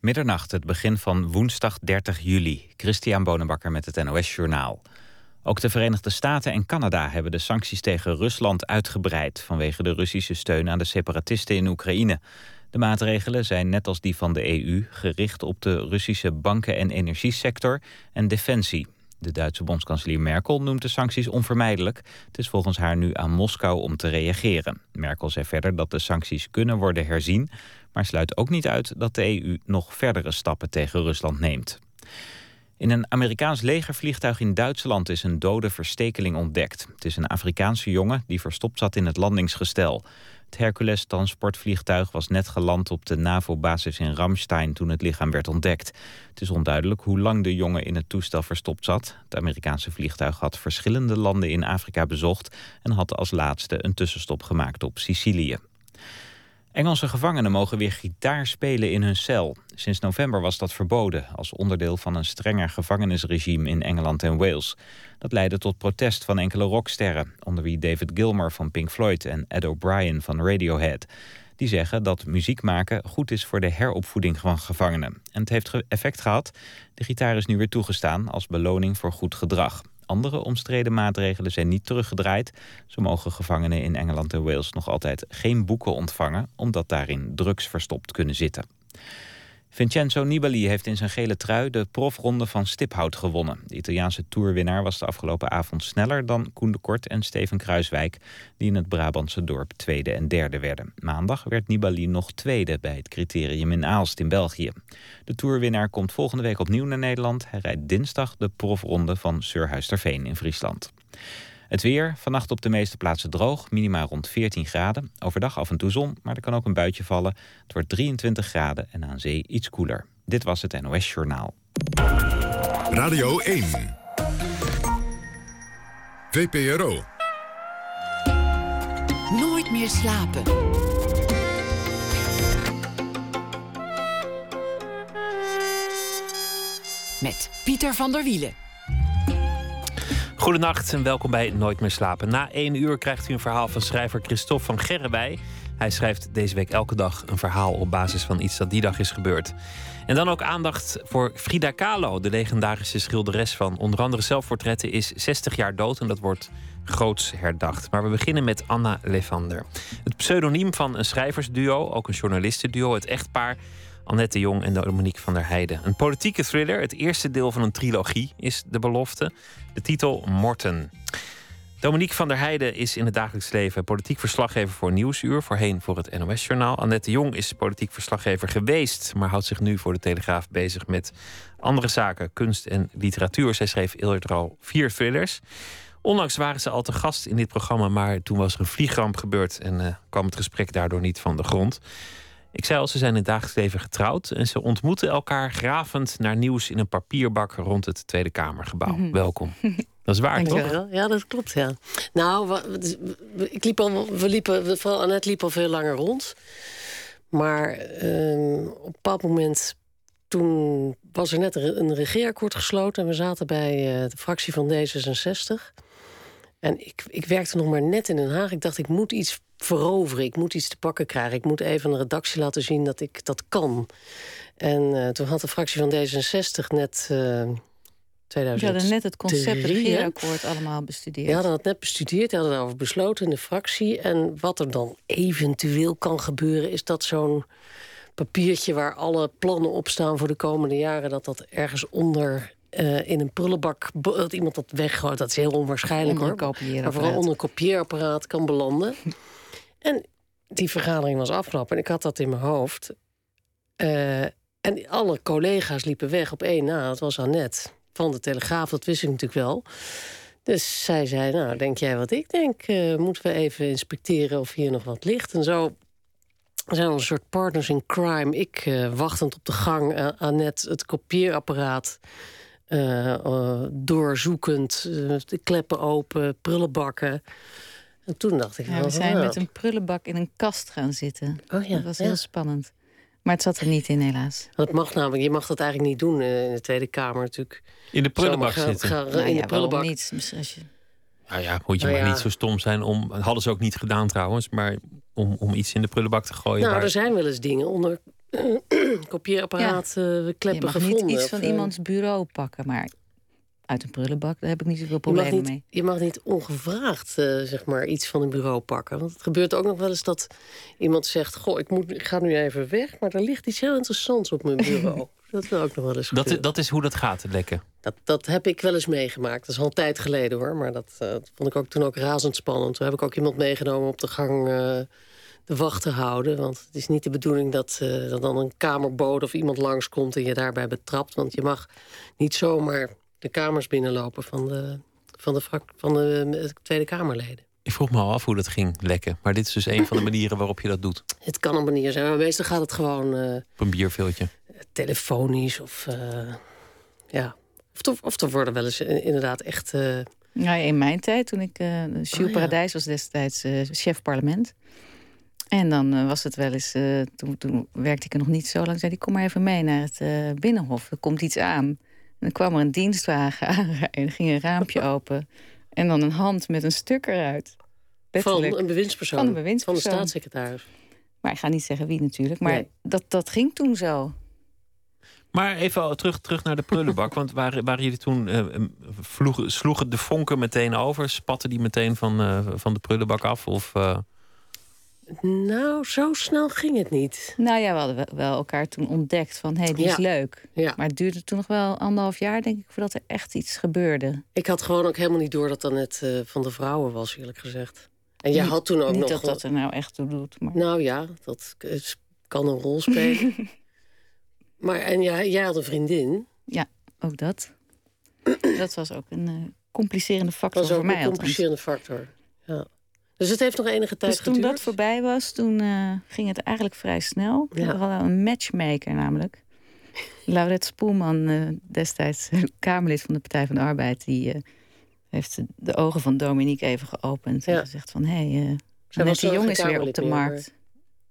Middernacht, het begin van woensdag 30 juli. Christian Bonenbakker met het NOS Journaal. Ook de Verenigde Staten en Canada hebben de sancties tegen Rusland uitgebreid... vanwege de Russische steun aan de separatisten in Oekraïne. De maatregelen zijn net als die van de EU gericht op de Russische banken- en energiesector en defensie. De Duitse bondskanselier Merkel noemt de sancties onvermijdelijk. Het is volgens haar nu aan Moskou om te reageren. Merkel zei verder dat de sancties kunnen worden herzien... maar sluit ook niet uit dat de EU nog verdere stappen tegen Rusland neemt. In een Amerikaans legervliegtuig in Duitsland is een dode verstekeling ontdekt. Het is een Afrikaanse jongen die verstopt zat in het landingsgestel. Het Hercules-transportvliegtuig was net geland op de NAVO-basis in Ramstein toen het lichaam werd ontdekt. Het is onduidelijk hoe lang de jongen in het toestel verstopt zat. Het Amerikaanse vliegtuig had verschillende landen in Afrika bezocht en had als laatste een tussenstop gemaakt op Sicilië. Engelse gevangenen mogen weer gitaar spelen in hun cel. Sinds november was dat verboden als onderdeel van een strenger gevangenisregime in Engeland en Wales. Dat leidde tot protest van enkele rocksterren, onder wie David Gilmour van Pink Floyd en Ed O'Brien van Radiohead. Die zeggen dat muziek maken goed is voor de heropvoeding van gevangenen. En het heeft effect gehad. De gitaar is nu weer toegestaan als beloning voor goed gedrag. Andere omstreden maatregelen zijn niet teruggedraaid. Zo mogen gevangenen in Engeland en Wales nog altijd geen boeken ontvangen... omdat daarin drugs verstopt kunnen zitten. Vincenzo Nibali heeft in zijn gele trui de profronde van Stiphout gewonnen. De Italiaanse toerwinnaar was de afgelopen avond sneller dan Koen de Kort en Steven Kruiswijk... die in het Brabantse dorp tweede en derde werden. Maandag werd Nibali nog tweede bij het criterium in Aalst in België. De toerwinnaar komt volgende week opnieuw naar Nederland. Hij rijdt dinsdag de profronde van Surhuisterveen in Friesland. Het weer, vannacht op de meeste plaatsen droog, minima rond 14 graden. Overdag af en toe zon, maar er kan ook een buitje vallen. Het wordt 23 graden en aan zee iets koeler. Dit was het NOS Journaal. Radio 1. VPRO. Nooit meer slapen. Met Pieter van der Wielen. Goedenacht en welkom bij Nooit meer slapen. Na één uur krijgt u een verhaal van schrijver Christophe van Gerrewij. Hij schrijft deze week elke dag een verhaal op basis van iets dat die dag is gebeurd. En dan ook aandacht voor Frida Kahlo, de legendarische schilderes van onder andere zelfportretten, is 60 jaar dood en dat wordt groots herdacht. Maar we beginnen met Anna Levander. Het pseudoniem van een schrijversduo, ook een journalistenduo, het echtpaar Annette Jong en Dominique van der Heijden. Een politieke thriller, het eerste deel van een trilogie, is de belofte. De titel Morten. Dominique van der Heijden is in het dagelijks leven politiek verslaggever voor Nieuwsuur, voorheen voor het NOS-journaal. Annette Jong is politiek verslaggever geweest, maar houdt zich nu voor de Telegraaf bezig met andere zaken, kunst en literatuur. Zij schreef eerder al vier thrillers. Onlangs waren ze al te gast in dit programma, maar toen was er een vliegramp gebeurd en uh, kwam het gesprek daardoor niet van de grond. Ik zei al, ze zijn in het dagelijks leven getrouwd en ze ontmoeten elkaar gravend naar nieuws in een papierbak rond het Tweede Kamergebouw. Mhm. Welkom. Dat is waar, toch? Ja, dat klopt, ja. Nou, ik liep al, we liepen, vooral Annette liep al veel langer rond. Maar ehm, op een bepaald moment, toen was er net een regeerakkoord gesloten... en we zaten bij uh, de fractie van D66. En ik, ik werkte nog maar net in Den Haag. Ik dacht, ik moet iets veroveren. Ik moet iets te pakken krijgen. Ik moet even aan de redactie laten zien dat ik dat kan. En uh, toen had de fractie van D66 net... Uh, eh, 2000. Je hadden net het concept regeerakkoord allemaal bestudeerd. Ja, hadden het net bestudeerd, hadden daarover besloten in de fractie. En wat er dan eventueel kan gebeuren... is dat zo'n papiertje waar alle plannen op staan voor de komende jaren... dat dat ergens onder uh, in een prullenbak dat iemand dat weggooit. Dat is heel onwaarschijnlijk hoor. Maar vooral onder een kopieerapparaat kan belanden. En die vergadering was afgelopen en ik had dat in mijn hoofd. Uh, en alle collega's liepen weg op één na. Dat was Annette van de Telegraaf, dat wist ik natuurlijk wel. Dus zij zei, nou, denk jij wat ik denk? Uh, moeten we even inspecteren of hier nog wat ligt? En zo zijn we een soort partners in crime. Ik uh, wachtend op de gang, Annette het kopieerapparaat... doorzoekend, de kleppen open, prullenbakken... En toen dacht ik... Ja, we zijn met een prullenbak in een kast gaan zitten. Oh ja, dat was heel spannend. Maar het zat er niet in, helaas. Dat mag namelijk. Je mag dat eigenlijk niet doen eh, in de Tweede Kamer natuurlijk. In de prullenbak zitten? Ga, nou, in de prullenbak. niet. Als je... Nou ja, moet je nou maar niet zo stom zijn om... hadden ze ook niet gedaan trouwens, maar om, om iets in de prullenbak te gooien. Nou, er zijn wel eens dingen onder kopieerapparaat ja. uh, kleppen je mag niet iets van iemands bureau pakken, maar uit een prullenbak, daar heb ik niet zoveel problemen mee. Je mag niet ongevraagd zeg maar, iets van een bureau pakken. Want het gebeurt ook nog wel eens dat iemand zegt... goh, ik, moet, ik ga nu even weg, maar er ligt iets heel interessants op mijn bureau. dat wil ook nog wel eens dat is, dat is hoe dat gaat, lekken? Dat, dat heb ik wel eens meegemaakt. Dat is al een tijd geleden hoor. Maar dat, dat vond ik ook toen ook razendspannend. Toen heb ik ook iemand meegenomen op de gang wacht te houden. Want het is niet de bedoeling dat, uh, dat dan een kamerbode of iemand langskomt en je daarbij betrapt. Want je mag niet zomaar de kamers binnenlopen van de, van de, van de eh, Tweede Kamerleden. Ik vroeg me al af hoe dat ging lekken. Maar dit is dus een van de manieren waarop je dat doet. Het kan een manier zijn, maar meestal gaat het gewoon. Uh, Op een bierveeltje. Telefonisch of. Uh, ja. Of er, of er worden wel eens inderdaad echt. Uh, ja, in mijn tijd, toen ik. Uh, oh, Paradijs was destijds chef parlement. En dan uh, was het wel eens, uh, toen, toen, werkte ik er nog niet zo lang, zei hij: Kom maar even mee naar het uh, binnenhof, er komt iets aan. En dan kwam er een dienstwagen aanrijden, en ging een raampje open. En dan een hand met een stuk eruit. Van een bewindspersoon? Van een bewindspersoon. Van de staatssecretaris. Maar ik ga niet zeggen wie natuurlijk, maar nee. dat, dat ging toen zo. Maar even terug, terug naar de prullenbak. want waren, waren jullie toen. Uh, vloegen, sloegen de vonken meteen over? Spatten die meteen van, uh, van de prullenbak af? Of, uh... Nou, zo snel ging het niet. Nou ja, we hadden wel elkaar toen ontdekt van hé, hey, die is leuk. Ja. Maar het duurde toen nog wel anderhalf jaar, denk ik, voordat er echt iets gebeurde. Ik had gewoon ook helemaal niet door dat dat net uh, van de vrouwen was, eerlijk gezegd. En jij had toen ook niet nog. dat dat er nou echt toe doet. Maar... Nou ja, dat kan een rol spelen. maar en jij, jij had een vriendin. Ja, ook dat. dat was ook een uh, complicerende factor was ook voor mij. Een complicerende factor. Ja. Dus het heeft nog enige tijd dus toen dat voorbij was, toen uh, ging het eigenlijk vrij snel. Ja. We hadden een matchmaker namelijk. Laurette Spoelman, uh, destijds Kamerlid van de Partij van de Arbeid... die uh, heeft de ogen van Dominique even geopend ja. en gezegd van... hé, hey, net die jongen is weer op de meer, markt.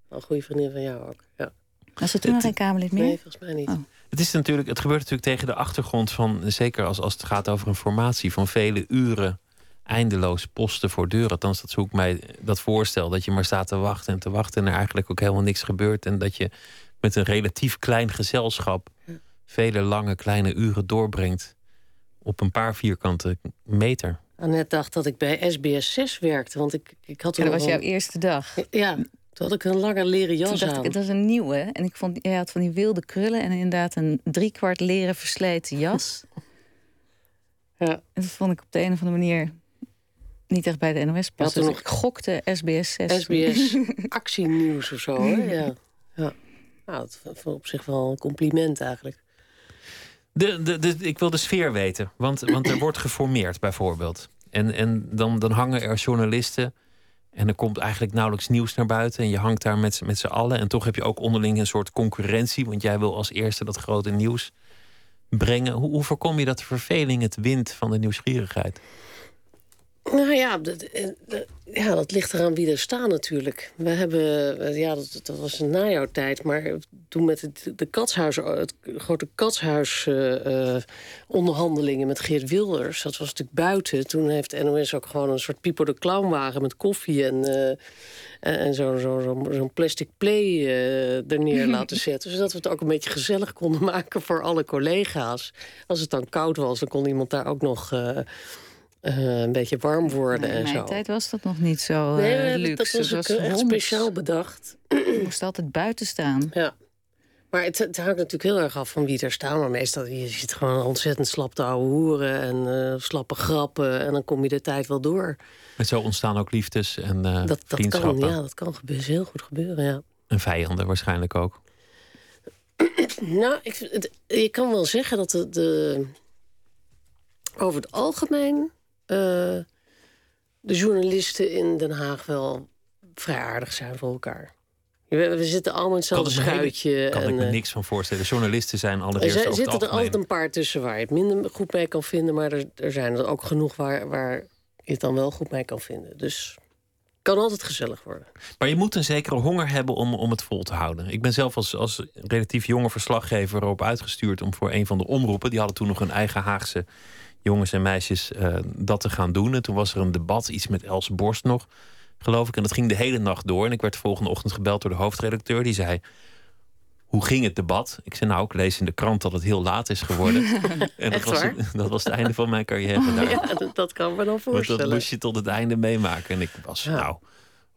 Een goede vriendin van jou ook, ja. Was ze toen nog geen Kamerlid meer? Nee, volgens mij niet. Oh. Het, is natuurlijk, het gebeurt natuurlijk tegen de achtergrond van... zeker als, als het gaat over een formatie van vele uren eindeloos posten voor deur. Althans, dat zoek mij dat voorstel. Dat je maar staat te wachten en te wachten en er eigenlijk ook helemaal niks gebeurt. En dat je met een relatief klein gezelschap vele lange kleine uren doorbrengt op een paar vierkante meter. Annette dacht dat ik bij SBS 6 werkte, want ik, ik had. Ja, dat was jouw eerste dag. Ja, toen had ik een lange leren jas aan. Ik, dat is een nieuwe. En ik vond, jij had van die wilde krullen en inderdaad een driekwart leren versleten jas. ja. En dat vond ik op de een of andere manier niet echt bij de NOS past. Dus nog... ik gokte SBS 6. SBS actienieuws of zo, hè? Ja. ja. Nou, dat vond op zich wel een compliment eigenlijk. De, de, de, ik wil de sfeer weten, want, want er wordt geformeerd bijvoorbeeld. En, en dan, dan hangen er journalisten en er komt eigenlijk nauwelijks nieuws naar buiten. En je hangt daar met, met z'n allen. En toch heb je ook onderling een soort concurrentie, want jij wil als eerste dat grote nieuws brengen. Hoe, hoe voorkom je dat de verveling het wint van de nieuwsgierigheid? Nou ja, ja, dat ligt eraan wie er staan natuurlijk. We hebben, eh, ja, dat, dat was na jouw tijd, maar toen met het, de katshuis, het grote katshuis uh, onderhandelingen met Geert Wilders, dat was natuurlijk buiten. Toen heeft NOS ook gewoon een soort Pipo de Clownwagen met koffie en, uh, en zo'n zo, zo, zo plastic play uh, er neer laten zetten. Zodat we het ook een beetje gezellig konden maken voor alle collega's. Als het dan koud was, dan kon iemand daar ook nog uh, een beetje warm worden en zo. In mijn tijd was dat nog niet zo uh, nee, luxe. Dat was, echt speciaal bedacht. Je moest altijd buiten staan. Ja. Maar het, het, hangt natuurlijk heel erg af van wie er staan. Maar meestal je ziet gewoon ontzettend slap te ouwe hoeren en uh, slappe grappen. En dan kom je de tijd wel door. En zo ontstaan ook liefdes en uh, dat, dat Kan, ja, dat kan gebeuren, heel goed gebeuren, ja. En vijanden waarschijnlijk ook. nou, ik, het, je kan wel zeggen dat de, de over het algemeen uh, de journalisten in Den Haag wel vrij aardig zijn voor elkaar. We, zitten allemaal in hetzelfde schuitje. Daar kan en, ik me uh, niks van voorstellen. Journalisten zijn allereerst Er zitten er altijd een paar tussen waar je het minder goed mee kan vinden... maar er, er zijn er ook genoeg waar, waar je het dan wel goed mee kan vinden. Dus kan altijd gezellig worden. Maar je moet een zekere honger hebben om, om het vol te houden. Ik ben zelf als, als relatief jonge verslaggever erop uitgestuurd... om voor een van de omroepen... die hadden toen nog een eigen Haagse jongens en meisjes uh, dat te gaan doen. En toen was er een debat, iets met Els Borst nog, geloof ik. En dat ging de hele nacht door. En ik werd de volgende ochtend gebeld door de hoofdredacteur. Die zei: hoe ging het debat? Ik zei nou, ik lees in de krant dat het heel laat is geworden. en dat was, dat was het einde van mijn carrière daar. Ja, dat, kan me dan voorstellen. Want dat moest je tot het einde meemaken. En ik was nou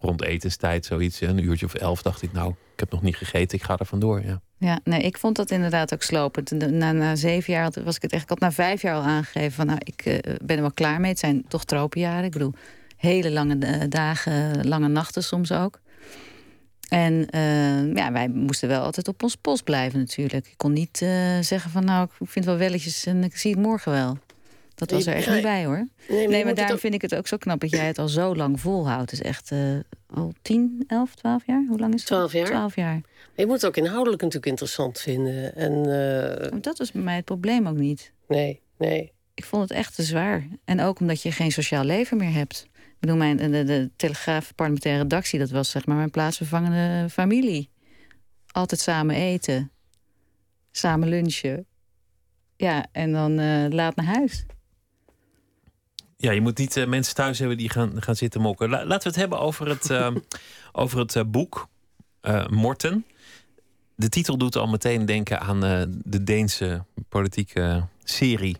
rond etenstijd zoiets, een uurtje of elf, dacht ik nou, ik heb nog niet gegeten, ik ga er vandoor. Ja. Ja, nee, ik vond dat inderdaad ook slopend. Na, na zeven jaar was ik het echt. Ik had na vijf jaar al aangegeven van nou, ik uh, ben er wel klaar mee. Het zijn toch tropenjaren. Ik bedoel, hele lange uh, dagen, lange nachten soms ook. En uh, ja, wij moesten wel altijd op ons post blijven natuurlijk. Ik kon niet zeggen van nou, ik vind wel welletjes en ik zie het morgen wel. Dat was er echt niet bij hoor. Nee, nee maar daarom vind ik het ook zo knap dat jij het al zo lang volhoudt. Het is echt al 10, 11, 12 jaar? Hoe lang is het? 12 jaar. 12 jaar. Je moet het ook inhoudelijk natuurlijk interessant vinden. En, uh... Dat was bij mij het probleem ook niet. Nee, nee. Ik vond het echt te zwaar. En ook omdat je geen sociaal leven meer hebt. Ik bedoel, mijn, de, de Telegraaf parlementaire redactie... dat was zeg maar mijn plaatsvervangende familie. Altijd samen eten. Samen lunchen. Ja, en dan uh, laat naar huis. Ja, je moet niet uh, mensen thuis hebben die gaan, gaan zitten mokken. La, laten we het hebben over het, uh, over het uh, boek Morten. De titel doet al meteen denken aan de Deense politieke serie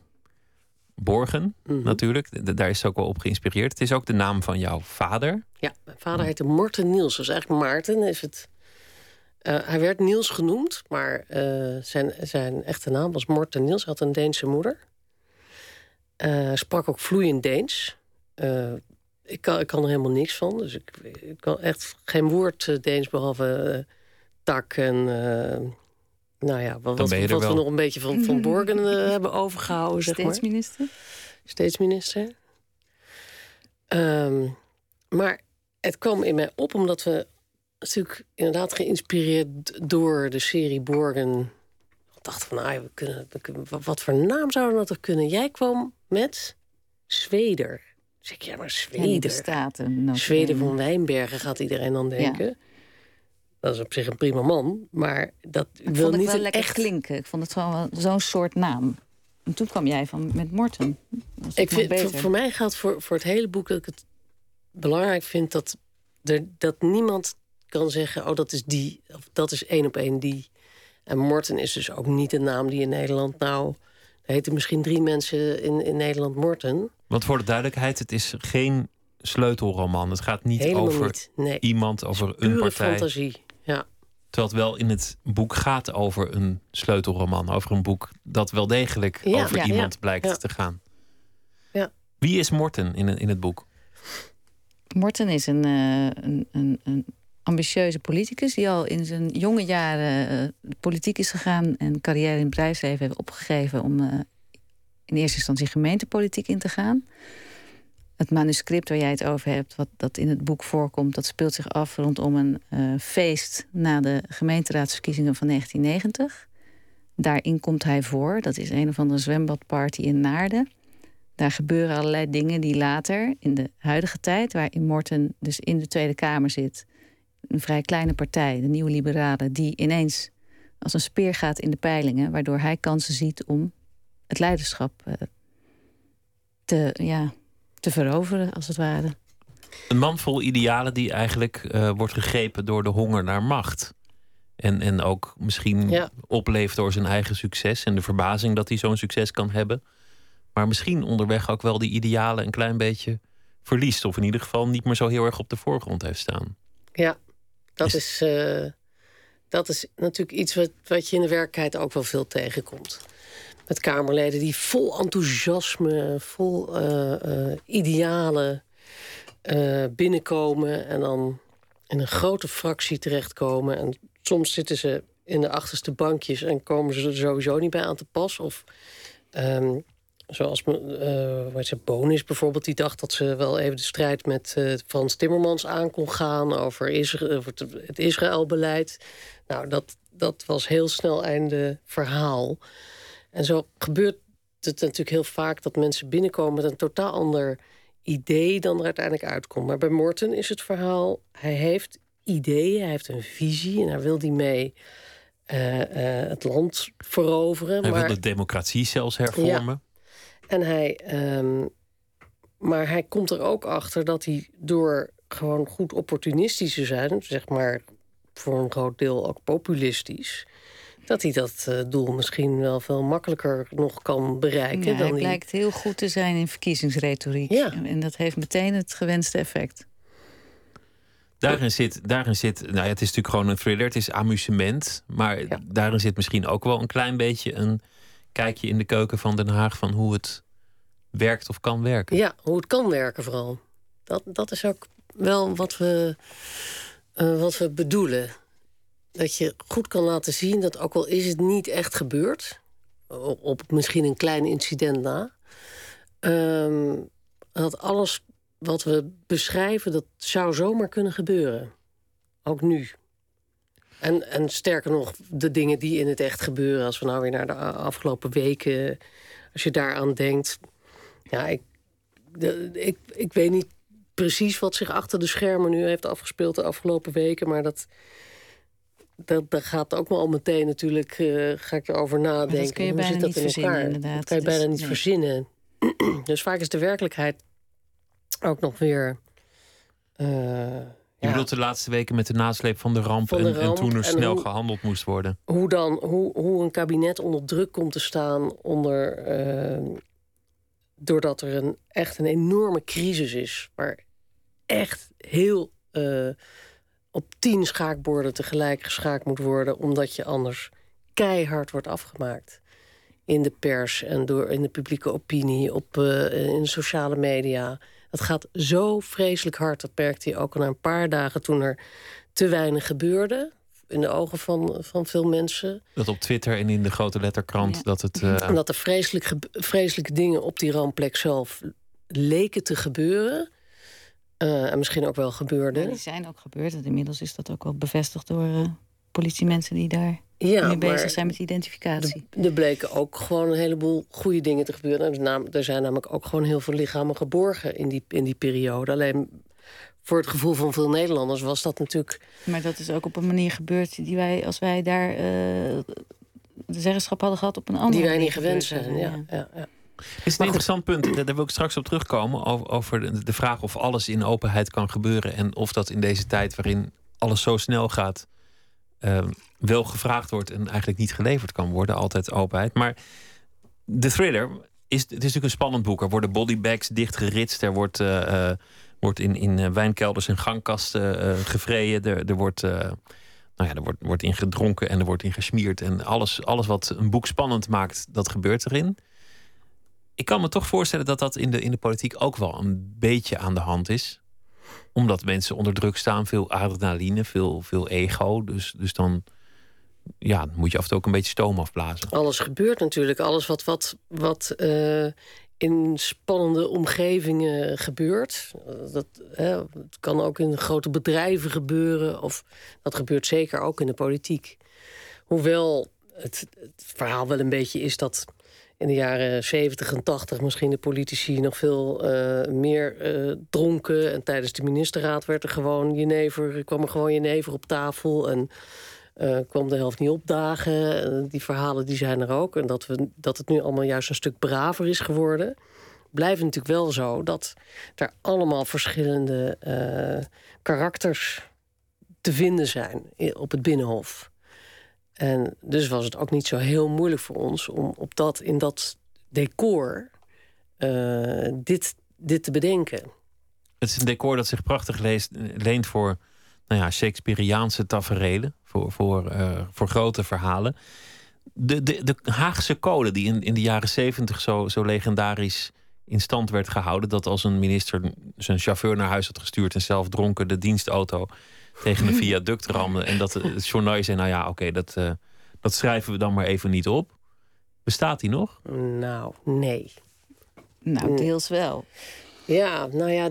Borgen, mm -hmm. natuurlijk. De, daar is het ook wel op geïnspireerd. Het is ook de naam van jouw vader. Ja, mijn vader heette Morten Niels. Dus eigenlijk Maarten is het. hij werd Niels genoemd, maar zijn, zijn echte naam was Morten Niels. Hij had een Deense moeder. Uh, sprak ook vloeiend Deens. Uh, ik, kan, ik kan er helemaal niks van. Dus ik, ik kan echt geen woord Deens behalve uh, tak en... nou ja, wat, wat, wat we nog een beetje van, van Borgen hebben overgehouden, zeg maar. Steedsminister? Steedsminister. Um, maar het kwam in mij op omdat we natuurlijk inderdaad geïnspireerd door de serie Borgen dachten van, nou, we kunnen, we kunnen, wat voor naam zouden we dat kunnen? Jij kwam met Zweder. Zeg ik, ja, maar Zweder. Staten, Zweden van Wijnbergen gaat iedereen dan denken. Ja. Dat is op zich een prima man, maar dat ik wil niet wel lekker echt... klinken. Ik vond het gewoon zo'n soort naam. En toen kwam jij van met Morten. Ik vind, voor, voor, mij gaat voor, voor het hele boek dat ik het belangrijk vind dat, er, dat niemand kan zeggen: oh, dat is die, of dat is één op één die. En Morten is dus ook niet een naam die in Nederland nou. Er heten misschien drie mensen in, in Nederland Morten. Want voor de duidelijkheid, het is geen sleutelroman. Het gaat niet Helemaal over niet. Nee. iemand, over een Pure partij. fantasie. Ja. Terwijl het wel in het boek gaat over een sleutelroman. Over een boek dat wel degelijk Ja, over ja, iemand ja, blijkt ja. te gaan. Ja. Wie is Morten in, in het boek? Morten is een, eh, een, een, een ambitieuze politicus die al in zijn jonge jaren eh, politiek is gegaan en carrière in bedrijfsleven heeft opgegeven om eh, in eerste instantie gemeentepolitiek in te gaan. Het manuscript waar jij het over hebt, wat dat in het boek voorkomt, dat speelt zich af rondom een eh, feest na de gemeenteraadsverkiezingen van 1990. Daarin komt hij voor. Dat is een of andere zwembadparty in Naarden. Daar gebeuren allerlei dingen die later, in de huidige tijd, waarin Morten dus in de Tweede Kamer zit, een vrij kleine partij, de Nieuwe Liberalen, die ineens als een speer gaat in de peilingen, waardoor hij kansen ziet om het leiderschap eh, te, ja, te veroveren, als het ware. Een man vol idealen die eigenlijk eh, wordt gegrepen door de honger naar macht. En, en ook misschien Ja. opleeft door zijn eigen succes en de verbazing dat hij zo'n succes kan hebben. Maar misschien onderweg ook wel die idealen een klein beetje verliest. Of in ieder geval niet meer zo heel erg op de voorgrond heeft staan. Ja, dat Is- is, eh, dat is natuurlijk iets wat, wat je in de werkelijkheid ook wel veel tegenkomt. Met Kamerleden die vol enthousiasme, vol eh, idealen binnenkomen en dan in een grote fractie terechtkomen. En soms zitten ze in de achterste bankjes en komen ze er sowieso niet bij aan te pas. Of ehm, zoals uh, Bonis bijvoorbeeld, die dacht dat ze wel even de strijd met eh, Frans Timmermans aan kon gaan over, Isra- over het, Israëlbeleid. Nou, dat, dat was heel snel einde verhaal. En zo gebeurt het natuurlijk heel vaak dat mensen binnenkomen met een totaal ander idee dan er uiteindelijk uitkomt. Maar bij Morten is het verhaal, hij heeft ideeën, hij heeft een visie en hij wil die mee eh, het land veroveren. Hij maar... wil de democratie zelfs hervormen. En hij, ehm, maar hij komt er ook achter dat hij door gewoon goed opportunistisch te zijn, zeg maar voor een groot deel ook populistisch. Dat hij dat uh, doel misschien wel veel makkelijker nog kan bereiken. Ja, dan hij blijkt heel goed te zijn in verkiezingsretoriek. Ja. En dat heeft meteen het gewenste effect. Daarin zit, daarin zit, nou ja, het is natuurlijk gewoon een thriller, het is amusement. Maar Ja. daarin zit misschien ook wel een klein beetje een kijkje in de keuken van Den Haag van hoe het werkt of kan werken. Ja, hoe het kan werken vooral. Dat, dat is ook wel wat we, eh, wat we bedoelen. Dat je goed kan laten zien dat ook al is het niet echt gebeurd... op misschien een klein incident na... ehm, dat alles wat we beschrijven, dat zou zomaar kunnen gebeuren. Ook nu. En, en sterker nog, de dingen die in het echt gebeuren... als we nou weer naar de afgelopen weken... als je daaraan denkt... Ja, ik, de, ik, ik weet niet precies wat zich achter de schermen nu heeft afgespeeld de afgelopen weken, maar dat. Dat, daar gaat ook wel meteen natuurlijk, eh, ga ik erover nadenken. kun je Hoe bijna zit dat niet in verzinnen, elkaar? inderdaad. Dat kan je Dus, bijna niet nee. verzinnen. dus vaak is de werkelijkheid ook nog weer. eh, Je bedoelt de laatste weken met de nasleep van de ramp, Van de en, toen er en snel hoe- gehandeld moest worden. hoe, dan, hoe, hoe een kabinet onder druk komt te staan onder, eh, doordat er een, echt een enorme crisis is. Waar echt heel eh, op tien schaakborden tegelijk geschaakt moet worden, omdat je anders keihard wordt afgemaakt. In de pers en door in de publieke opinie, op, eh, in sociale media. Dat gaat zo vreselijk hard. Dat merkte je ook al na een paar dagen toen er te weinig gebeurde. In de ogen van, van veel mensen. Dat op Twitter en in de grote letterkrant Ja. dat het. eh, En dat er vreselijk vreselijke dingen op die rampplek zelf leken te gebeuren. Eh, en misschien ook wel gebeurden. Ja, die zijn ook gebeurd. En inmiddels is dat ook wel bevestigd door eh, politiemensen die daar Ja, mee bezig maar zijn met identificatie. er, bleken ook gewoon een heleboel goede dingen te gebeuren. En er nam- er zijn namelijk ook gewoon heel veel lichamen geborgen in die, in die periode. Alleen voor het gevoel van veel Nederlanders was dat natuurlijk... Maar dat is ook op een manier gebeurd die wij, als wij daar eh, de zeggenschap hadden gehad, op een andere die wij niet gewend zijn. Ja, ja, ja. Het is een interessant punt. Daar wil ik straks op terugkomen. Over, de vraag of alles in openheid kan gebeuren. En of dat in deze tijd waarin alles zo snel gaat. Eh, wel gevraagd wordt en eigenlijk niet geleverd kan worden. Altijd openheid. Maar de thriller is, het is natuurlijk een spannend boek. Er worden bodybags dichtgeritst. Er wordt, eh, eh, wordt in, in eh, wijnkelders en gangkasten eh gevreden. Er, er wordt. nou ja, er wordt, wordt in gedronken en er wordt in gesmierd. En alles, alles wat een boek spannend maakt, dat gebeurt erin ik kan me toch voorstellen dat dat in de, in de politiek ook wel een beetje aan de hand is. Omdat mensen onder druk staan, veel adrenaline, veel, veel ego. Dus, dus dan ja, moet je af en toe ook een beetje stoom afblazen. Alles gebeurt natuurlijk. Alles wat, wat, wat eh, in spannende omgevingen gebeurt. Dat, het kan ook in grote bedrijven gebeuren. Of dat gebeurt zeker ook in de politiek. Hoewel het verhaal wel een beetje is dat in de jaren 70 en 80 misschien de politici nog veel eh, meer eh, dronken. En tijdens de ministerraad werd er gewoon jenever, kwam er gewoon jenever op tafel. En eh, kwam de helft niet opdagen. Die verhalen die zijn er ook. En dat, we, dat het nu allemaal juist een stuk braver is geworden. Blijft natuurlijk wel zo dat er allemaal verschillende karakters te vinden zijn op het Binnenhof. En dus was het ook niet zo heel moeilijk voor ons om op dat, in dat decor eh, dit, dit te bedenken. Het is een decor dat zich prachtig leent voor nou ja, Shakespeareaanse taferelen. Voor, voor, eh, voor grote verhalen. De, de, de Haagse code die in, in de jaren zeventig zo, zo legendarisch in stand werd gehouden. Dat als een minister zijn chauffeur naar huis had gestuurd en zelf dronken de dienstauto tegen een viaduct ramde. En dat het journaal zei, nou ja, oké, dat, eh, dat schrijven we dan maar even niet op. Bestaat die nog? Nou, nee. Nou, deels wel. Ja, nou ja,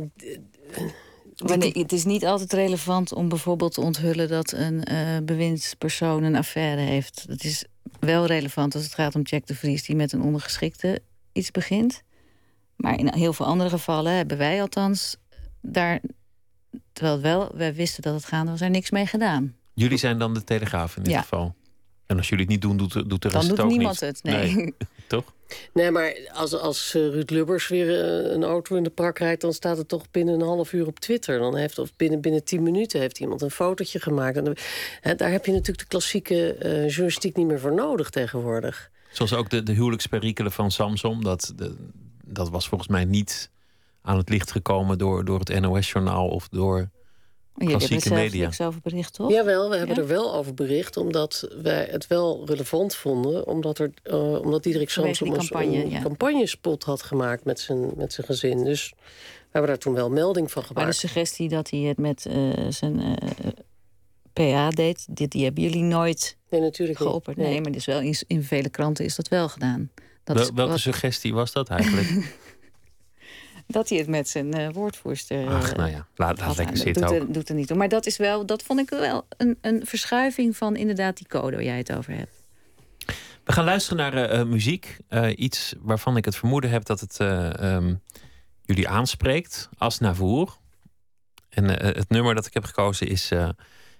Wanneer, het is niet altijd relevant om bijvoorbeeld te onthullen dat een eh bewindspersoon een affaire heeft. Het is wel relevant als het gaat om Jack de Vries die met een ondergeschikte iets begint. Maar in heel veel andere gevallen hebben wij althans daar, terwijl het wel, wij wisten dat het gaande was, er niks mee gedaan. Jullie zijn dan de telegraaf in dit Ja. geval. En als jullie het niet doen, doet, doet de rest Dan het doet ook niemand niet. het. Nee. toch? Nee, maar als, als eh, Ruud Lubbers weer eh, een auto in de prak rijdt... dan staat het toch binnen een half uur op Twitter. Dan heeft, of binnen, binnen tien minuten heeft iemand een fotootje gemaakt. En hè, daar heb je natuurlijk de klassieke uh, journalistiek niet meer voor nodig tegenwoordig. Zoals ook de, de huwelijksperikelen van Samsung. Dat, de, dat was volgens mij niet aan het licht gekomen door, door het NOS-journaal of door klassieke media. niks over bericht, toch? Jawel, we hebben er wel over bericht, omdat wij het wel relevant vonden, omdat, er, uh, omdat Diederik Samson campagne, een ja. campagnespot had gemaakt met zijn, met zijn gezin. Dus we hebben daar toen wel melding van gemaakt. Maar de suggestie dat hij het met uh, zijn uh, PA deed, dit, die hebben jullie nooit nee, natuurlijk geopperd. Nee. nee. maar dus wel in, in vele kranten is dat wel gedaan. Dat Wel, welke wat... suggestie was dat eigenlijk? dat hij het met zijn uh, woordvoerster. Ach, nou ja, laat, laat lekker zitten. Doet, er, doet er niet toe. Maar dat is wel, dat vond ik wel een, een verschuiving van inderdaad die code waar jij het over hebt. We gaan luisteren naar uh, muziek. Uh, iets waarvan ik het vermoeden heb dat het um, jullie aanspreekt. Als Navour. En het nummer dat ik heb gekozen is. Een,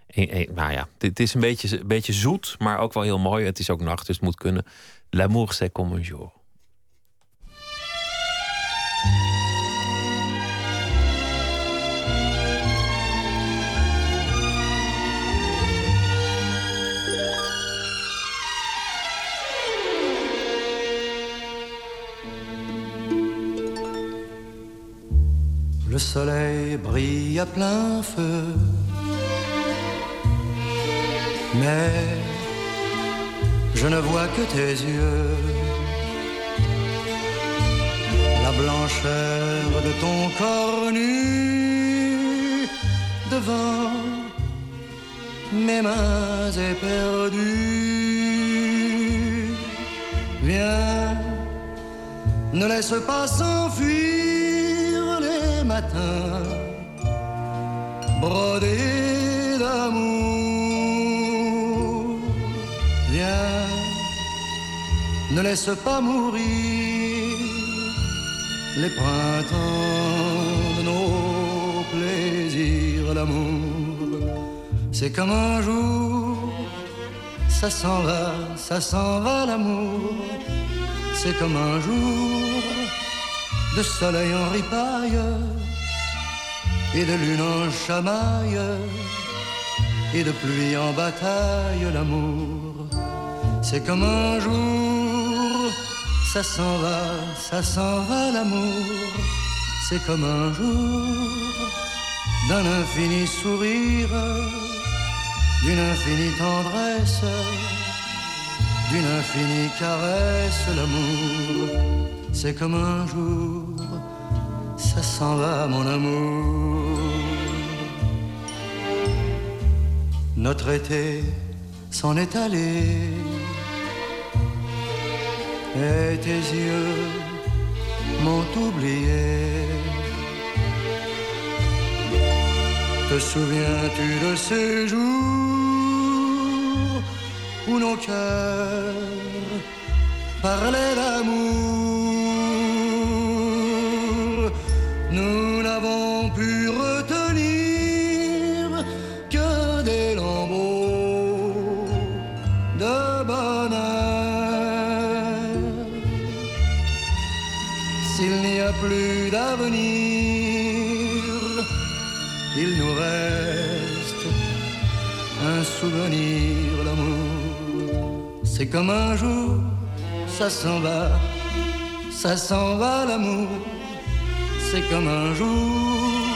een, nou ja, dit is een beetje, een beetje zoet, maar ook wel heel mooi. Het is ook nacht, dus het moet kunnen. L'amour c'est comme un jour. Le soleil brille à plein feu. Mais je ne vois que tes yeux. La blancheur de ton corps nu devant mes mains éperdues. Viens, ne laisse pas s'enfuir matin, brodé d'amour. Viens, ne laisse pas mourir les printemps de nos plaisirs. L'amour, c'est comme un jour, ça s'en va, ça s'en va l'amour. C'est comme un jour de soleil en ripaille et de lune en chamaille et de pluie en bataille l'amour c'est comme un jour ça s'en va ça s'en va l'amour c'est comme un jour d'un infini sourire d'une infinie tendresse d'une infinie caresse l'amour c'est comme un jour, ça s'en va mon amour. Notre été s'en est allé, et tes yeux m'ont oublié. Te souviens-tu de ces jours où nos cœurs parlaient d'amour comme un jour, ça s'en va, ça s'en va l'amour c'est comme un jour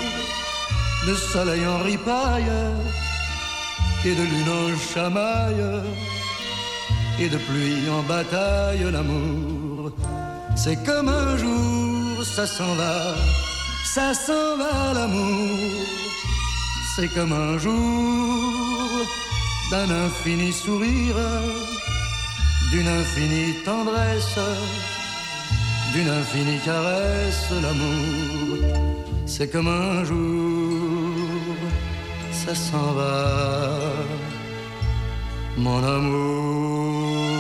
de soleil en ripaille et de lune en chamaille et de pluie en bataille l'amour. C'est comme un jour, ça s'en va, ça s'en va l'amour. C'est comme un jour d'un infini sourire, d'une infinie tendresse d'une infinie caresse, l'amour, c'est comme un jour, ça s'en va, mon amour.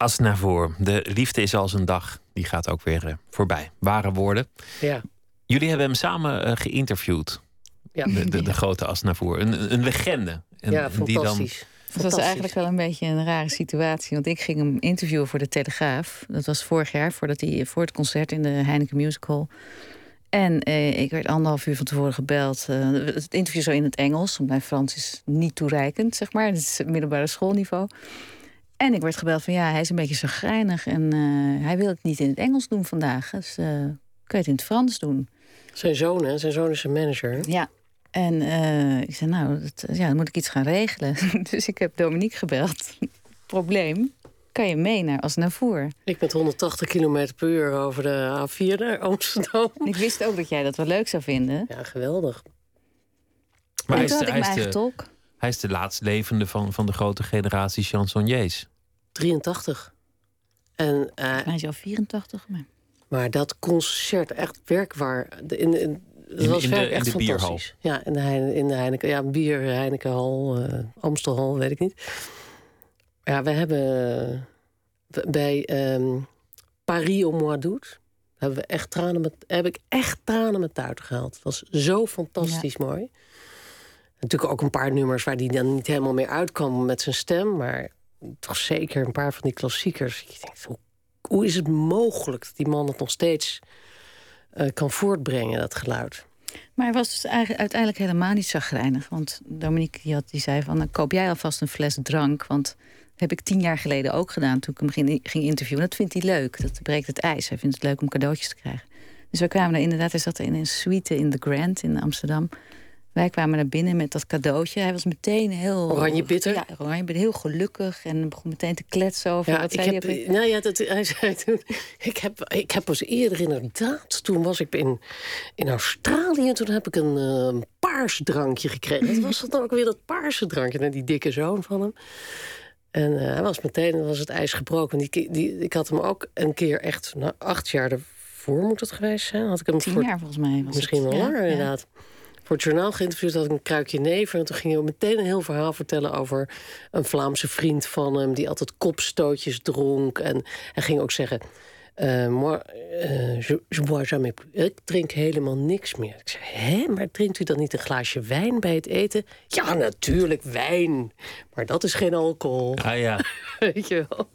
Asnavour. De liefde is als een dag. Die gaat ook weer uh, voorbij. Ware woorden. Ja. Jullie hebben hem samen uh, geïnterviewd. Ja. De, de, de grote Asnavour. Een, een legende. En, ja, fantastisch. Die dan... Het was eigenlijk wel een beetje een rare situatie. Want ik ging hem interviewen voor de Telegraaf. Dat was vorig jaar, voordat hij, voor het concert in de Heineken Music Hall. En eh, ik werd anderhalf uur van tevoren gebeld. Uh, het interview zo in het Engels, want mijn Frans is niet toereikend, zeg maar. Het is middelbare schoolniveau. En ik werd gebeld van ja, hij is een beetje zagrijnig en uh, hij wil het niet in het Engels doen vandaag. Dus kun je het in het Frans doen? Zijn zoon, hè? Zijn zoon is een manager. Ja. En ik zei, nou, dat, ja, dan moet ik iets gaan regelen. dus ik heb Dominique gebeld. Probleem kan je mee naar Asnavoer. Ik met 180 km per uur over de A4 naar Amsterdam. Ik wist ook dat jij dat wel leuk zou vinden. Ja, geweldig. Maar hij is, de, hij, is de, hij is de laatst levende van, van de grote generatie chansonniers. 83. En, uh, hij is al 84. Maar... maar dat concert, echt werkwaar. In, in, dat was in, de, echt in de fantastisch. Ja, in de, Heine, in de Heineken. Ja, bier, Heinekenhal, uh, Amstelhal, weet ik niet. Ja, we hebben bij um, Paris au mois d'août hebben we echt tranen met, heb ik echt tranen met tuiten gehaald. Het was zo fantastisch ja. mooi. Natuurlijk ook een paar nummers waar die dan niet helemaal meer uitkwam met zijn stem, maar toch zeker een paar van die klassiekers. Hoe, is het mogelijk dat die man het nog steeds uh, kan voortbrengen, dat geluid? Maar hij was dus eigenlijk uiteindelijk helemaal niet zagrijnig. Want Dominique die, had, die zei van, dan koop jij alvast een fles drank. Want heb ik tien jaar geleden ook gedaan toen ik hem ging, ging interviewen. Dat vindt hij leuk. Dat breekt het ijs. Hij vindt het leuk om cadeautjes te krijgen. Dus we kwamen er inderdaad, hij zat in een suite in the Grand in Amsterdam. Wij kwamen naar binnen met dat cadeautje. Hij was meteen heel... Oranje bitter? Ja, oranje bitter. Heel gelukkig. En begon meteen te kletsen over... Ja, wat ik heb, nou ja, dat, hij zei toen... Ik heb, ik heb pas eerder inderdaad... Toen was ik in, in Australië... en toen heb ik een uh, paars drankje gekregen. Wat was dat dan ook weer, dat paarse drankje? Nou, die dikke zoon van hem. En uh, hij was meteen was het ijs gebroken. Die, die, ik had hem ook een keer echt... Nou, acht jaar ervoor moet het geweest zijn. Had ik hem Tien voor, jaar volgens mij was Misschien het. wel Ja, langer, ja. inderdaad voor het journaal geïnterviewd, had ik een kruikje neven. En toen ging hij meteen een heel verhaal vertellen over een Vlaamse vriend van hem... die altijd kopstootjes dronk. En hij ging ook zeggen... Uh, moi, uh, je, je bois jamais plus. Ik drink helemaal niks meer. Ik zei, hè, maar drinkt u dan niet een glaasje wijn bij het eten? Ja, natuurlijk, wijn. Maar dat is geen alcohol. Ah ja. Weet je wel?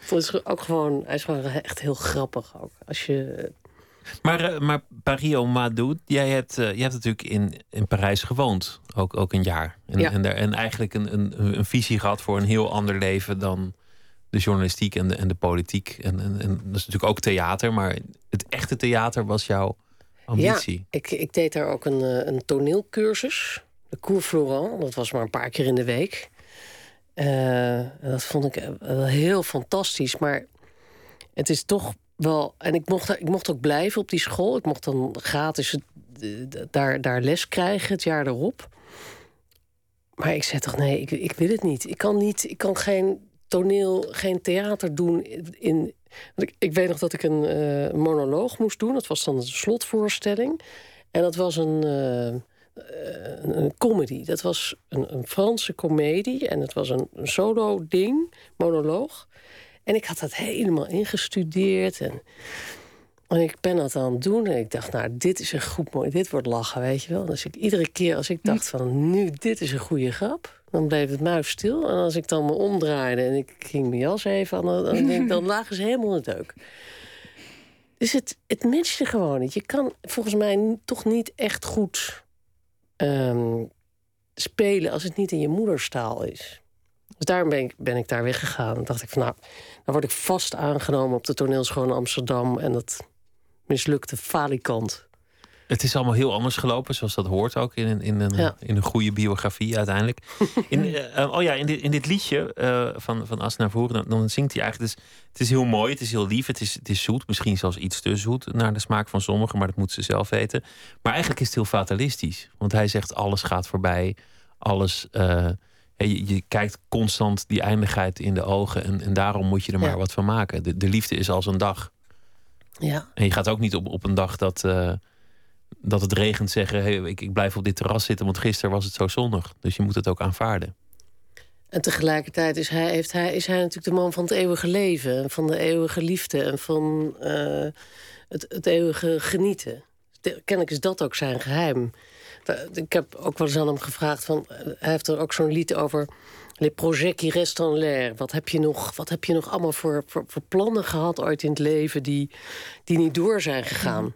Het is ook gewoon, hij is gewoon echt heel grappig ook. Als je Maar, uh, maar mois d'août, jij hebt, uh, je hebt natuurlijk in, in Parijs gewoond, ook, ook een jaar. En, Ja. en, daar, en eigenlijk een, een, een visie gehad voor een heel ander leven dan de journalistiek en de, en de politiek. En, en, en dat is natuurlijk ook theater, maar het echte theater was jouw ambitie. Ja, ik, ik deed daar ook een, eh, een toneelcursus. De Cours Florent. Dat was maar een paar keer in de week. Eh, dat vond ik eh, wel heel fantastisch. Maar het is toch wel... En ik mocht, ik mocht ook blijven op die school. Ik mocht dan gratis de- daar, daar les krijgen het jaar erop. Maar ik zei toch, nee, ik, ik wil het niet. Ik kan, niet, ik kan geen toneel, geen theater doen in... Ik, ik weet nog dat ik een eh, monoloog moest doen. Dat was dan de slotvoorstelling. En dat was een, eh, eh, een, een comedy. Dat was een, een Franse comedie. En het was een, een solo-ding, monoloog. En ik had dat helemaal ingestudeerd. En, en ik ben dat aan het doen. En ik dacht, nou, dit is een goed mooi. Dit wordt lachen, weet je wel. Dus ik, iedere keer als ik dacht van, nu, dit is een goede grap. Dan bleef het muis stil. En als ik dan me omdraaide en ik ging mijn jas even aan, dan, denk dan lagen ze helemaal in de deuk. Dus het, het matchte gewoon niet. Je kan volgens mij toch niet echt goed ehm, spelen als het niet in je moederstaal is. Dus daarom ben ik, ben ik daar weggegaan. Dan dacht ik van nou, dan word ik vast aangenomen op de toneelschool in Amsterdam. En dat mislukte falikant. Het is allemaal heel anders gelopen, zoals dat hoort ook in, een- in, een, Ja. in een goede biografie uiteindelijk. In, eh, eh, oh ja, in dit, in dit liedje eh, van, van Asnavour, dan, dan zingt hij eigenlijk... Dus, het is heel mooi, het is heel lief, het is, het is zoet. Misschien zelfs iets te zoet naar de smaak van sommigen, maar dat moeten ze zelf weten. Maar eigenlijk is het heel fatalistisch. Want hij zegt alles gaat voorbij, alles... je, je kijkt constant die eindigheid in de ogen en, en daarom moet je er maar Ja. wat van maken. De, de liefde is als een dag. Ja, En je gaat ook niet op, op een dag dat, eh, dat het regent zeggen: hey, ik, ik blijf op dit terras zitten, want gisteren was het zo zonnig. Dus je moet het ook aanvaarden. En tegelijkertijd is hij, heeft hij, is hij natuurlijk de man van het eeuwige leven. En van de eeuwige liefde. En van uh, het, het eeuwige genieten. Kennelijk is dat ook zijn geheim. Ik heb ook wel eens aan hem gevraagd... Van, hij heeft er ook zo'n lied over... Les projets qui restent en l'air. Wat heb je nog, wat heb je nog allemaal voor, voor, voor, plannen gehad ooit in het leven... die, die niet door zijn gegaan?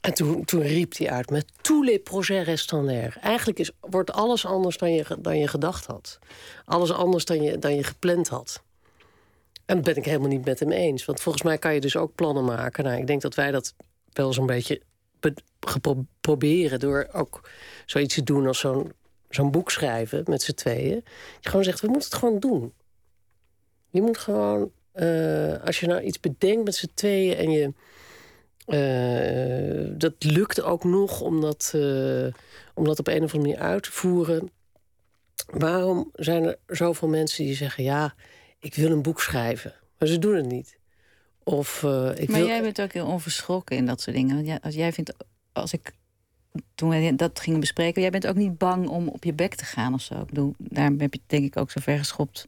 En toen, toen riep hij uit met tous les projets restent en l'air. Eigenlijk is, wordt alles anders dan je, dan je gedacht had. Alles anders dan je, dan je gepland had. En dat ben ik helemaal niet met hem eens. Want volgens mij kan je dus ook plannen maken. Nou, ik denk dat wij dat wel zo'n beetje proberen... door ook zoiets te doen als zo'n boek schrijven met z'n tweeën. Je gewoon zegt, we moeten het gewoon doen. Je moet gewoon, uh, als je nou iets bedenkt met z'n tweeën en je. Uh, dat lukt ook nog om dat, uh, om dat op een of andere manier uit te voeren. Waarom zijn er zoveel mensen die zeggen: Ja, ik wil een boek schrijven, maar ze doen het niet? Of, ik maar wil... jij bent ook heel onverschrokken in dat soort dingen. Want jij, als jij vindt, als ik toen we dat gingen bespreken, jij bent ook niet bang om op je bek te gaan of zo. Ik bedoel, daar heb je denk ik ook zo ver geschopt.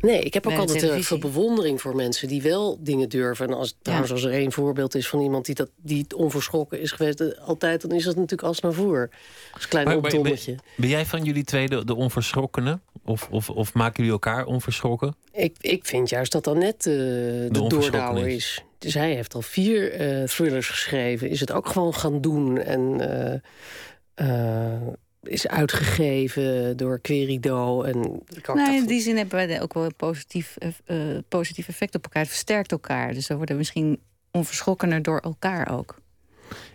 Nee, ik heb ook altijd heel veel bewondering voor mensen die wel dingen durven. En als, trouwens, als er één voorbeeld is van iemand die, dat, die onverschrokken is geweest, eh, altijd, dan is dat natuurlijk als naar voren. Als klein maar, ben, ben, jij van jullie twee de, de onverschrokkene? Of, of, of maken jullie elkaar onverschrokken? Ik, ik vind juist dat dan net uh, de, de doordouwer is. Dus hij heeft al vier uh, thrillers geschreven. Is het ook gewoon gaan doen. En uh, is uitgegeven door Querido. En nou, in die zin hebben wij ook wel een positief, uh, positief effect op elkaar. Het versterkt elkaar. Dus we worden misschien onverschrokkener door elkaar ook.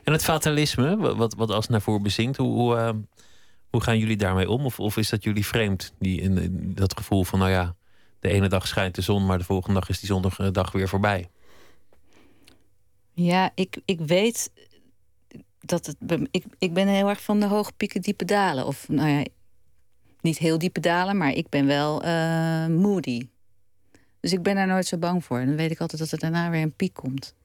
En het fatalisme, wat, wat als naar voren bezinkt, hoe, hoe, hoe, gaan jullie daarmee om? Of, of is dat jullie vreemd, die, in, dat gevoel van, nou ja, de ene dag schijnt de zon, maar de volgende dag is die zondag weer voorbij? Ja, ik, ik weet dat het. Ik, ik ben heel erg van de hoge pieken, diepe dalen. Of nou ja, niet heel diepe dalen, maar ik ben wel uh, moody. Dus ik ben daar nooit zo bang voor. En dan weet ik altijd dat er daarna weer een piek komt.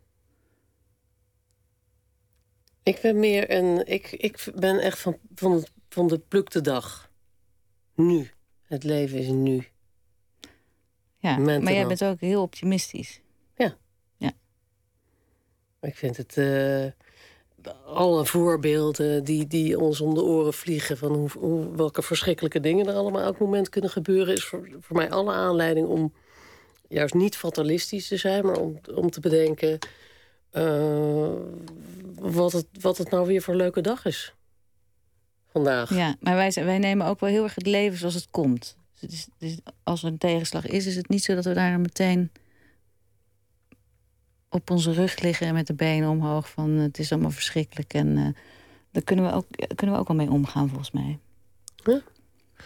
Ik ben meer een. Ik, ik ben echt van, van, van de plukte dag. Nu. Het leven is nu. Ja, maar jij bent ook heel optimistisch. Ik vind het. Uh, alle voorbeelden die, die ons om de oren vliegen. van hoe, hoe, welke verschrikkelijke dingen er allemaal elk moment kunnen gebeuren. is voor, voor mij alle aanleiding om juist niet fatalistisch te zijn. maar om, om te bedenken. Uh, wat, het, wat het nou weer voor een leuke dag is. Vandaag. Ja, maar wij, wij nemen ook wel heel erg het leven zoals het komt. Dus, dus als er een tegenslag is, is het niet zo dat we daar meteen op onze rug liggen met de benen omhoog van het is allemaal verschrikkelijk. En uh, daar kunnen we, ook, kunnen we ook wel mee omgaan, volgens mij.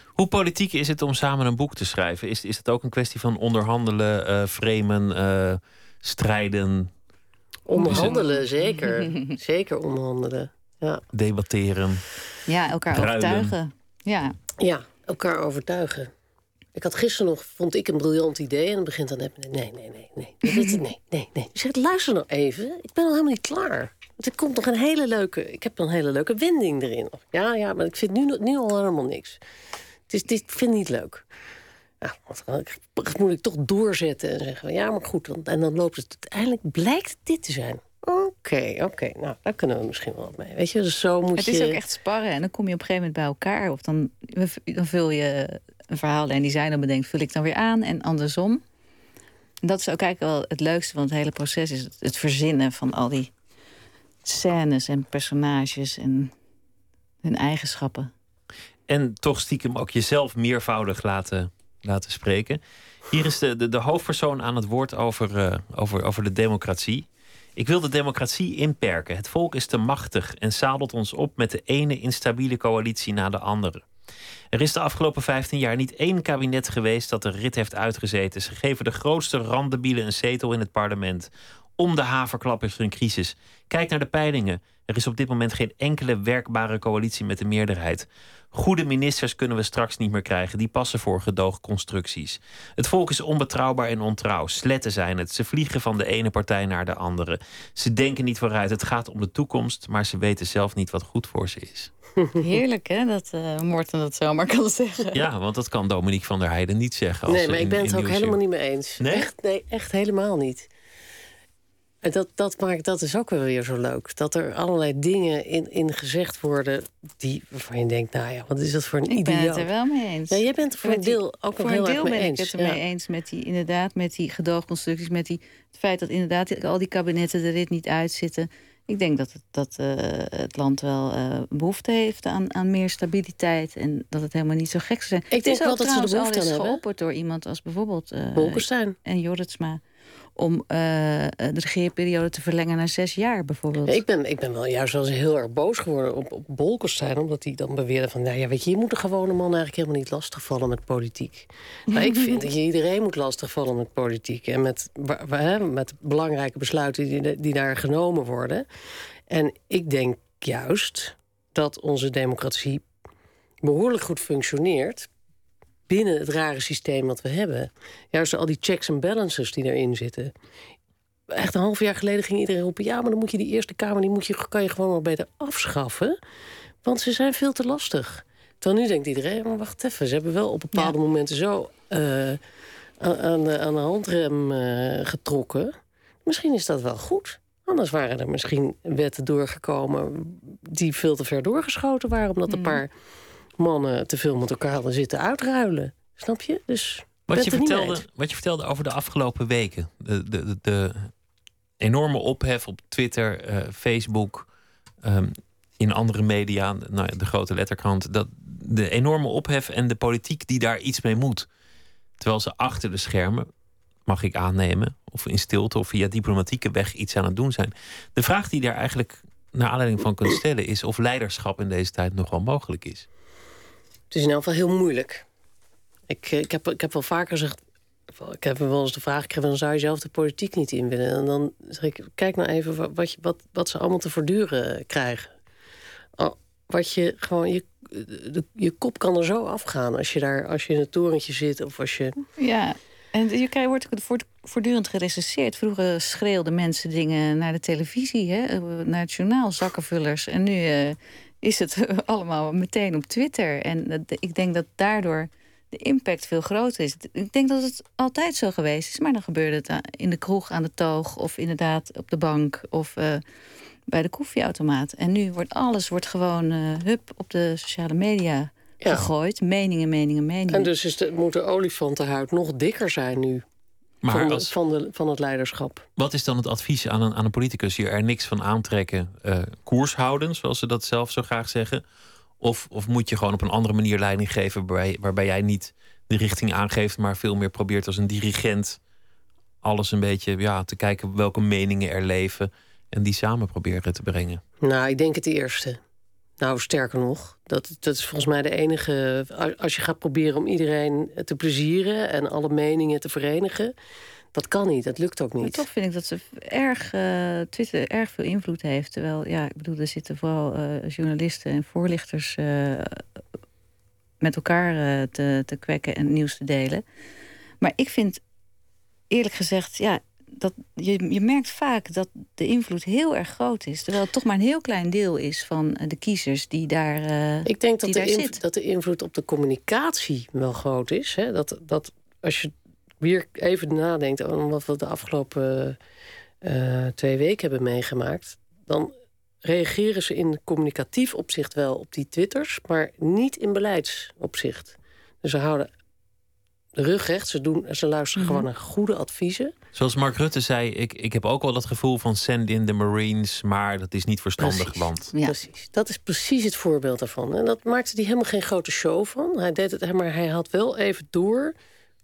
Hoe politiek is het om samen een boek te schrijven? Is, is het ook een kwestie van onderhandelen, uh, framen, uh, strijden? Onderhandelen, zeker. zeker onderhandelen. Ja. Debatteren. Ja, elkaar overtuigen. Ja. ja, elkaar overtuigen. Ik had gisteren nog, vond ik een briljant idee. En dan begint dan net nee, nee, nee, nee. Nee, nee, nee. nee. Luister nou even. Ik ben al helemaal niet klaar. Want er komt nog een hele leuke, ik heb nog een hele leuke wending erin. Ja, ja, maar ik vind nu, nu al helemaal niks. Het is, dit vind ik niet leuk. Nou, dat moet ik toch doorzetten en zeggen, ja, maar goed. En dan loopt het uiteindelijk, blijkt dit te zijn. Oké, oké. Nou, daar kunnen we misschien wel wat mee. Weet je, dus zo moet het je... Het is ook echt sparren. En dan kom je op een gegeven moment bij elkaar. Of dan, dan vul je een verhaal en die zijn dan bedenkt, vul ik dan weer aan en andersom. En dat is ook eigenlijk wel het leukste van het hele proces, is het, verzinnen van al die scènes en personages en hun eigenschappen. En toch stiekem ook jezelf meervoudig laten, laten spreken. Hier is de, de, de hoofdpersoon aan het woord over, uh, over, over de democratie. Ik wil de democratie inperken. Het volk is te machtig en zadelt ons op met de ene instabiele coalitie na de andere. Er is de afgelopen 15 jaar niet één kabinet geweest dat de rit heeft uitgezeten. Ze geven de grootste randebielen een zetel in het parlement. Om de haverklap is er een crisis. Kijk naar de peilingen. Er is op dit moment geen enkele werkbare coalitie met de meerderheid. Goede ministers kunnen we straks niet meer krijgen. Die passen voor gedoogconstructies. Het volk is onbetrouwbaar en ontrouw. Sletten zijn het. Ze vliegen van de ene partij naar de andere. Ze denken niet vooruit. Het gaat om de toekomst, maar ze weten zelf niet wat goed voor ze is. Heerlijk hè, dat uh, Morten dat zomaar kan zeggen. Ja, want dat kan Dominique van der Heijden niet zeggen. nee, maar ik ben het ook helemaal niet mee eens. Nee? Echt, nee, echt helemaal niet. En dat, dat, maakt, dat is ook wel weer zo leuk. Dat er allerlei dingen in, in gezegd worden die, waarvan je denkt, nou ja, wat is dat voor een idioot? Ik ben het er wel mee eens. Ja, jij bent er voor een deel ook nog heel erg mee eens. ik het er mee eens met die, inderdaad, met die gedoogconstructies, met die, het feit dat inderdaad al die kabinetten er dit niet uitzitten. Ik denk dat het, dat, uh, het land wel uh, behoefte heeft aan, aan meer stabiliteit. En dat het helemaal niet zo gek zou zijn. Ik denk wel dat ze de behoefte aan hebben. geopperd door iemand als bijvoorbeeld uh, Bolkestein en Jorritsma om uh, de regeerperiode te verlengen naar zes jaar bijvoorbeeld. Ik ben, ik ben wel juist wel eens heel erg boos geworden op, op Bolkestein... omdat hij dan beweerde van... nou ja, weet je, je moet de gewone man eigenlijk helemaal niet lastigvallen met politiek. Maar ik vind dat je iedereen moet lastigvallen met politiek... en met, met belangrijke besluiten die, die daar genomen worden. En ik denk juist dat onze democratie behoorlijk goed functioneert binnen het rare systeem wat we hebben. Juist al die checks en balances die erin zitten. Echt een half jaar geleden ging iedereen roepen... ja, maar dan moet je die Eerste Kamer... die moet je, kan je gewoon wel beter afschaffen. Want ze zijn veel te lastig. Terwijl nu denkt iedereen, maar wacht even... ze hebben wel op bepaalde ja. momenten zo uh, aan, de, aan de handrem uh, getrokken. Misschien is dat wel goed. Anders waren er misschien wetten doorgekomen... die veel te ver doorgeschoten waren... omdat een paar mannen te veel met elkaar hadden zitten uitruilen. Snap je? Dus wat je, vertelde, wat je vertelde over de afgelopen weken. De, de, de, de enorme ophef op Twitter, uh, Facebook, um, in andere media, nou, de grote letterkrant. Dat, de enorme ophef en de politiek die daar iets mee moet. Terwijl ze achter de schermen, mag ik aannemen, of in stilte of via diplomatieke weg iets aan het doen zijn. De vraag die daar eigenlijk naar aanleiding van kunt stellen is of leiderschap in deze tijd nog wel mogelijk is. Het is in elk geval heel moeilijk. Ik, ik, heb, ik heb wel vaker gezegd... Ik heb wel eens de vraag gekregen... dan zou je zelf de politiek niet in willen. En dan zeg ik, kijk nou even wat, je, wat, wat ze allemaal te voortduren krijgen. Wat je gewoon... Je, de, je kop kan er zo afgaan als je, daar, als je in het torentje zit of als je... Ja, en je wordt voortdurend gerecenseerd. Vroeger schreeuwden mensen dingen naar de televisie, hè? naar het journaal, zakkenvullers. En nu... Uh, is het allemaal meteen op Twitter. En ik denk dat daardoor de impact veel groter is. Ik denk dat het altijd zo geweest is, maar dan gebeurde het in de kroeg aan de toog, of inderdaad op de bank of uh, bij de koffieautomaat. En nu wordt alles wordt gewoon uh, hup op de sociale media ja. gegooid. Meningen, meningen, meningen. En dus is de, moet de olifantenhuid nog dikker zijn nu. Maar van, als, van, de, van het leiderschap. Wat is dan het advies aan een, aan een politicus? Je er niks van aantrekken, uh, koers houden, zoals ze dat zelf zo graag zeggen? Of, of moet je gewoon op een andere manier leiding geven, waarbij, waarbij jij niet de richting aangeeft, maar veel meer probeert als een dirigent alles een beetje ja, te kijken welke meningen er leven en die samen proberen te brengen? Nou, ik denk het eerste. Nou, sterker nog, dat, dat is volgens mij de enige. Als je gaat proberen om iedereen te plezieren en alle meningen te verenigen, dat kan niet, dat lukt ook niet. Maar toch vind ik dat ze erg, uh, Twitter erg veel invloed heeft. Terwijl, ja, ik bedoel, er zitten vooral uh, journalisten en voorlichters uh, met elkaar te, te kwekken en nieuws te delen. Maar ik vind eerlijk gezegd, ja, dat, je, je merkt vaak dat de invloed heel erg groot is. Terwijl het toch maar een heel klein deel is van de kiezers die daar uh, Ik denk dat de, invloed, dat de invloed op de communicatie wel groot is. Hè? Dat, dat als je weer even nadenkt over wat we de afgelopen uh, twee weken hebben meegemaakt... dan reageren ze in communicatief opzicht wel op die twitters... maar niet in beleidsopzicht. Dus ze houden de rug recht. Ze, doen, ze luisteren Mhm. gewoon naar goede adviezen. Zoals Mark Rutte zei, ik, ik heb ook wel dat gevoel van send in the Marines, maar dat is niet verstandig, Precies. want Ja. Precies. Dat is precies het voorbeeld daarvan. En dat maakte hij helemaal geen grote show van. Hij deed het, maar hij had wel even door.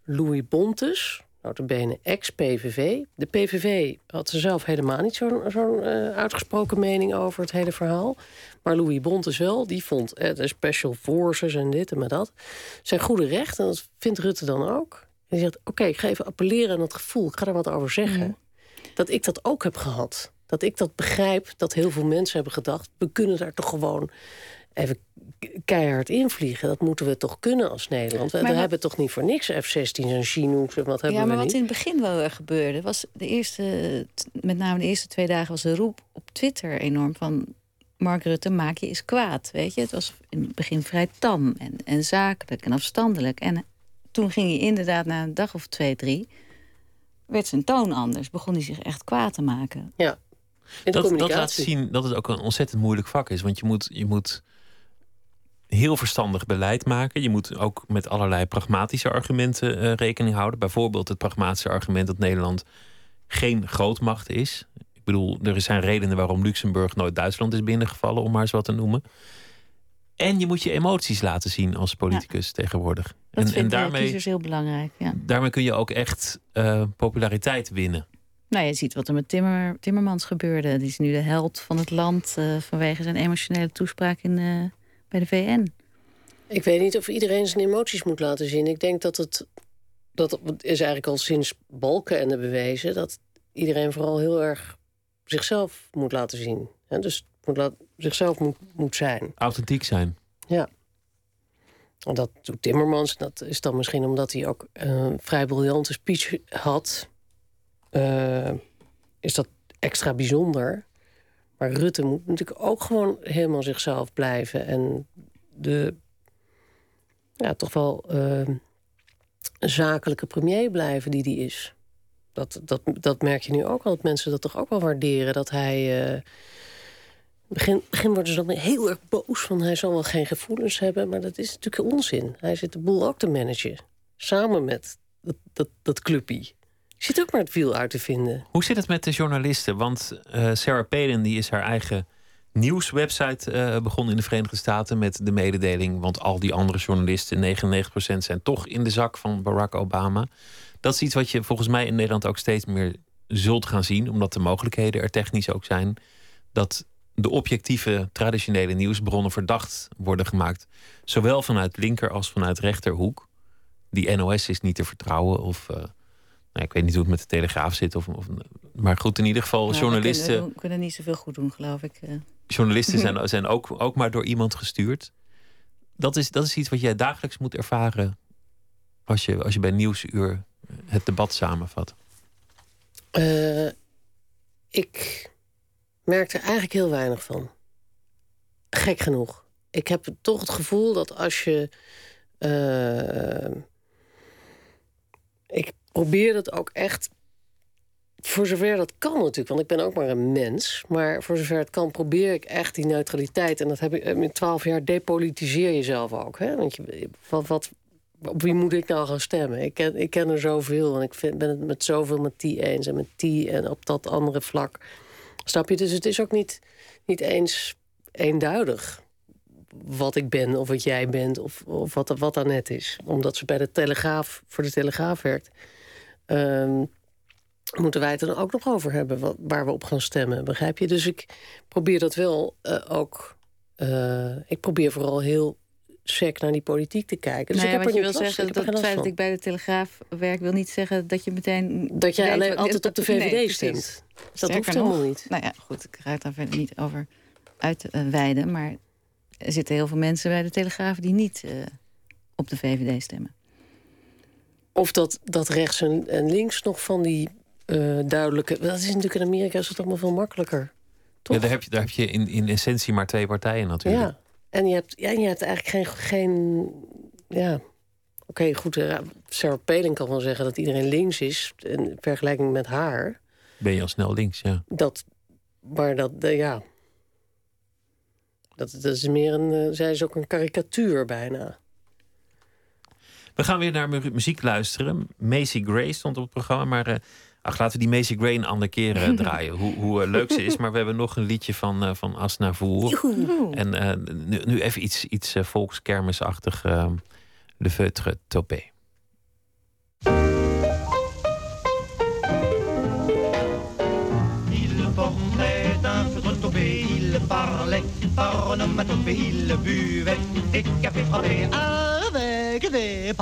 Louis Bontes, notabene ex-PVV. De PVV had ze zelf helemaal niet zo'n zo'n eh, uitgesproken mening over het hele verhaal. Maar Louis Bontes wel, die vond eh, de special forces en dit en maar dat. Zijn goede recht, en dat vindt Rutte dan ook. En hij zegt, oké, ik ga even appelleren aan dat gevoel. Ik ga er wat over zeggen. dat ik dat ook heb gehad. Dat ik dat begrijp, dat heel veel mensen hebben gedacht... we kunnen daar toch gewoon even keihard invliegen. Dat moeten we toch kunnen als Nederland. We, we hebben toch niet voor niks F-16's en Chinooks en wat hebben ja, we maar wat niet? in het begin wel gebeurde... was de eerste, met name de eerste twee dagen... was de roep op Twitter enorm van... Mark Rutte, maak je eens kwaad, weet je. Het was in het begin vrij tam en, en zakelijk en afstandelijk. En toen ging hij inderdaad na een dag of twee, drie... werd zijn toon anders. Begon hij zich echt kwaad te maken. Ja, Dat, dat laat zien dat het ook een ontzettend moeilijk vak is. Want je moet, je moet heel verstandig beleid maken. Je moet ook met allerlei pragmatische argumenten eh, rekening houden. Bijvoorbeeld het pragmatische argument dat Nederland geen grootmacht is. Ik bedoel, er zijn redenen waarom Luxemburg nooit Duitsland is binnengevallen, om maar eens wat te noemen. En je moet je emoties laten zien als politicus tegenwoordig. Dat en, en vinden daarmee, kiezers heel belangrijk, ja. daarmee kun je ook echt eh, populariteit winnen. Nou, je ziet wat er met Timmer, Timmermans gebeurde. Die is nu de held van het land eh, vanwege zijn emotionele toespraak in, eh, bij de VN. Ik weet niet of iedereen zijn emoties moet laten zien. Ik denk dat het... Dat is eigenlijk al sinds Balkenende bewezen... dat iedereen vooral heel erg zichzelf moet laten zien. Hè, dus moet laat, zichzelf moet, moet zijn. Authentiek zijn. Ja. En dat doet Timmermans. Dat is dan misschien omdat hij ook een vrij briljante speech had. Eh, is dat extra bijzonder. Maar Rutte moet natuurlijk ook gewoon helemaal zichzelf blijven. En de ja, toch wel eh, zakelijke premier blijven die die is. Dat, dat, dat merk je nu ook al. Dat mensen dat toch ook wel waarderen. Dat hij. eh begin, begin worden ze dan heel erg boos van hij zal wel geen gevoelens hebben. Maar dat is natuurlijk onzin. Hij zit de boel ook te managen. Samen met dat, dat, dat. Zit ook maar het wiel uit te vinden. Hoe zit het met de journalisten? Want eh, Sarah Palin die is haar eigen nieuwswebsite eh, begonnen in de Verenigde Staten met de mededeling. Want al die andere journalisten, 99% zijn toch in de zak van Barack Obama. Dat is iets wat je volgens mij in Nederland ook steeds meer zult gaan zien, omdat de mogelijkheden er technisch ook zijn. Dat de objectieve traditionele nieuwsbronnen verdacht worden gemaakt. Zowel vanuit linker als vanuit rechterhoek. Die NOS is niet te vertrouwen. Of uh, nou, ik weet niet hoe het met de Telegraaf zit. Of, of maar goed, in ieder geval, Nou, journalisten. We kunnen, we kunnen, niet zoveel goed doen, geloof ik. Uh. Journalisten zijn, zijn ook, ook maar door iemand gestuurd. Dat is, dat is iets wat jij dagelijks moet ervaren. Als je, als je bij Nieuwsuur het debat samenvat. Uh, ik merk er eigenlijk heel weinig van. Gek genoeg. Ik heb toch het gevoel dat als je. Uh, ik probeer het ook echt. Voor zover dat kan natuurlijk, want ik ben ook maar een mens. Maar voor zover het kan, probeer ik echt die neutraliteit. En dat heb ik in twaalf jaar depolitiseer jezelf ook. Hè? Want je, wat, op wie moet ik nou gaan stemmen? Ik ken, ik ken er zoveel en ik vind, ben het met zoveel met die eens en met die en op dat andere vlak. Snap je? Dus het is ook niet, niet eens eenduidig wat ik ben of wat jij bent of, of wat, wat net is. Omdat ze bij de Telegraaf, voor de Telegraaf werkt. Um, moeten wij het er ook nog over hebben wat, waar we op gaan stemmen, begrijp je? Dus ik probeer dat wel uh, ook... Uh, ik probeer vooral heel sec naar die politiek te kijken. Dus ik heb wat er je wil zeggen, dat het feit dat ik bij de Telegraaf werk... wil niet zeggen dat je meteen... Dat jij alleen altijd op de VVD nee, stemt. Dat hoeft helemaal nog, niet. Nou ja, goed, ik ga het daar verder niet over uitweiden. Maar er zitten heel veel mensen bij de Telegraaf... die niet op de VVD stemmen. Of dat, dat rechts en, en links nog van die uh, duidelijke... Dat is natuurlijk in Amerika is het allemaal veel makkelijker. Toch? Ja, daar heb je, daar heb je in, in essentie maar twee partijen natuurlijk. Ja, en je hebt, ja, je hebt eigenlijk geen... geen ja, Oké, okay, goed. Uh, Sarah Palin kan wel zeggen dat iedereen links is... in vergelijking met haar. Ben je al snel links, ja. Dat, maar dat, uh, ja... Dat, dat is meer een... Zij is ook een karikatuur bijna. We gaan weer naar mu muziek luisteren. Macy Gray stond op het programma, maar... Uh, Ach, laten we die Macy Gray een andere keer uh, draaien. hoe, hoe uh, leuk ze is. Maar we hebben nog een liedje van, uh, van Asnavour. En nu, nu, even iets, iets volkskermisachtig. Le Feutre Topé. Il portait un feutre topé, il parlait par onomatopée, il buvait des cafés frappés avec des.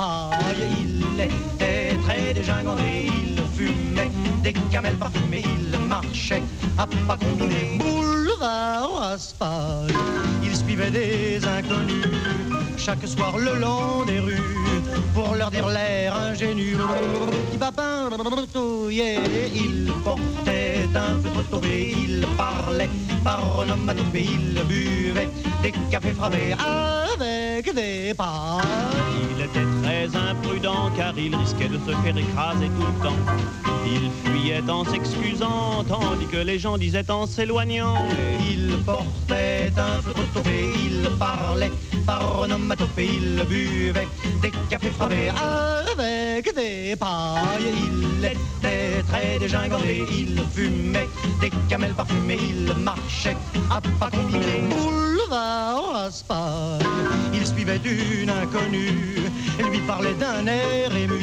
Il était très dégingandé, il fumait des des camels parfumés, il marchait à pas combiner. Boulevard asphalte, il suivait des inconnus chaque soir le long des rues pour leur dire l'air ingénu. Il portait un peu trop il parlait par onomatopée, il buvait des cafés frappés avec des pailles. Il était très imprudent car il risquait de se faire écraser tout le temps. Il fuyait en s'excusant, tandis que les gens disaient en s'éloignant. Il portait un peu trop il parlait par onomatopée, il buvait des cafés frappés avec des pailles. Il était très dégingandé, il fumait des camels parfumés, il marchait à pas Boulevard Raspail, il suivait une inconnue, lui parlait d'un air ému.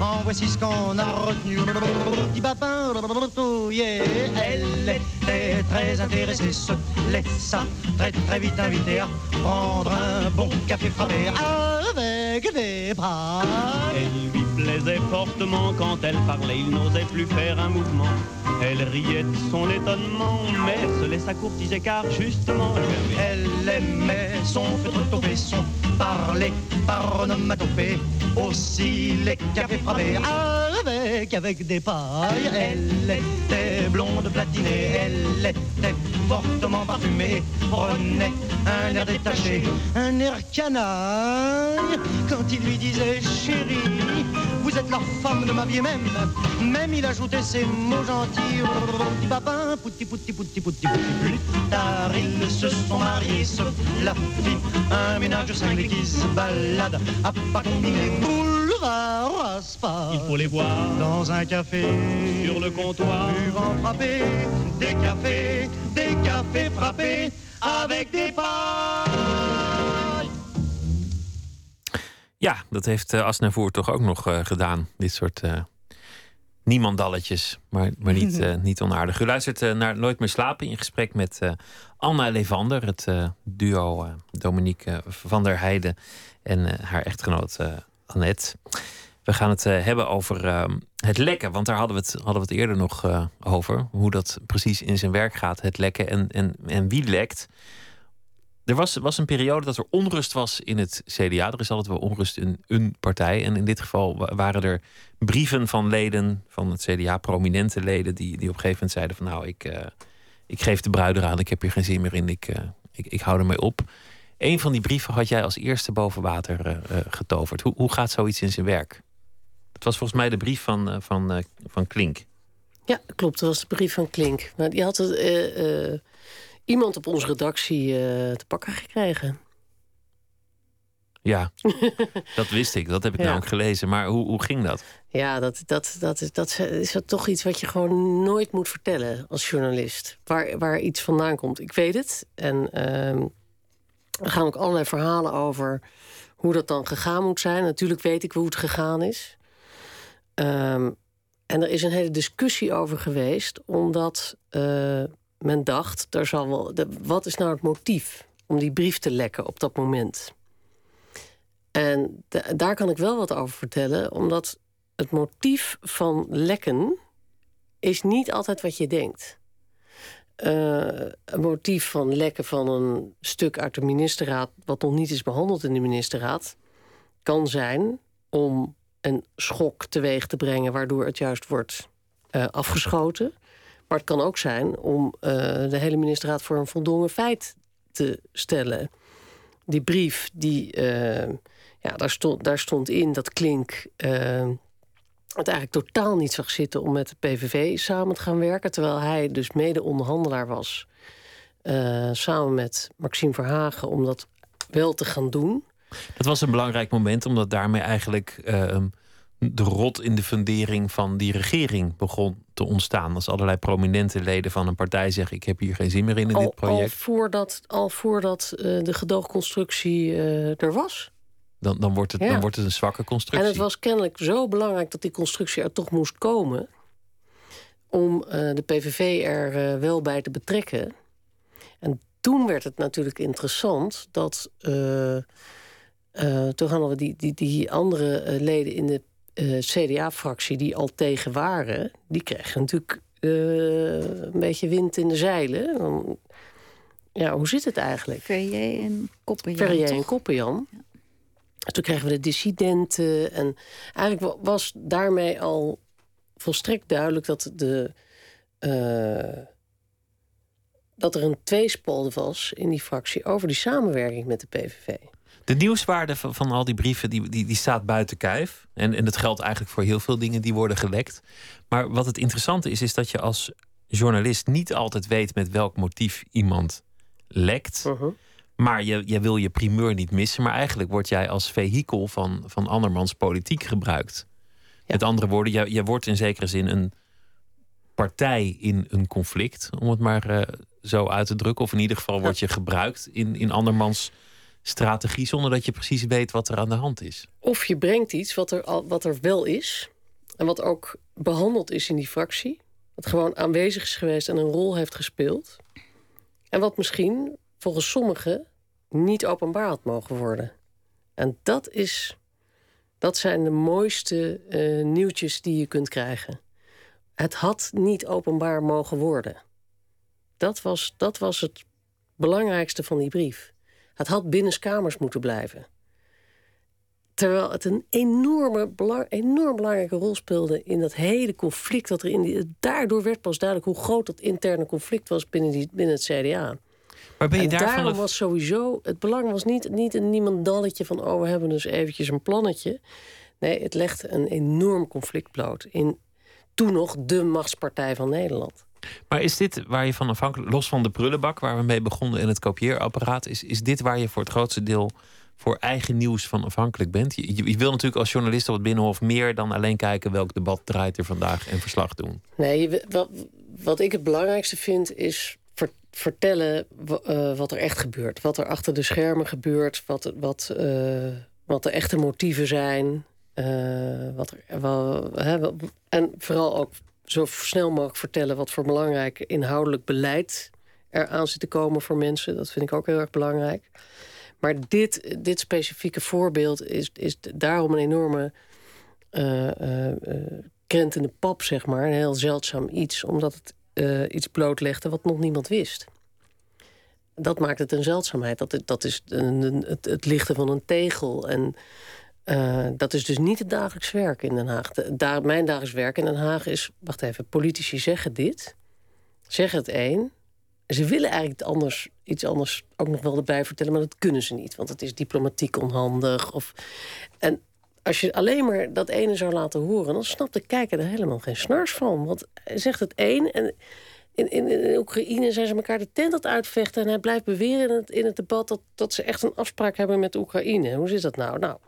En voici ce qu'on a retenu. Petit papin, elle était très intéressée, se laissa très très vite inviter à prendre un bon café frappé avec des pailles. Elle lui plaisait fortement quand elle parlait, il n'osait plus faire un mouvement. Elle riait de son étonnement, mais se laissa courtiser car justement, elle aimait son topé, son parler par onomatopée, aussi les cafés frappés avec, avec des pailles. Elle était blonde platinée, elle était fortement parfumée, prenait un air détaché, un air canaille, quand il lui disait chérie, vous êtes la femme de ma vie. Même, même il ajoutait ces mots gentils, petit papin, pouti pouti pouti pouti plus tard ils se sont mariés, la fit un ménage cinglé qui se balade à pas combiner boulevard Asphalt. Il faut les voir dans un café, sur le comptoir, buvant frapper, des cafés, des cafés frappés avec des pailles. Ja, dat heeft uh, Asnavoer toch ook nog uh, gedaan. Dit soort uh, niemandalletjes, maar, maar niet, uh, niet onaardig. U luistert uh, naar Nooit meer slapen in gesprek met uh, Anna Levander, het duo Dominique van der Heijden en haar echtgenoot Annette. We gaan het hebben over het lekken, want daar hadden we het, hadden we het eerder nog over. Hoe dat precies in zijn werk gaat, het lekken en, en, en wie lekt. Er was, was een periode dat er onrust was in het CDA. Er is altijd wel onrust in een partij. En in dit geval waren er brieven van leden van het CDA, prominente leden, die, die op een gegeven moment zeiden van nou, ik, uh, ik geef de bruid eraan, ik heb hier geen zin meer in, ik, uh, ik, ik hou ermee op. Een van die brieven had jij als eerste boven water uh, getoverd. Hoe, hoe gaat zoiets in zijn werk? Het was volgens mij de brief van, van, van Klink. Ja, klopt. Dat was de brief van Klink. Maar die had het iemand op onze redactie uh, te pakken gekregen. Ja, dat wist ik. Dat heb ik ja. namelijk gelezen. Maar hoe, hoe ging dat? Ja, dat, dat, dat, is, dat is dat toch iets wat je gewoon nooit moet vertellen als journalist. Waar, waar iets vandaan komt. Ik weet het. En uh, er gaan ook allerlei verhalen over hoe dat dan gegaan moet zijn. Natuurlijk weet ik hoe het gegaan is. Um, en er is een hele discussie over geweest, omdat uh, men dacht, daar zal wel, de, wat is nou het motief om die brief te lekken op dat moment? En daar kan ik wel wat over vertellen, omdat het motief van lekken is niet altijd wat je denkt. Uh, een motief van lekken van een stuk uit de ministerraad, wat nog niet is behandeld in de ministerraad, kan zijn om een schok teweeg te brengen, waardoor het juist wordt uh, afgeschoten. Maar het kan ook zijn om uh, de hele ministerraad voor een voldongen feit te stellen. Die brief, die, uh, ja, daar, stond, daar stond in dat Klink uh, het eigenlijk totaal niet zag zitten om met de PVV samen te gaan werken. Terwijl hij dus mede-onderhandelaar was. samen met Maxime Verhagen om dat wel te gaan doen. Dat was een belangrijk moment, omdat daarmee eigenlijk de rot in de fundering van die regering begon te ontstaan. Als allerlei prominente leden van een partij zeggen: Ik heb hier geen zin meer in, in al, dit project. Al voordat, al voordat uh, de gedoogconstructie uh, er was. Dan, dan, wordt het, ja. dan wordt het een zwakke constructie. En het was kennelijk zo belangrijk dat die constructie er toch moest komen. om uh, de PVV er wel bij te betrekken. En toen werd het natuurlijk interessant dat. toen hadden we die, die, die andere leden in de eh, CDA-fractie die al tegen waren, die kregen natuurlijk eh, een beetje wind in de zeilen. Dan, ja, hoe zit het eigenlijk? Verrier en Koppenjan. Verrier en? Koppenjan. Toen kregen we de dissidenten. En eigenlijk wa- was daarmee al volstrekt duidelijk dat, de, eh, dat er een tweespol was in die fractie over die samenwerking met de PVV. De nieuwswaarde van, van al die brieven die, die, die staat buiten kijf. En, en dat geldt eigenlijk voor heel veel dingen die worden gelekt. Maar wat het interessante is, is dat je als journalist niet altijd weet met welk motief iemand lekt. Mhm. Maar je, je wil je primeur niet missen. Maar eigenlijk word jij als vehikel van, van andermans politiek gebruikt. Met andere woorden, je, je wordt in zekere zin een partij in een conflict. Om het maar eh, zo uit te drukken. Of in ieder geval word je gebruikt in, in andermans strategie. Zonder dat je precies weet wat er aan de hand is. Of je brengt iets wat er, al, wat er wel is. En wat ook behandeld is in die fractie. Wat gewoon aanwezig is geweest en een rol heeft gespeeld. En wat misschien volgens sommigen niet openbaar had mogen worden. En dat, is, dat zijn de mooiste eh, nieuwtjes die je kunt krijgen. Het had niet openbaar mogen worden. Dat was, dat was het belangrijkste van die brief. Het had binnenskamers moeten blijven. Terwijl het een enorme, belang, enorm belangrijke rol speelde in dat hele conflict dat er in die. Daardoor werd pas duidelijk hoe groot dat interne conflict was binnen, die, binnen het CDA. Maar ben je en daarvan... daarom was sowieso. Het belang was niet, niet een niemandalletje van. Oh, we hebben dus eventjes een plannetje. Nee, het legde een enorm conflict bloot. In toen nog de machtspartij van Nederland. Maar is dit waar je van afhankelijk, los van de prullenbak waar we mee begonnen en het kopieerapparaat, is, is dit waar je voor het grootste deel voor eigen nieuws van afhankelijk bent? Je, wil natuurlijk als journalist op het Binnenhof meer dan alleen kijken welk debat draait er vandaag en verslag doen. Nee, wat, wat ik het belangrijkste vind is ver- vertellen eh, wat er echt gebeurt. Wat er achter de schermen gebeurt. Wat, wat, eh, wat de echte motieven zijn. eh, wat er, wel- en vooral ook zo snel mogelijk vertellen wat voor belangrijk inhoudelijk beleid er aan zit te komen voor mensen. Dat vind ik ook heel erg belangrijk. Maar dit, dit specifieke voorbeeld is, is daarom een enorme krent in de pap, zeg maar. Een heel zeldzaam iets, omdat het iets blootlegde wat nog niemand wist. Dat maakt het een zeldzaamheid. Dat, dat is een- het, het lichten van een tegel. En eh, dat is dus niet het dagelijks werk in Den Haag. Mijn dagelijks werk in Den Haag is... Wacht even, politici zeggen dit. Zeggen het een. Ze willen eigenlijk het anders, iets anders ook nog wel erbij vertellen... maar dat kunnen ze niet, want het is diplomatiek onhandig. Of, en als je alleen maar dat ene zou laten horen... dan snapt de kijker er helemaal geen snars van. Want hij zegt het een en in, in, in Oekraïne zijn ze elkaar de tent aan het uitvechten... en hij blijft beweren in het, debat dat, dat ze echt een afspraak hebben met Oekraïne. Hoe zit dat nou? Nou,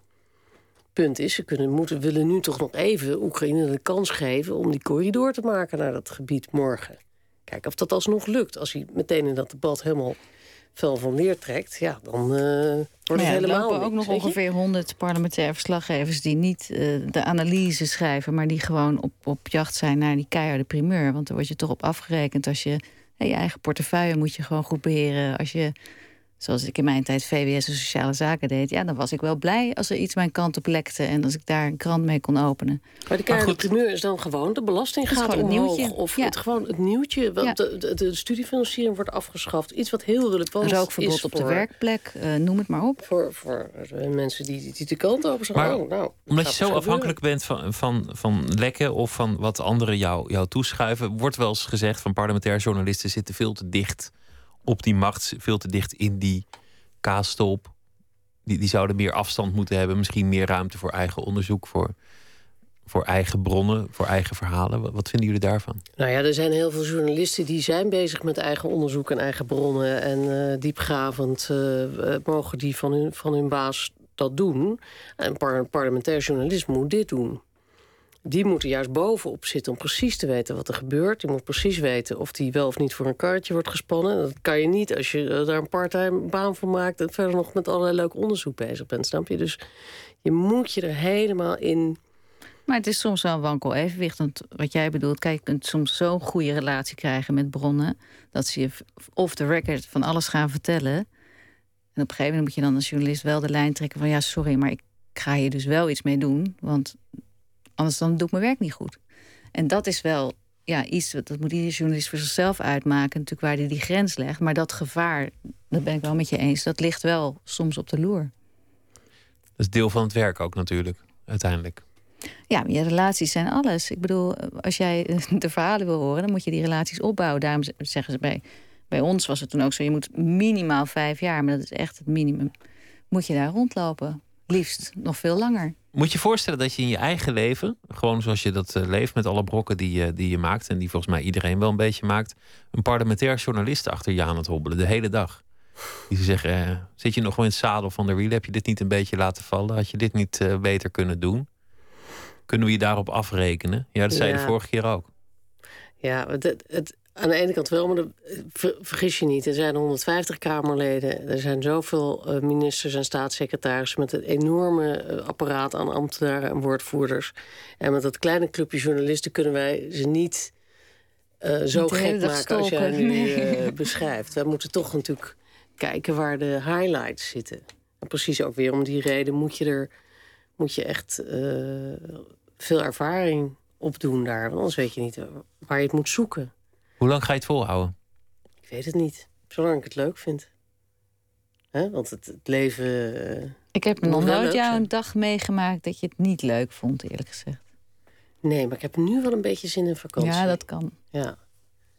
punt is, ze kunnen, moeten, willen nu toch nog even Oekraïne de kans geven... om die corridor te maken naar dat gebied morgen. Kijk of dat alsnog lukt. Als hij meteen in dat debat helemaal fel van leer trekt... ja, dan eh, wordt het ja, er helemaal lopen ook niks, nog ongeveer 100 parlementaire verslaggevers die niet eh, de analyse schrijven, maar die gewoon op, op jacht zijn naar die keiharde primeur. Want daar word je toch op afgerekend als je je eigen portefeuille moet je gewoon goed beheren. Als je, zoals ik in mijn tijd VWS en sociale zaken deed, ja, dan was ik wel blij als er iets mijn kant op lekte en als ik daar een krant mee kon openen. Maar de primeur is dan gewoon... de belasting is gaat omhoog. nieuwtje. Of Ja. het, gewoon het nieuwtje. Want Ja. de, de, de studiefinanciering wordt afgeschaft. Iets wat heel relevant Rookverbod is op de voor- werkplek, eh, noem het maar op. Voor, voor mensen die, die de kant open zijn. Maar oh, nou, Omdat je zo afhankelijk bent van, van, van lekken of van wat anderen jou, jou toeschuiven, wordt wel eens gezegd van parlementaire journalisten zitten veel te dicht op die macht, veel te dicht in die kaastop. Die, die zouden meer afstand moeten hebben, misschien meer ruimte voor eigen onderzoek, voor, voor eigen bronnen, voor eigen verhalen. Wat, vinden jullie daarvan? Nou ja, er zijn heel veel journalisten die zijn bezig met eigen onderzoek en eigen bronnen. En eh, diepgravend eh, eh, mogen die van hun, van hun baas dat doen. En par- parlementair journalist moet dit doen. Die moeten juist bovenop zitten om precies te weten wat er gebeurt. Die moet precies weten of die wel of niet voor een karretje wordt gespannen. Dat kan je niet als je eh, daar een parttime baan van maakt... en verder nog met allerlei leuk onderzoek bezig bent, snap je? Dus je moet je er helemaal in... Maar het is soms wel een wankel evenwicht. Want wat jij bedoelt, kijk, je kunt soms zo'n goede relatie krijgen met bronnen. dat ze je off the record van alles gaan vertellen. En op een gegeven moment moet je dan als journalist wel de lijn trekken van ja, sorry, maar ik ga hier dus wel iets mee doen. Want Anders dan doe ik mijn werk niet goed. En dat is wel ja, iets, dat moet iedere journalist voor zichzelf uitmaken, natuurlijk waar hij die grens legt. Maar dat gevaar, dat ben ik wel met je eens, dat ligt wel soms op de loer. Dat is deel van het werk ook natuurlijk, uiteindelijk. Ja, je relaties zijn alles. Ik bedoel, als jij de verhalen wil horen, dan moet je die relaties opbouwen. Daarom zeggen ze bij, bij ons was het toen ook zo: je moet minimaal vijf jaar, maar dat is echt het minimum. Moet je daar rondlopen? Liefst nog veel langer. Moet je voorstellen dat je in je eigen leven, gewoon zoals je dat eh, leeft met alle brokken die je, die je maakt, en die volgens mij iedereen wel een beetje maakt, een parlementair journalist achter je aan het hobbelen de hele dag. Die zeggen: eh, Zit je nog wel in het zadel van de wiel? Heb je dit niet een beetje laten vallen? Had je dit niet uh, beter kunnen doen? Kunnen we je daarop afrekenen? Ja, dat zei je de vorige keer ook. Ja, het, het, aan de ene kant wel, maar vergis je niet. Er zijn 150 Kamerleden. Er zijn zoveel uh, ministers en staatssecretarissen... met een enorme uh, apparaat aan ambtenaren en woordvoerders. En met dat kleine clubje journalisten kunnen wij ze niet... Uh, zo gek maken als jij nu nee. beschrijft. Wij moeten toch natuurlijk kijken waar de highlights zitten. En precies ook weer om die reden moet je er moet je echt veel ervaring opdoen daar. Want anders weet je niet waar je het moet zoeken. Hoe lang ga je het volhouden? Ik weet het niet. Zolang ik het leuk vind. He? Want het, het leven. Uh, ik heb nog nooit jou een dag meegemaakt dat je het niet leuk vond, eerlijk gezegd. Nee, maar ik heb nu wel een beetje zin in vakantie. Ja, dat kan. Ja.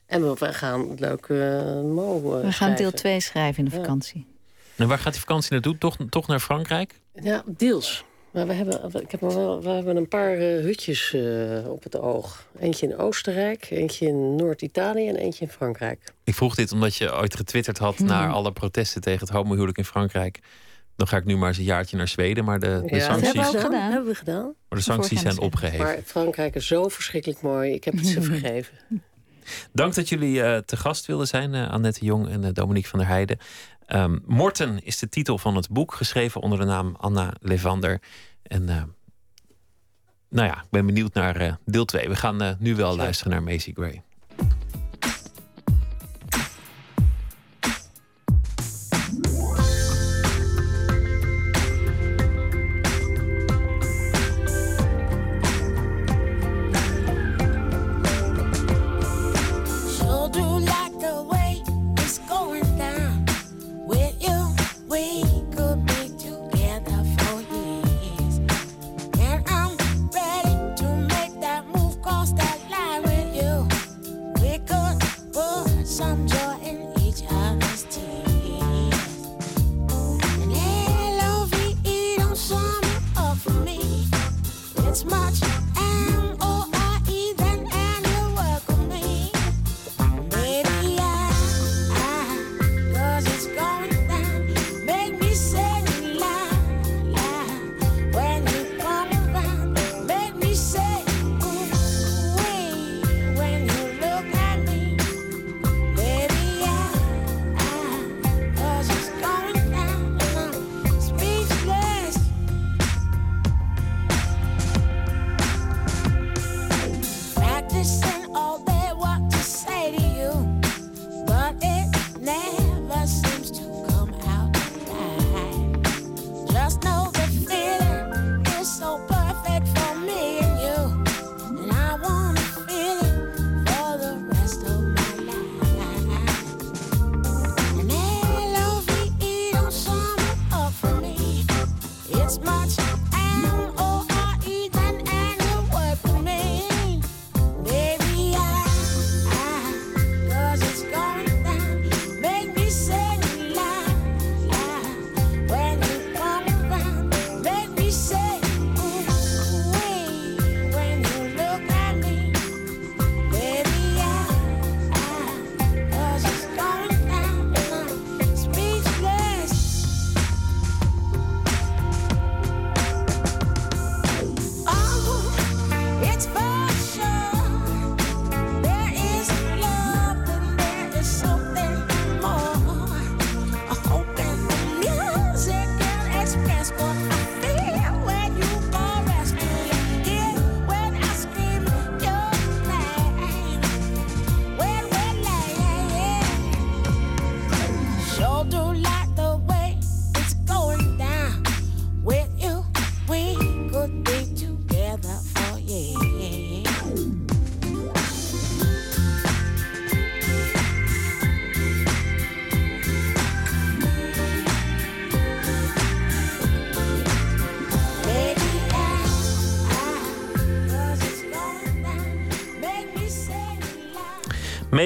En we gaan leuk uh, mo. Uh, we gaan deel 2 schrijven in de vakantie. En waar gaat die vakantie naartoe? Toch, toch naar Frankrijk? Ja, deels. Maar we hebben, ik heb wel, we hebben een paar uh, hutjes uh, op het oog. Eentje in Oostenrijk, eentje in Noord-Italië en eentje in Frankrijk. Ik vroeg dit omdat je ooit getwitterd had hmm. naar alle protesten tegen het homohuwelijk in Frankrijk. Dan ga ik nu maar eens een jaartje naar Zweden, maar de, de ja, sancties... Dat hebben we gedaan. hebben we gedaan. Maar de sancties zijn opgeheven. Maar Frankrijk is zo verschrikkelijk mooi. Ik heb het ze vergeven. Dank dat jullie uh, te gast wilden zijn, uh, Annette Jong en uh, Dominique van der Heijden. Um, Morten is de titel van het boek, geschreven onder de naam Anna Levander. En nou ja, ik ben benieuwd naar deel 2. We gaan nu wel luisteren naar Macy Gray.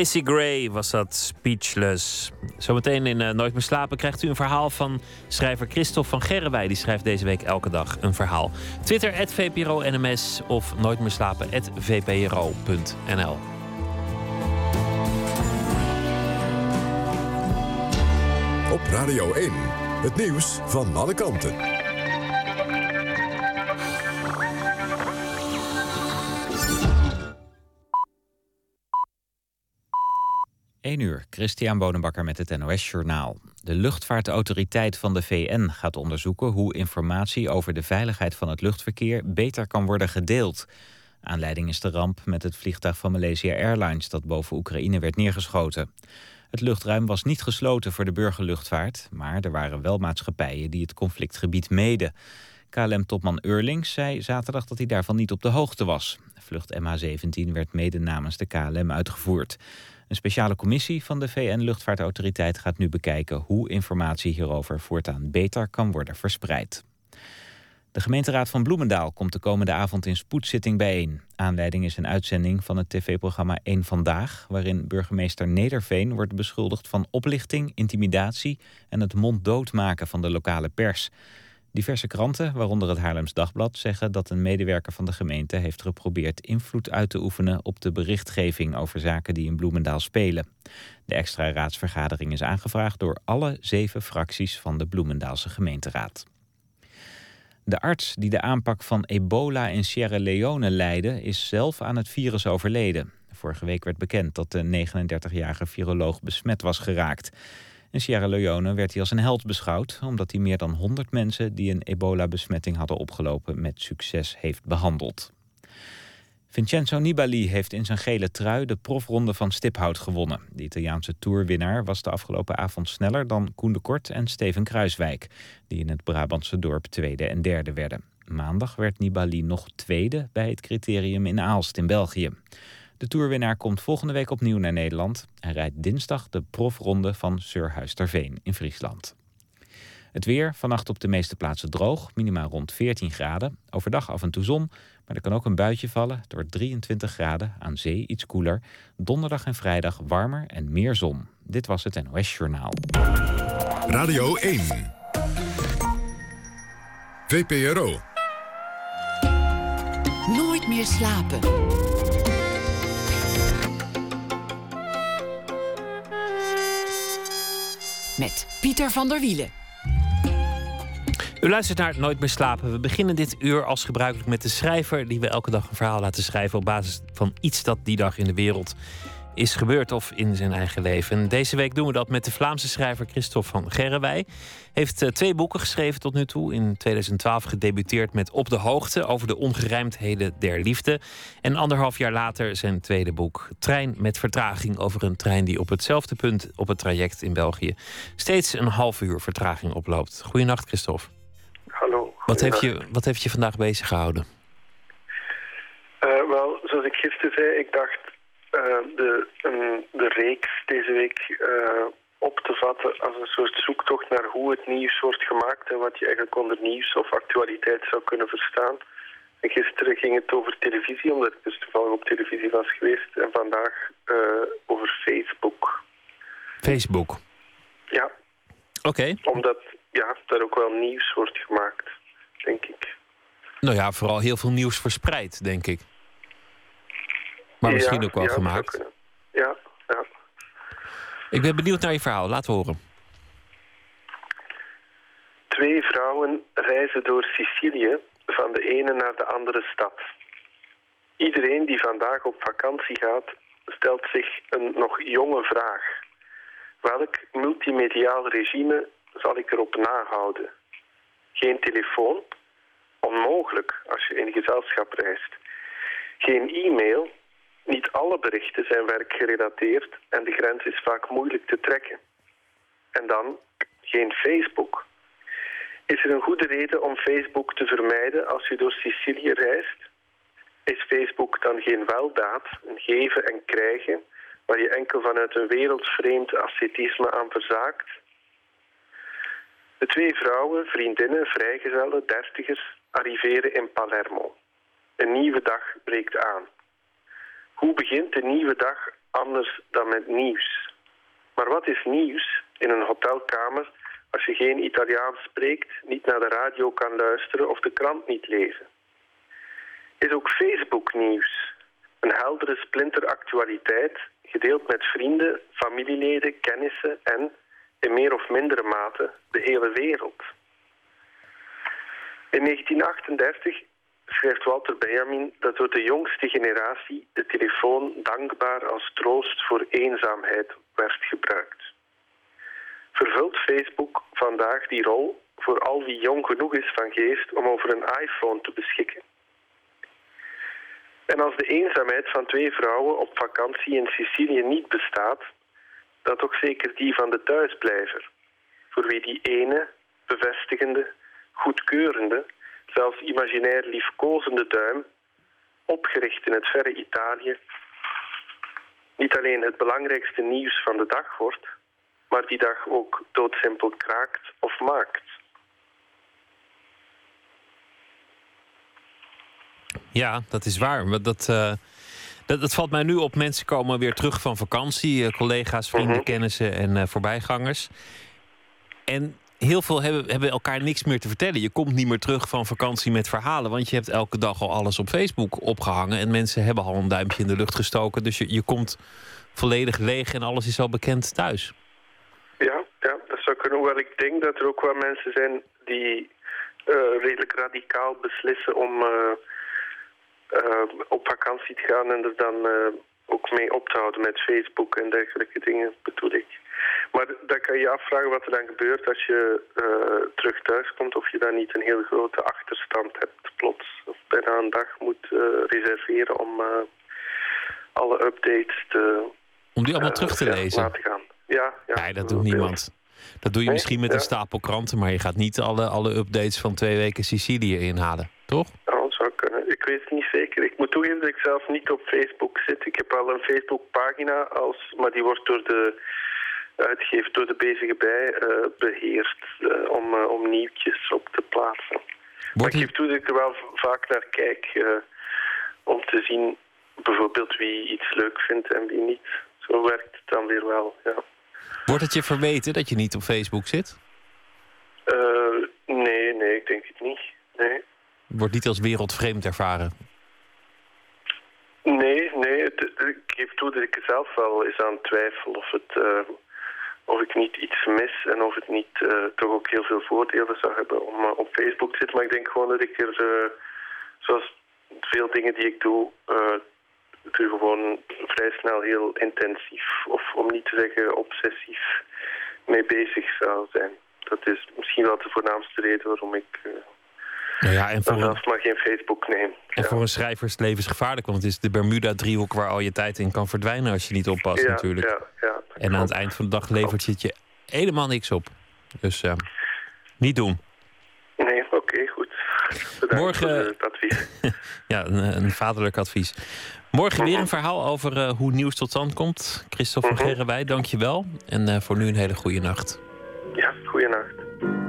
Macy Gray was dat, Speechless. Zometeen in uh, Nooit meer slapen krijgt u een verhaal van schrijver Christophe van Gerrewij. Die schrijft deze week elke dag een verhaal. Twitter, @vpro_nms of nooit meer slapen, vpro.nl. Op Radio 1, het nieuws van alle kanten. 1 uur, Christian Bonenbakker met het NOS Journaal. De luchtvaartautoriteit van de VN gaat onderzoeken hoe informatie over de veiligheid van het luchtverkeer beter kan worden gedeeld. Aanleiding is de ramp met het vliegtuig van Malaysia Airlines dat boven Oekraïne werd neergeschoten. Het luchtruim was niet gesloten voor de burgerluchtvaart, maar er waren wel maatschappijen die het conflictgebied meden. KLM-topman Eurlings zei zaterdag dat hij daarvan niet op de hoogte was. Vlucht MH17 werd mede namens de KLM uitgevoerd. Een speciale commissie van de VN-luchtvaartautoriteit gaat nu bekijken hoe informatie hierover voortaan beter kan worden verspreid. De gemeenteraad van Bloemendaal komt de komende avond in spoedzitting bijeen. Aanleiding is een uitzending van het tv-programma 1 Vandaag... waarin burgemeester Nederveen wordt beschuldigd van oplichting, intimidatie... en het monddood maken van de lokale pers. Diverse kranten, waaronder het Haarlems Dagblad, zeggen dat een medewerker van de gemeente heeft geprobeerd invloed uit te oefenen op de berichtgeving over zaken die in Bloemendaal spelen. De extra raadsvergadering is aangevraagd door alle zeven fracties van de Bloemendaalse gemeenteraad. De arts die de aanpak van ebola in Sierra Leone leidde, is zelf aan het virus overleden. Vorige week werd bekend dat de 39-jarige viroloog besmet was geraakt. In Sierra Leone werd hij als een held beschouwd... omdat hij meer dan 100 mensen die een ebola-besmetting hadden opgelopen... met succes heeft behandeld. Vincenzo Nibali heeft in zijn gele trui de profronde van Stiphout gewonnen. De Italiaanse toerwinnaar was de afgelopen avond sneller dan Koen de Kort en Steven Kruiswijk... die in het Brabantse dorp tweede en derde werden. Maandag werd Nibali nog tweede bij het criterium in Aalst in België. De toerwinnaar komt volgende week opnieuw naar Nederland. Hij rijdt dinsdag de profronde van Surhuisterveen in Friesland. Het weer, vannacht op de meeste plaatsen droog, minimaal rond 14 graden. Overdag af en toe zon, maar er kan ook een buitje vallen. door 23 graden, aan zee iets koeler. Donderdag en vrijdag warmer en meer zon. Dit was het NOS Journaal. Radio 1. VPRO. Nooit meer slapen. Met Pieter van der Wielen. U luistert naar Nooit meer slapen. We beginnen dit uur als gebruikelijk met de schrijver... die we elke dag een verhaal laten schrijven... op basis van iets dat die dag in de wereld is gebeurd of in zijn eigen leven. deze week doen we dat met de Vlaamse schrijver Christophe van Gerrewij. Heeft uh, twee boeken geschreven tot nu toe. In 2012 gedebuteerd met Op de Hoogte over de ongerijmdheden der liefde. En anderhalf jaar later zijn tweede boek Trein met vertraging over een trein die op hetzelfde punt op het traject in België steeds een half uur vertraging oploopt. Goedenacht Christophe. Hallo. Wat heeft, je, wat heeft je vandaag bezig gehouden? Uh, wel, zoals ik gisteren zei, ik dacht de, um, de reeks deze week uh, op te vatten als een soort zoektocht naar hoe het nieuws wordt gemaakt en wat je eigenlijk onder nieuws of actualiteit zou kunnen verstaan. En gisteren ging het over televisie, omdat ik dus toevallig op televisie was geweest. En vandaag uh, over Facebook. Facebook? Ja. Oké. Omdat ja, daar ook wel nieuws wordt gemaakt, denk ik. Nou ja, vooral heel veel nieuws verspreid, denk ik. Maar misschien ook wel gemaakt. Ja, ja. Ik ben benieuwd naar je verhaal. Laat horen. Twee vrouwen reizen door Sicilië van de ene naar de andere stad. Iedereen die vandaag op vakantie gaat, stelt zich een nog jonge vraag. Welk multimediaal regime zal ik erop nahouden? Geen telefoon? Onmogelijk als je in gezelschap reist. Geen e-mail? Niet alle berichten zijn werkgerelateerd en de grens is vaak moeilijk te trekken. En dan geen Facebook. Is er een goede reden om Facebook te vermijden als je door Sicilië reist? Is Facebook dan geen weldaad, een geven en krijgen, waar je enkel vanuit een wereldvreemd ascetisme aan verzaakt? De twee vrouwen, vriendinnen, vrijgezellen, dertigers, arriveren in Palermo. Een nieuwe dag breekt aan. Hoe begint de nieuwe dag anders dan met nieuws. Maar wat is nieuws in een hotelkamer als je geen Italiaans spreekt, niet naar de radio kan luisteren of de krant niet lezen? Is ook Facebook nieuws? Een heldere splinter actualiteit, gedeeld met vrienden, familieleden, kennissen en, in meer of mindere mate, de hele wereld. In 1938 schrijft Walter Benjamin dat door de jongste generatie de telefoon dankbaar als troost voor eenzaamheid werd gebruikt. Vervult Facebook vandaag die rol voor al wie jong genoeg is van geest om over een iPhone te beschikken? En als de eenzaamheid van twee vrouwen op vakantie in Sicilië niet bestaat, dan toch zeker die van de thuisblijver, voor wie die ene, bevestigende, goedkeurende, zelfs imaginair liefkozende duim, opgericht in het verre Italië, niet alleen het belangrijkste nieuws van de dag wordt, maar die dag ook doodsimpel kraakt of maakt. Ja, dat is waar. Maar dat, uh, dat, dat, valt mij nu op. Mensen komen weer terug van vakantie. Uh, collega's, vrienden, Mhm. kennissen en uh, voorbijgangers. En heel veel hebben, hebben elkaar niks meer te vertellen. Je komt niet meer terug van vakantie met verhalen. Want je hebt elke dag al alles op Facebook opgehangen. En mensen hebben al een duimpje in de lucht gestoken. Dus je, je komt volledig leeg en alles is al bekend thuis. Ja, ja, dat zou kunnen. Hoewel ik denk dat er ook wel mensen zijn die uh, redelijk radicaal beslissen om uh, uh, op vakantie te gaan en er dan ook mee op te houden met Facebook en dergelijke dingen, bedoel ik. Maar dan kan je afvragen wat er dan gebeurt als je terug thuis komt, of je dan niet een heel grote achterstand hebt plots. Of bijna een dag moet reserveren om alle updates te... Om die allemaal terug te lezen? Gaan. Ja, ja, nee, dat doet niemand. Dat doe je nee, misschien met ja. een stapel kranten, maar je gaat niet alle, alle updates van twee weken Sicilië inhalen, toch? Ja, dat zou kunnen. Ik weet het niet zeker. Ik moet toegeven dat ik zelf niet op Facebook zit. Ik heb wel een Facebookpagina, als, maar die wordt door de uitgever, door de bezige bij uh, beheerd uh, om, om nieuwtjes op te plaatsen. Maar ik geef toe dat ik er wel vaak naar kijk om te zien bijvoorbeeld wie iets leuk vindt en wie niet. Zo werkt het dan weer wel, ja. Wordt het je verweten dat je niet op Facebook zit? Uh, nee, nee, ik denk het niet. Nee. Wordt niet als wereldvreemd ervaren? Nee, nee. Het, ik geef toe dat ik er zelf wel eens aan twijfel of, het, uh, of ik niet iets mis en of het niet uh, toch ook heel veel voordelen zou hebben om op Facebook te zitten. Maar ik denk gewoon dat ik er, zoals veel dingen die ik doe, er gewoon vrij snel heel intensief, of om niet te zeggen obsessief, mee bezig zou zijn. Dat is misschien wel de voornaamste reden waarom ik nou ja, en voor zelfs maar geen Facebook neem. En ja. voor een schrijver is het levensgevaarlijk, want het is de Bermuda-driehoek waar al je tijd in kan verdwijnen als je niet oppast ja, natuurlijk. Ja, ja, en aan het eind van de dag levert het je helemaal niks op. Dus uh, niet doen. Nee, oké, okay, goed. Bedankt Morgen... voor het advies. ja, een, een, vaderlijk advies. Morgen weer een verhaal over uh, hoe nieuws tot stand komt. Christophe Mhm. van Gerrenwij, dank je wel. En uh, voor nu een hele goede nacht. Ja, goede nacht.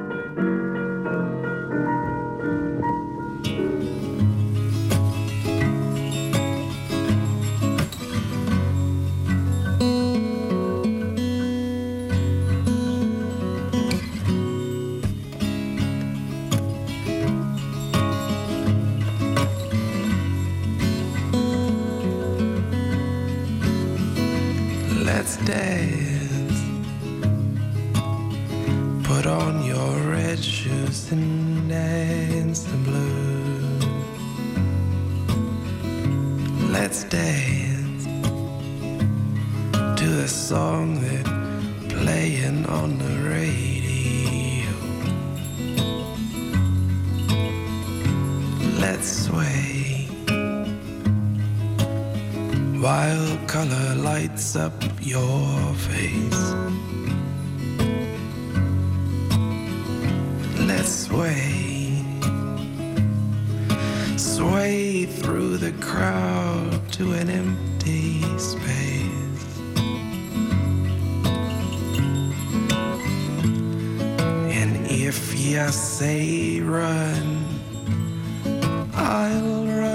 Dance. Put on your red shoes and dance the blues. Let's dance to the song that playing on the radio. Let's sway while color lights up your face. Let's sway, sway through the crowd to an empty space. And if you say run, I'll run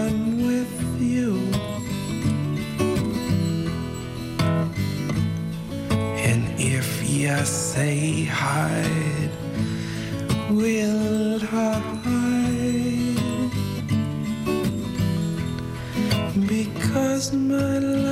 you say hide, will hide. Because my love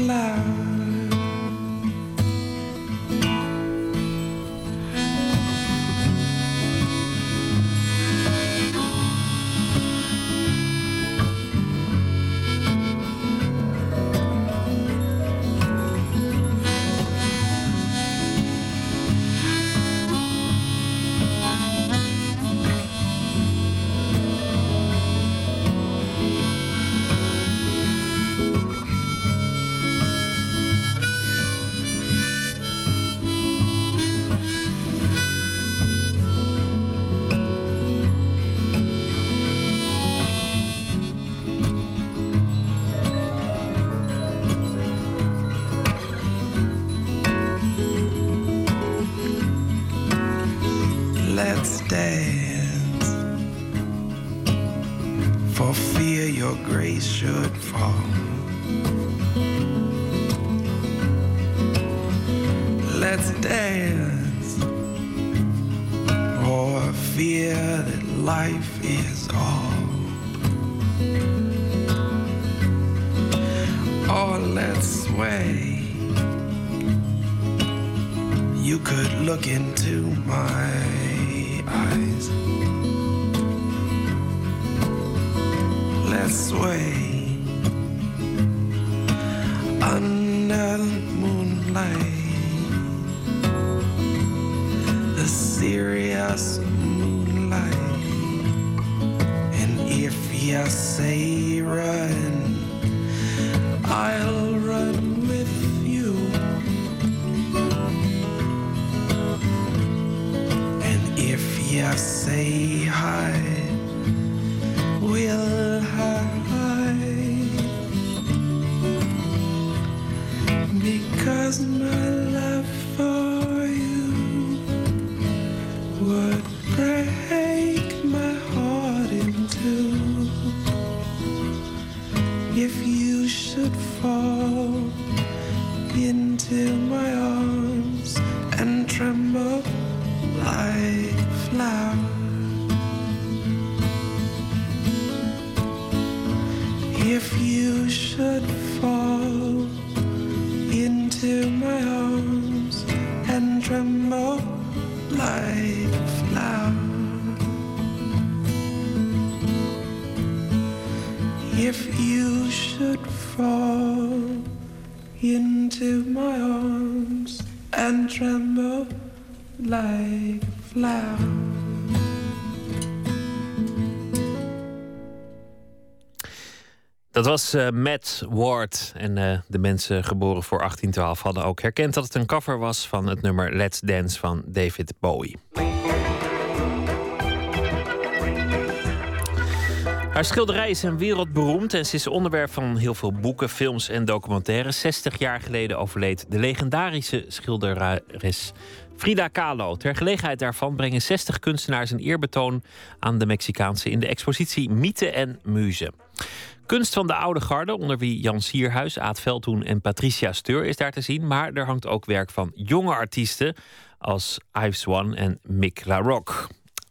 cloud. Let's sway. You could look into my eyes. Let's sway under the moonlight, the serious moonlight. And if you say run, eh, Matt Ward. En eh, de mensen geboren voor 1812 hadden ook herkend dat het een cover was van het nummer Let's Dance van David Bowie. Haar schilderij is een wereldberoemd en ze is onderwerp van heel veel boeken, films en documentaires. 60 jaar geleden overleed de legendarische schilderes Frida Kahlo. Ter gelegenheid daarvan brengen 60 kunstenaars een eerbetoon aan de Mexicaanse in de expositie Mythe en Muze. Kunst van de oude garde, onder wie Jan Sierhuis, Aad Veldhoen en Patricia Steur is daar te zien. Maar er hangt ook werk van jonge artiesten als Ives One en Mick LaRocque.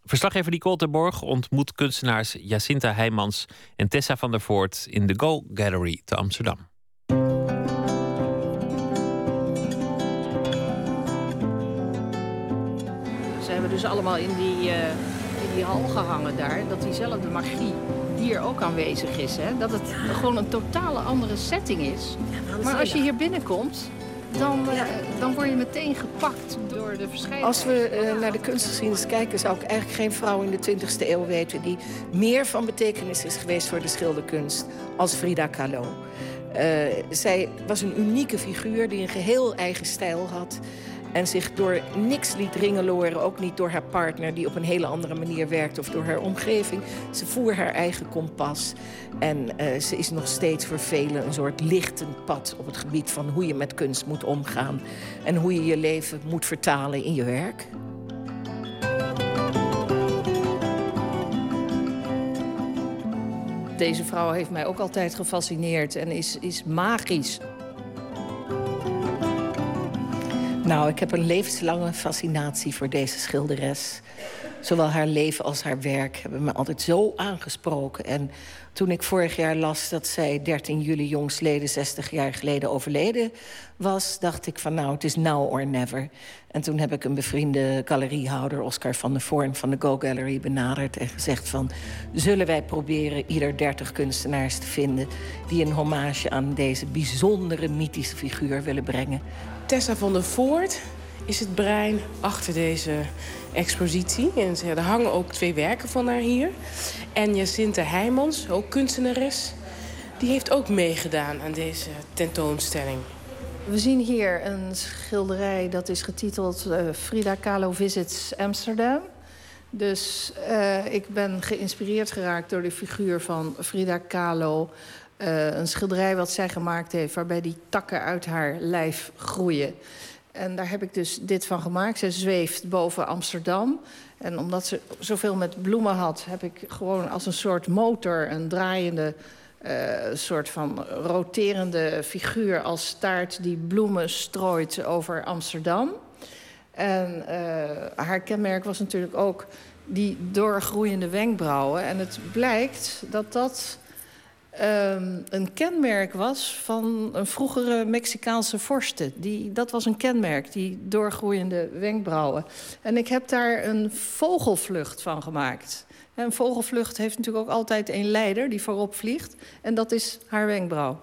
Verslaggever Nicole Terborg ontmoet kunstenaars Jacinta Heijmans en Tessa van der Voort in de Go Gallery te Amsterdam. Ze hebben dus allemaal in die, eh, in die hal gehangen daar. Dat diezelfde magie hier ook aanwezig is. Hè? Dat het gewoon een totale andere setting is. maar als je hier binnenkomt, dan, eh, dan word je meteen gepakt door de verschijning. Als we eh, naar de kunstgeschiedenis kijken, zou ik eigenlijk geen vrouw in de 20e eeuw weten die meer van betekenis is geweest voor de schilderkunst als Frida Kahlo. Eh, zij was een unieke figuur die een geheel eigen stijl had. En zich door niks liet ringeloren, ook niet door haar partner... die op een hele andere manier werkt, of door haar omgeving. Ze voer haar eigen kompas. En uh, ze is nog steeds voor velen een soort lichtend pad... op het gebied van hoe je met kunst moet omgaan... en hoe je je leven moet vertalen in je werk. Deze vrouw heeft mij ook altijd gefascineerd en is, is magisch. Nou, ik heb een levenslange fascinatie voor deze schilderes. Zowel haar leven als haar werk hebben me altijd zo aangesproken. En toen ik vorig jaar las dat zij 13 juli jongsleden 60 jaar geleden overleden was, dacht ik van nou, het is now or never. En toen heb ik een bevriende galeriehouder, Oscar van der Voorn van de Go Gallery, benaderd en gezegd van zullen wij proberen ieder 30 kunstenaars te vinden die een hommage aan deze bijzondere mythische figuur willen brengen. Tessa van der Voort is het brein achter deze expositie. En er hangen ook twee werken van haar hier. En Jacinthe Heijmans, ook kunstenares, die heeft ook meegedaan aan deze tentoonstelling. We zien hier een schilderij dat is getiteld uh, Frida Kahlo Visits Amsterdam. Dus uh, ik ben geïnspireerd geraakt door de figuur van Frida Kahlo. Uh, een schilderij wat zij gemaakt heeft, waarbij die takken uit haar lijf groeien. En daar heb ik dus dit van gemaakt. Ze zweeft boven Amsterdam. En omdat ze zoveel met bloemen had, heb ik gewoon als een soort motor een draaiende uh, soort van roterende figuur als staart die bloemen strooit over Amsterdam. En uh, haar kenmerk was natuurlijk ook die doorgroeiende wenkbrauwen. En het blijkt dat dat um, een kenmerk was van een vroegere Mexicaanse vorste. Die, dat was een kenmerk, die doorgroeiende wenkbrauwen. En ik heb daar een vogelvlucht van gemaakt. Een vogelvlucht heeft natuurlijk ook altijd een leider die voorop vliegt. En dat is haar wenkbrauw.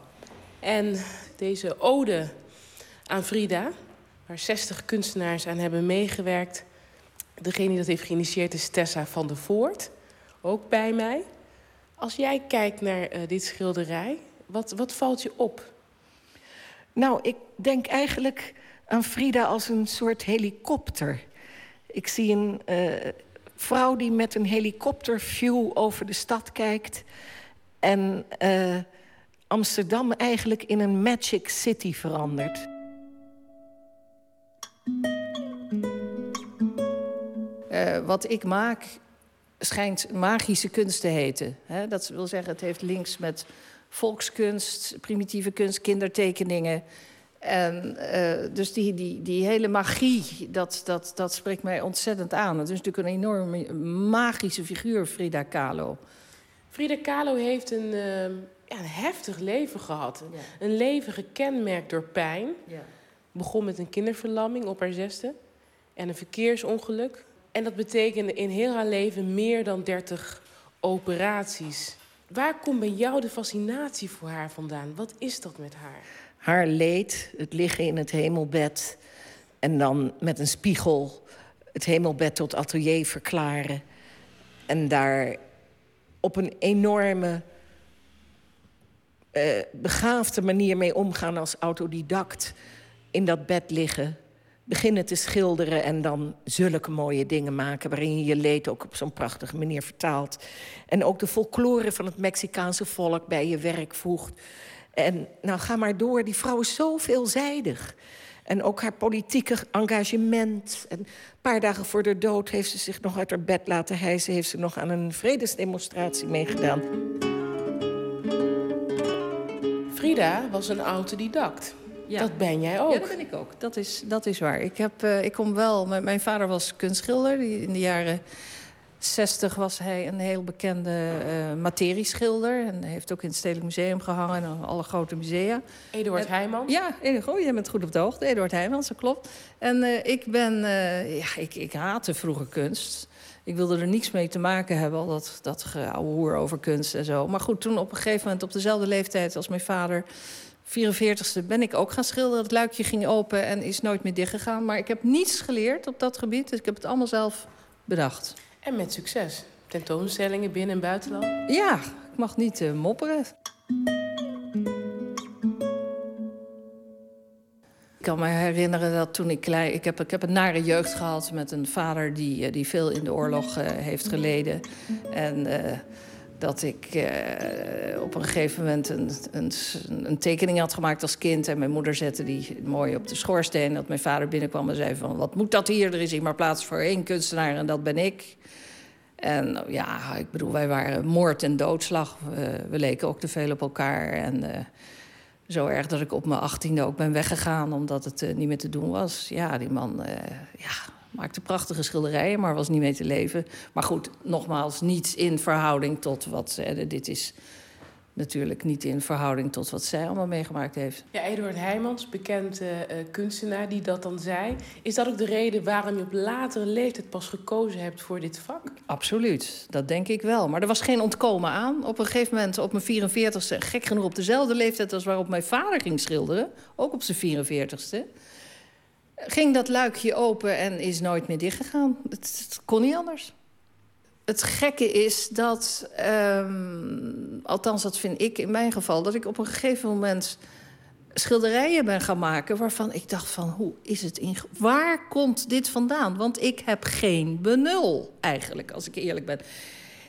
En deze ode aan Frida, waar 60 kunstenaars aan hebben meegewerkt. Degene die dat heeft geïnitieerd is Tessa van der Voort, ook bij mij. Als jij kijkt naar uh, dit schilderij, wat, wat valt je op? Nou, ik denk eigenlijk aan Frida als een soort helikopter. Ik zie een uh, vrouw die met een helikopterview over de stad kijkt. En uh, Amsterdam eigenlijk in een magic city verandert. wat ik maak schijnt magische kunst te heten. Dat wil zeggen, het heeft links met volkskunst, primitieve kunst, kindertekeningen. En uh, dus die, die, die hele magie, dat, dat, dat spreekt mij ontzettend aan. Het is natuurlijk een enorme magische figuur, Frida Kahlo. Frida Kahlo heeft een, uh, ja, een heftig leven gehad. Ja. Een leven gekenmerkt door pijn. Ja. Begon met een kinderverlamming op haar zesde. En een verkeersongeluk. En dat betekende in heel haar leven meer dan 30 operaties. Waar komt bij jou de fascinatie voor haar vandaan? Wat is dat met haar? Haar leed, het liggen in het hemelbed en dan met een spiegel het hemelbed tot atelier verklaren. En daar op een enorme, uh, begaafde manier mee omgaan als autodidact. In dat bed liggen, beginnen te schilderen en dan zulke mooie dingen maken... waarin je je leed ook op zo'n prachtige manier vertaalt. En ook de folklore van het Mexicaanse volk bij je werk voegt. En nou, ga maar door, die vrouw is zo veelzijdig. En ook haar politieke engagement. En een paar dagen voor de dood heeft ze zich nog uit haar bed laten hijsen... heeft ze nog aan een vredesdemonstratie meegedaan. Frida was een autodidact. Ja. Dat ben jij ook. Ja, dat ben ik ook. Dat is, dat is waar. Ik, heb, uh, ik kom wel... Mijn, mijn, vader was kunstschilder. In de jaren 60 was hij een heel bekende uh, materieschilder. En heeft ook in het Stedelijk Museum gehangen. En alle grote musea. Eduard Heijmans? Ja, oh, jij bent goed op de hoogte. Eduard Heijmans, dat klopt. En uh, ik ben... ja, ik, ik haatte vroeger kunst. Ik wilde er niets mee te maken hebben, al dat, dat geouwe over kunst en zo. Maar goed, toen op een gegeven moment, op dezelfde leeftijd als mijn vader... 44ste ben ik ook gaan schilderen. Het luikje ging open en is nooit meer dichtgegaan. Maar ik heb niets geleerd op dat gebied. Dus ik heb het allemaal zelf bedacht. En met succes. Tentoonstellingen binnen en buitenland? Ja, ik mag niet uh, mopperen. kan me herinneren dat toen ik klein... Ik heb, ik heb een nare jeugd gehad met een vader die, die veel in de oorlog uh, heeft geleden. En uh, dat ik uh, op een gegeven moment een, een, een, tekening had gemaakt als kind. En mijn moeder zette die mooi op de schoorsteen. Dat mijn vader binnenkwam en zei van... wat moet dat hier? Er is hier maar plaats voor één kunstenaar en dat ben ik. En ja, ik bedoel, wij waren moord en doodslag. We, leken ook te veel op elkaar. En uh, zo erg dat ik op mijn achttiende ook ben weggegaan... omdat het uh, niet meer te doen was. Ja, die man ja, maakte prachtige schilderijen, maar was niet mee te leven. Maar goed, nogmaals, niets in verhouding tot wat... dit is natuurlijk niet in verhouding tot wat zij allemaal meegemaakt heeft. Ja, Eduard Heijmans, bekend uh, kunstenaar, die dat dan zei. Is dat ook de reden waarom je op latere leeftijd pas gekozen hebt voor dit vak? Absoluut, dat denk ik wel. Maar er was geen ontkomen aan. Op een gegeven moment, op mijn 44ste, gek genoeg op dezelfde leeftijd als waarop mijn vader ging schilderen, ook op zijn 44ste, ging dat luikje open en is nooit meer dichtgegaan. Het, het kon niet anders het gekke is dat, um, althans dat vind ik in mijn geval... dat ik op een gegeven moment schilderijen ben gaan maken... waarvan ik dacht van, hoe is het in... Waar komt dit vandaan? Want ik heb geen benul, eigenlijk, als ik eerlijk ben.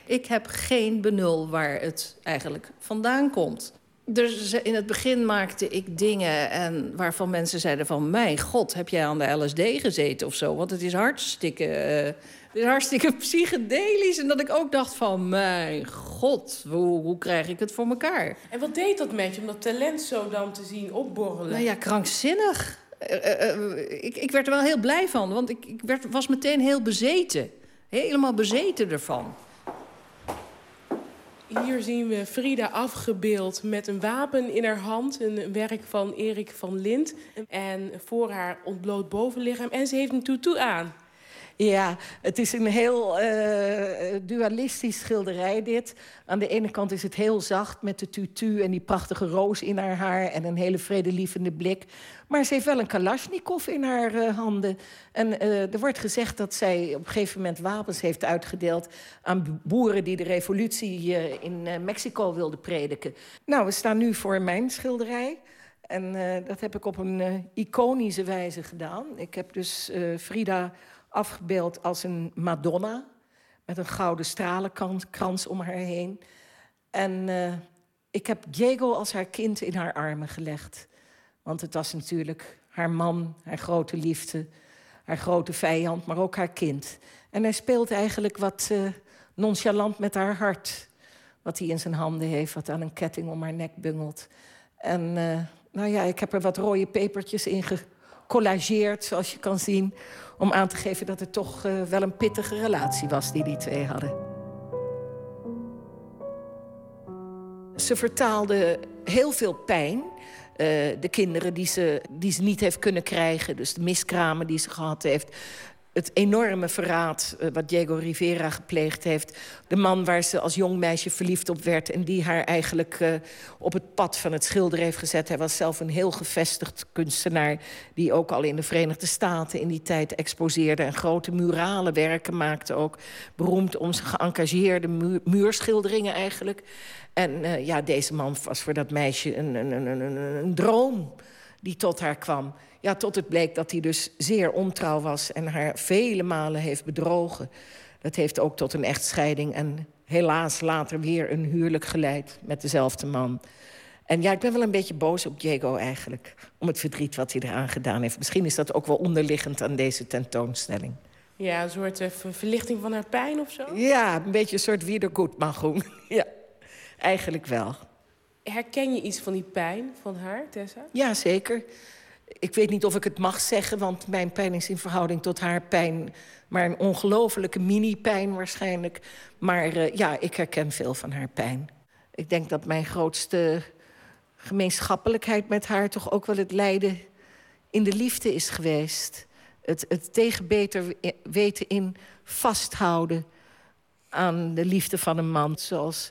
Ik heb geen benul waar het eigenlijk vandaan komt. Dus in het begin maakte ik dingen en waarvan mensen zeiden van... mijn god, heb jij aan de LSD gezeten of zo? Want het is hartstikke... Uh, het is hartstikke psychedelisch. En dat ik ook dacht van, mijn god, hoe, hoe krijg ik het voor elkaar? En wat deed dat met je, om dat talent zo dan te zien opborrelen? Nou ja, krankzinnig. Uh, uh, ik, ik werd er wel heel blij van, want ik, ik werd, was meteen heel bezeten. Helemaal bezeten ervan. Hier zien we Frida afgebeeld met een wapen in haar hand. Een werk van Erik van Lint. En voor haar ontbloot bovenlichaam. En ze heeft een tutu aan. Ja, het is een heel uh, dualistisch schilderij dit. Aan de ene kant is het heel zacht met de tutu en die prachtige roos in haar haar... en een hele vredelievende blik. Maar ze heeft wel een kalasjnikov in haar uh, handen. En uh, er wordt gezegd dat zij op een gegeven moment wapens heeft uitgedeeld... aan boeren die de revolutie in Mexico wilden prediken. Nou, we staan nu voor mijn schilderij... En dat heb ik op een iconische wijze gedaan. Ik heb dus Frida afgebeeld als een Madonna met een gouden stralenkrans om haar heen. En ik heb Diego als haar kind in haar armen gelegd. Want het was natuurlijk haar man, haar grote liefde, haar grote vijand, maar ook haar kind. En hij speelt eigenlijk wat uh, nonchalant met haar hart. Wat hij in zijn handen heeft, wat aan een ketting om haar nek bungelt. En uh, nou ja, ik heb er wat rode pepertjes in gecollageerd, zoals je kan zien om aan te geven dat het toch uh, wel een pittige relatie was die die twee hadden. Ze vertaalde heel veel pijn. Uh, de kinderen die ze, die ze niet heeft kunnen krijgen. Dus de miskramen die ze gehad heeft het enorme verraad uh, wat Diego Rivera gepleegd heeft. De man waar ze als jong meisje verliefd op werd... en die haar eigenlijk uh, op het pad van het schilderen heeft gezet. Hij was zelf een heel gevestigd kunstenaar... die ook al in de Verenigde Staten in die tijd exposeerde... en grote murale werken maakte ook. Beroemd om zijn geëngageerde mu muurschilderingen eigenlijk. En uh, ja, deze man was voor dat meisje een, een, een, een droom die tot haar kwam. Ja, tot het bleek dat hij dus zeer ontrouw was en haar vele malen heeft bedrogen. Dat heeft ook tot een echtscheiding en helaas later weer een huwelijk geleid met dezelfde man. En ja, ik ben wel een beetje boos op Diego eigenlijk. Om het verdriet wat hij eraan gedaan heeft. Misschien is dat ook wel onderliggend aan deze tentoonstelling. Ja, een soort uh, verlichting van haar pijn of zo? Ja, een beetje een soort wiedergoedmachung. ja, eigenlijk wel. Herken je iets van die pijn van haar, Tessa? Ja, zeker ik weet niet of ik het mag zeggen, want mijn pijn is in verhouding tot haar pijn maar een ongelofelijke mini-pijn waarschijnlijk. Maar uh, ja, ik herken veel van haar pijn. Ik denk dat mijn grootste gemeenschappelijkheid met haar toch ook wel het lijden in de liefde is geweest. Het, het tegen beter weten in vasthouden aan de liefde van een man, zoals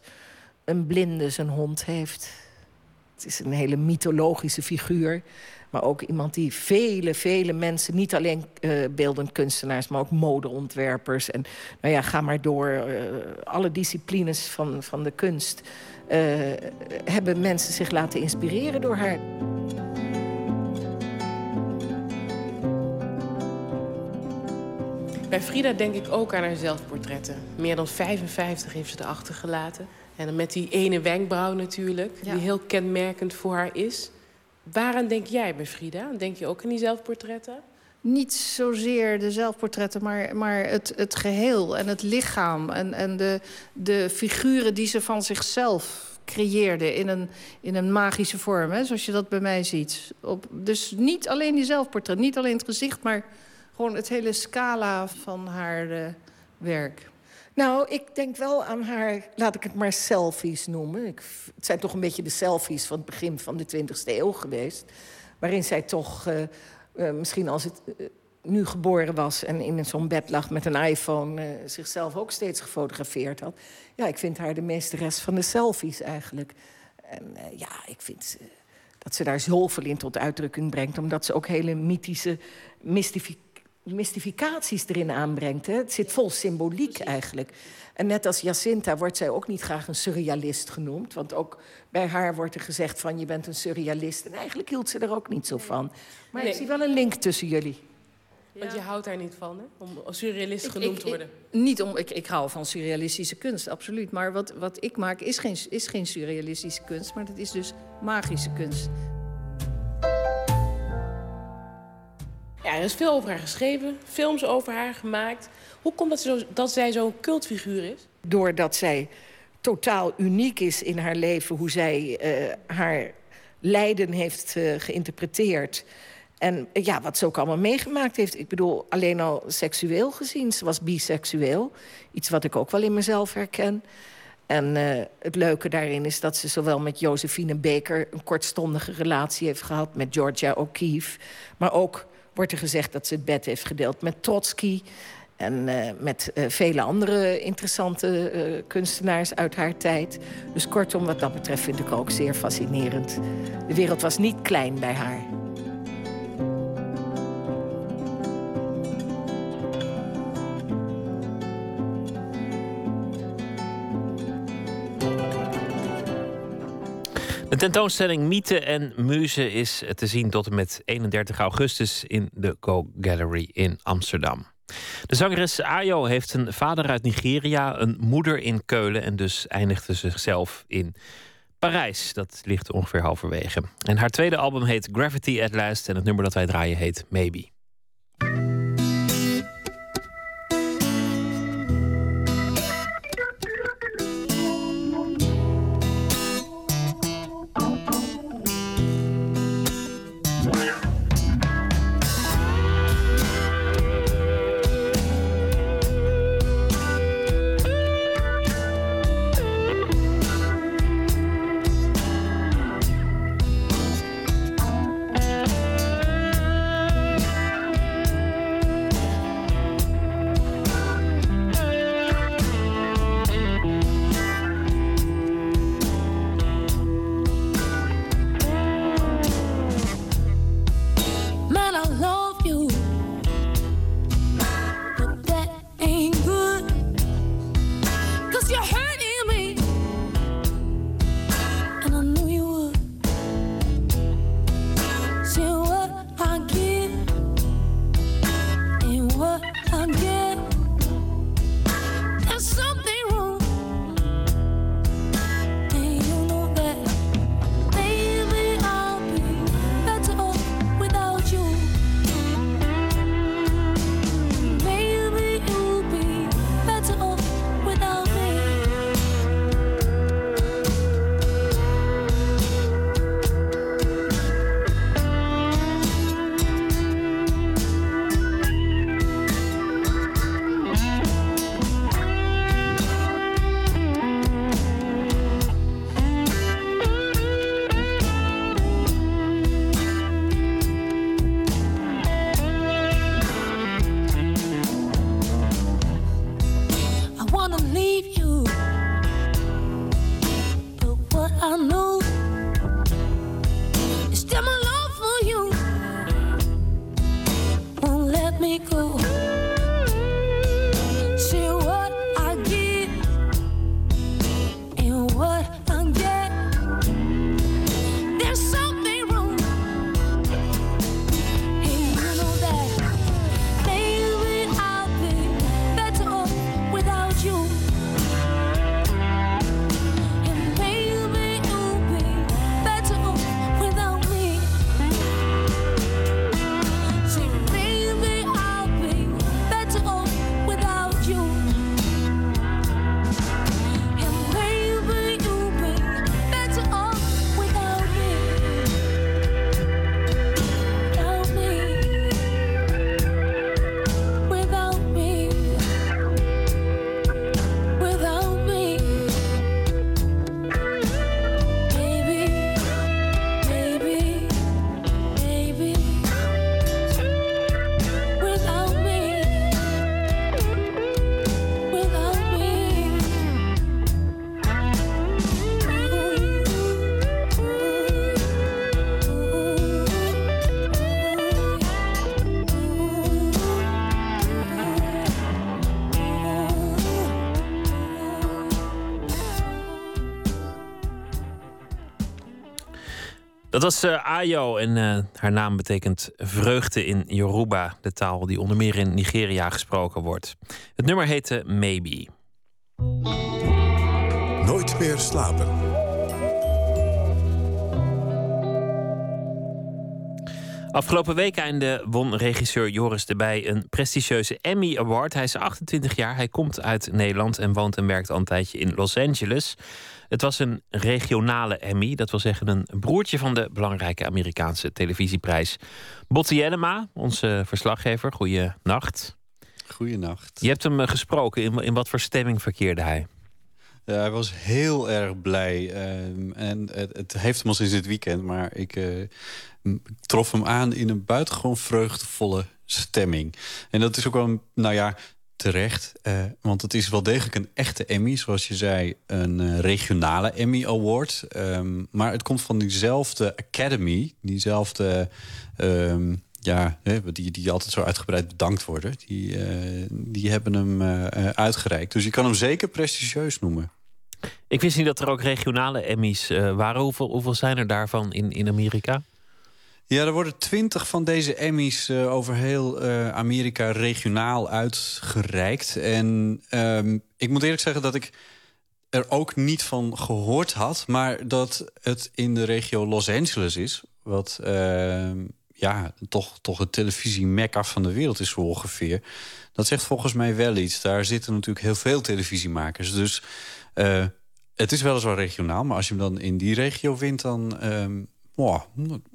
een blinde zijn hond heeft. Het is een hele mythologische figuur. Maar ook iemand die vele, vele mensen... niet alleen uh, beeldend kunstenaars, maar ook modeontwerpers. En nou ja, ga maar door. Eh, alle disciplines van, van de kunst... Eh, hebben mensen zich laten inspireren door haar. Bij Frida denk ik ook aan haar zelfportretten. Meer dan 55 heeft ze erachter gelaten. En dan met die ene wenkbrauw natuurlijk, die heel kenmerkend voor haar is. Waaraan denk jij bij Frida? Denk je ook aan die zelfportretten? Niet zozeer de zelfportretten, maar, maar het, het geheel en het lichaam. En, en de, de figuren die ze van zichzelf creëerde in een, in een magische vorm. Hè, zoals je dat bij mij ziet. Op, dus niet alleen die zelfportret, niet alleen het gezicht... maar gewoon het hele scala van haar uh, werk. Nou, ik denk wel aan haar, laat ik het maar selfies noemen. Ik, het zijn toch een beetje de selfies van het begin van de 20e eeuw geweest. Waarin zij toch, uh, uh, misschien als het nu geboren was en in zo'n bed lag met een iPhone, zichzelf ook steeds gefotografeerd had. Ja, ik vind haar de meesteres van de selfies eigenlijk. En ja, ik vind dat ze daar zoveel in tot uitdrukking brengt, omdat ze ook hele mythische mystifi mystificaties erin aanbrengt. Hè? Het zit vol symboliek eigenlijk. En net als Jacinta wordt zij ook niet graag een surrealist genoemd. Want ook bij haar wordt er gezegd van je bent een surrealist. En eigenlijk hield ze er ook niet zo van. Maar nee. ik zie wel een link tussen jullie. Want je houdt daar niet van, hè? Om als surrealist genoemd te worden. Ik, niet om, ik, ik hou van surrealistische kunst, absoluut. Maar wat, wat ik maak is geen, is geen surrealistische kunst, maar dat is dus magische kunst. Er is veel over haar geschreven, films over haar gemaakt. Hoe komt zo, dat zij zo'n cultfiguur is? Doordat zij totaal uniek is in haar leven, hoe zij uh, haar lijden heeft uh, geïnterpreteerd. En ja, wat ze ook allemaal meegemaakt heeft. Ik bedoel, alleen al seksueel gezien. Ze was biseksueel. Iets wat ik ook wel in mezelf herken. En het leuke daarin is dat ze zowel met Josephine Baker... een kortstondige relatie heeft gehad met Georgia O'Keeffe. Maar ook wordt er gezegd dat ze het bed heeft gedeeld met Trotsky... en uh, met uh, vele andere interessante kunstenaars uit haar tijd. Dus kortom, wat dat betreft vind ik ook zeer fascinerend. De wereld was niet klein bij haar. De tentoonstelling Mythe en Muze is te zien tot en met 31 augustus in de Go Gallery in Amsterdam. De zangeres Ayo heeft een vader uit Nigeria, een moeder in Keulen en dus eindigde zichzelf in Parijs. Dat ligt ongeveer halverwege. En haar tweede album heet Gravity at Last en het nummer dat wij draaien heet Maybe. Dat was uh, Ayo en uh, haar naam betekent vreugde in Yoruba, de taal die onder meer in Nigeria gesproken wordt. Het nummer heette Maybe. Nooit meer slapen. Afgelopen weekende won regisseur Joris de Bij een prestigieuze Emmy Award. Hij is 28 jaar, hij komt uit Nederland en woont en werkt al een tijdje in Los Angeles. Het was een regionale Emmy, dat wil zeggen een broertje van de belangrijke Amerikaanse televisieprijs. Botti Jellema, onze verslaggever, goeie nacht. Goeienacht. Je hebt hem eh, gesproken, in, in wat voor stemming verkeerde hij? Ja, hij was heel erg blij. Ehm, en het, het, heeft hem al sinds dit weekend, maar ik uh, trof hem aan in een buitengewoon vreugdevolle stemming. En dat is ook wel, nou ja, terecht. Uh, want het is wel degelijk een echte Emmy, zoals je zei, een uh, regionale Emmy Award. Um, maar het komt van diezelfde Academy, diezelfde. Um, ja, die, die altijd zo uitgebreid bedankt worden. Die, uh, die hebben hem uitgereikt. Dus je kan hem zeker prestigieus noemen. Ik wist niet dat er ook regionale Emmys waren. Hoeveel, hoeveel zijn er daarvan in, in Amerika? Ja, er worden twintig van deze Emmys uh, over heel uh, Amerika regionaal uitgereikt. En um, ik moet eerlijk zeggen dat ik er ook niet van gehoord had... maar dat het in de regio Los Angeles is... wat uh, ja, toch, toch het televisie-mekka van de wereld is zo ongeveer. Dat zegt volgens mij wel iets. Daar zitten natuurlijk heel veel televisiemakers. Dus het is weliswaar regionaal, maar als je hem dan in die regio wint... dan um, Oh,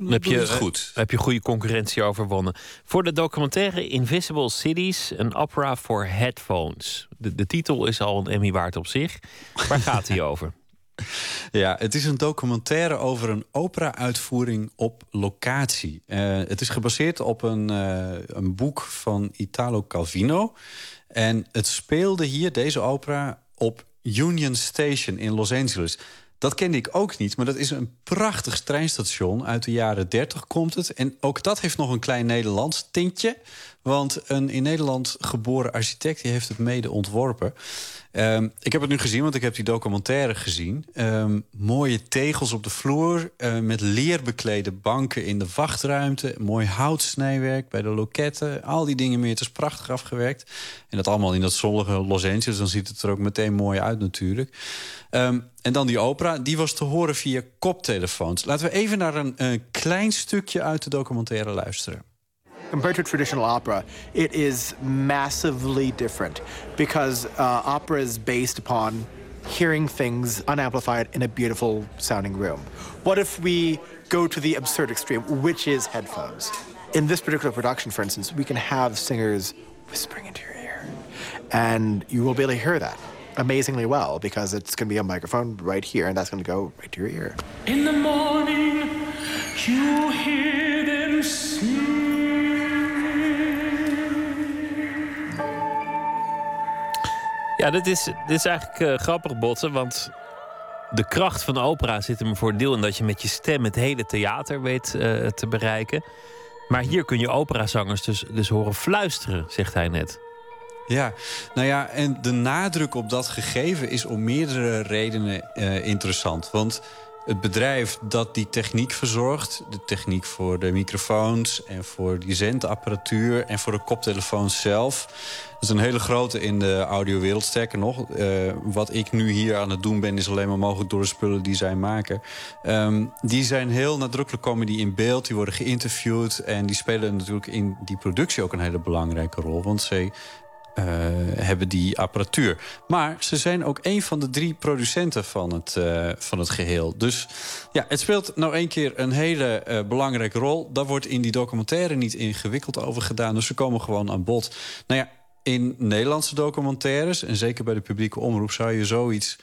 heb je, goed. heb je goede concurrentie overwonnen. Voor de documentaire Invisible Cities, een opera voor headphones. De, de titel is al een Emmy waard op zich. Waar gaat die over? Ja, het is een documentaire over een opera-uitvoering op locatie. Uh, het is gebaseerd op een, uh, een boek van Italo Calvino. En het speelde hier, deze opera, op Union Station in Los Angeles. Dat kende ik ook niet, maar dat is een prachtig treinstation. Uit de jaren 30 komt het. En ook dat heeft nog een klein Nederlands tintje. Want een in Nederland geboren architect die heeft het mede ontworpen. Um, ik heb het nu gezien, want ik heb die documentaire gezien. Um, mooie tegels op de vloer, uh, met leerbeklede banken in de wachtruimte. Mooi houtsnijwerk bij de loketten. Al die dingen meer, het is prachtig afgewerkt. En dat allemaal in dat zonnige Los Angeles. Dan ziet het er ook meteen mooi uit natuurlijk. Um, en dan die opera, die was te horen via koptelefoons. Laten we even naar een klein stukje uit de documentaire luisteren. Compared to traditional opera, it is massively different because uh, opera is based upon hearing things unamplified in a beautiful sounding room. What if we go to the absurd extreme, which is headphones? In this particular production, for instance, we can have singers whispering into your ear, and you will be able to hear that amazingly well because it's going to be a microphone right here, and that's going to go right to your ear. In the morning, you hear Ja, dit is, dit is eigenlijk uh, grappig, Botten, want de kracht van opera zit hem voor deel in dat je met je stem het hele theater weet uh, te bereiken. Maar hier kun je operazangers dus, dus horen fluisteren, zegt hij net. Ja, nou ja, en de nadruk op dat gegeven is om meerdere redenen uh, interessant. Want het bedrijf dat die techniek verzorgt... de techniek voor de microfoons en voor die zendapparatuur... en voor de koptelefoons zelf... dat is een hele grote in de audiowereld. Sterker nog, uh, wat ik nu hier aan het doen ben... is alleen maar mogelijk door de spullen die zij maken. Um, die zijn heel nadrukkelijk, komen die in beeld, die worden geïnterviewd... en die spelen natuurlijk in die productie ook een hele belangrijke rol. Want zij uh, hebben die apparatuur. Maar ze zijn ook een van de drie producenten van het, uh, van het geheel. Dus ja, het speelt nou één keer een hele uh, belangrijke rol. Daar wordt in die documentaire niet ingewikkeld over gedaan. Dus ze komen gewoon aan bod. Nou ja, in Nederlandse documentaires... en zeker bij de publieke omroep zou je zoiets...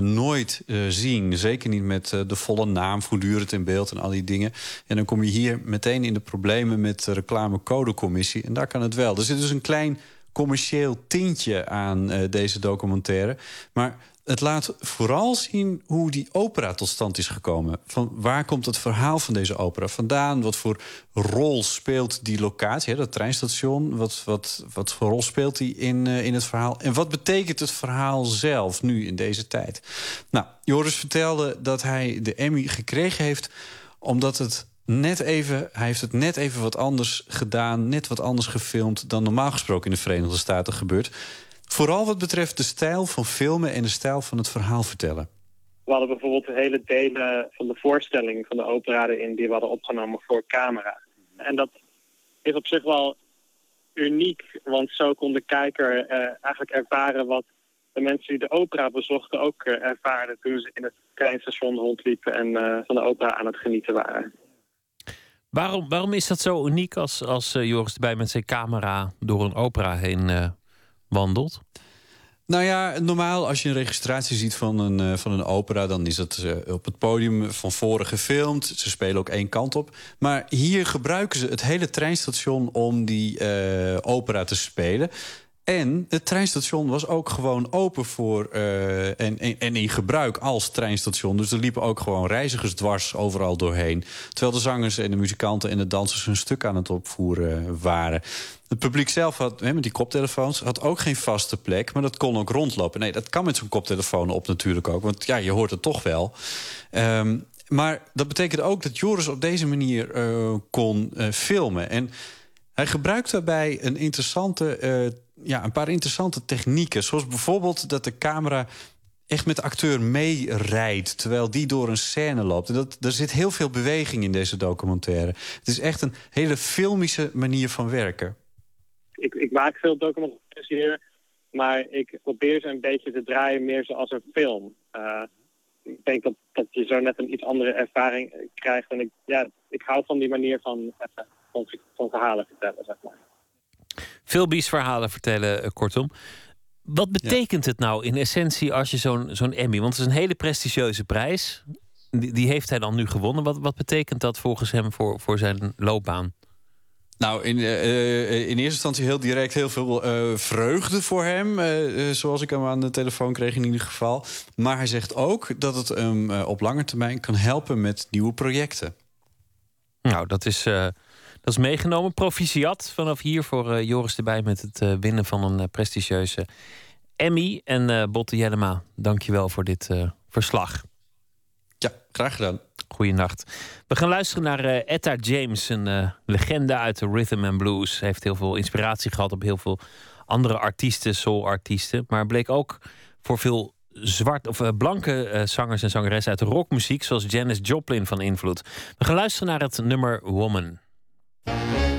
Nooit zien. Zeker niet met de volle naam voortdurend in beeld en al die dingen. En dan kom je hier meteen in de problemen met de reclamecodecommissie. En daar kan het wel. Er zit dus een klein commercieel tintje aan uh, deze documentaire. Maar het laat vooral zien hoe die opera tot stand is gekomen. Van waar komt het verhaal van deze opera vandaan? Wat voor rol speelt die locatie, hè, dat treinstation? Wat, wat, wat voor rol speelt die in, uh, in het verhaal? En wat betekent het verhaal zelf nu in deze tijd? Nou, Joris vertelde dat hij de Emmy gekregen heeft Omdat het net even, hij heeft het net even wat anders gedaan, net wat anders gefilmd dan normaal gesproken in de Verenigde Staten gebeurt. Vooral wat betreft de stijl van filmen en de stijl van het verhaal vertellen. We hadden bijvoorbeeld hele delen van de voorstelling van de opera erin die we hadden opgenomen voor camera. En dat is op zich wel uniek, want zo kon de kijker eh, eigenlijk ervaren wat de mensen die de opera bezochten ook uh, ervaren toen ze in het treinstation rondliepen en uh, van de opera aan het genieten waren. Waarom, waarom is dat zo uniek als, als uh, Joris erbij met zijn camera door een opera heen wandelt? Nou ja, normaal als je een registratie ziet van een, uh, van een opera... dan is uh, op het podium van voren gefilmd. Ze spelen ook één kant op. Maar hier gebruiken ze het hele treinstation om die opera te spelen. En het treinstation was ook gewoon open voor en, en, en, in gebruik als treinstation. Dus er liepen ook gewoon reizigers dwars overal doorheen. Terwijl de zangers en de muzikanten en de dansers hun stuk aan het opvoeren waren. Het publiek zelf had, met die koptelefoons, had ook geen vaste plek. Maar dat kon ook rondlopen. Nee, dat kan met zo'n koptelefoon op natuurlijk ook. Want ja, je hoort het toch wel. Um, maar dat betekent ook dat Joris op deze manier uh, kon uh, filmen. En hij gebruikt daarbij een, interessante, ja, een paar interessante technieken. Zoals bijvoorbeeld dat de camera echt met de acteur meerijdt... terwijl die door een scène loopt. En dat, er zit heel veel beweging in deze documentaire. Het is echt een hele filmische manier van werken ik, ik maak veel documentaires maar ik probeer ze een beetje te draaien meer zoals een film. Uh, ik denk dat, dat je zo net een iets andere ervaring krijgt. En ik, ja, ik hou van die manier van, van, van verhalen vertellen, zeg maar. Filmisch verhalen vertellen, eh, kortom. Wat betekent het nou in essentie als je zo'n zo'n Emmy... want het is een hele prestigieuze prijs. Die, die heeft hij dan nu gewonnen. Wat, wat betekent dat volgens hem voor, voor zijn loopbaan? Nou, in, uh, in eerste instantie heel direct heel veel uh, vreugde voor hem. Uh, zoals ik hem aan de telefoon kreeg in ieder geval. Maar hij zegt ook dat het hem op lange termijn kan helpen met nieuwe projecten. Nou, dat is, dat is meegenomen. Proficiat vanaf hier voor Joris erbij met het winnen van een prestigieuze Emmy. En Botte Jellema, dank je wel voor dit verslag. Ja, graag gedaan. Goeienacht. We gaan luisteren naar Etta James, een legende uit de rhythm and blues. Ze heeft heel veel inspiratie gehad op heel veel andere artiesten, soul-artiesten. Maar bleek ook voor veel zwart of blanke zangers en zangeressen uit de rockmuziek, zoals Janis Joplin, van invloed. We gaan luisteren naar het nummer Woman. Thank you.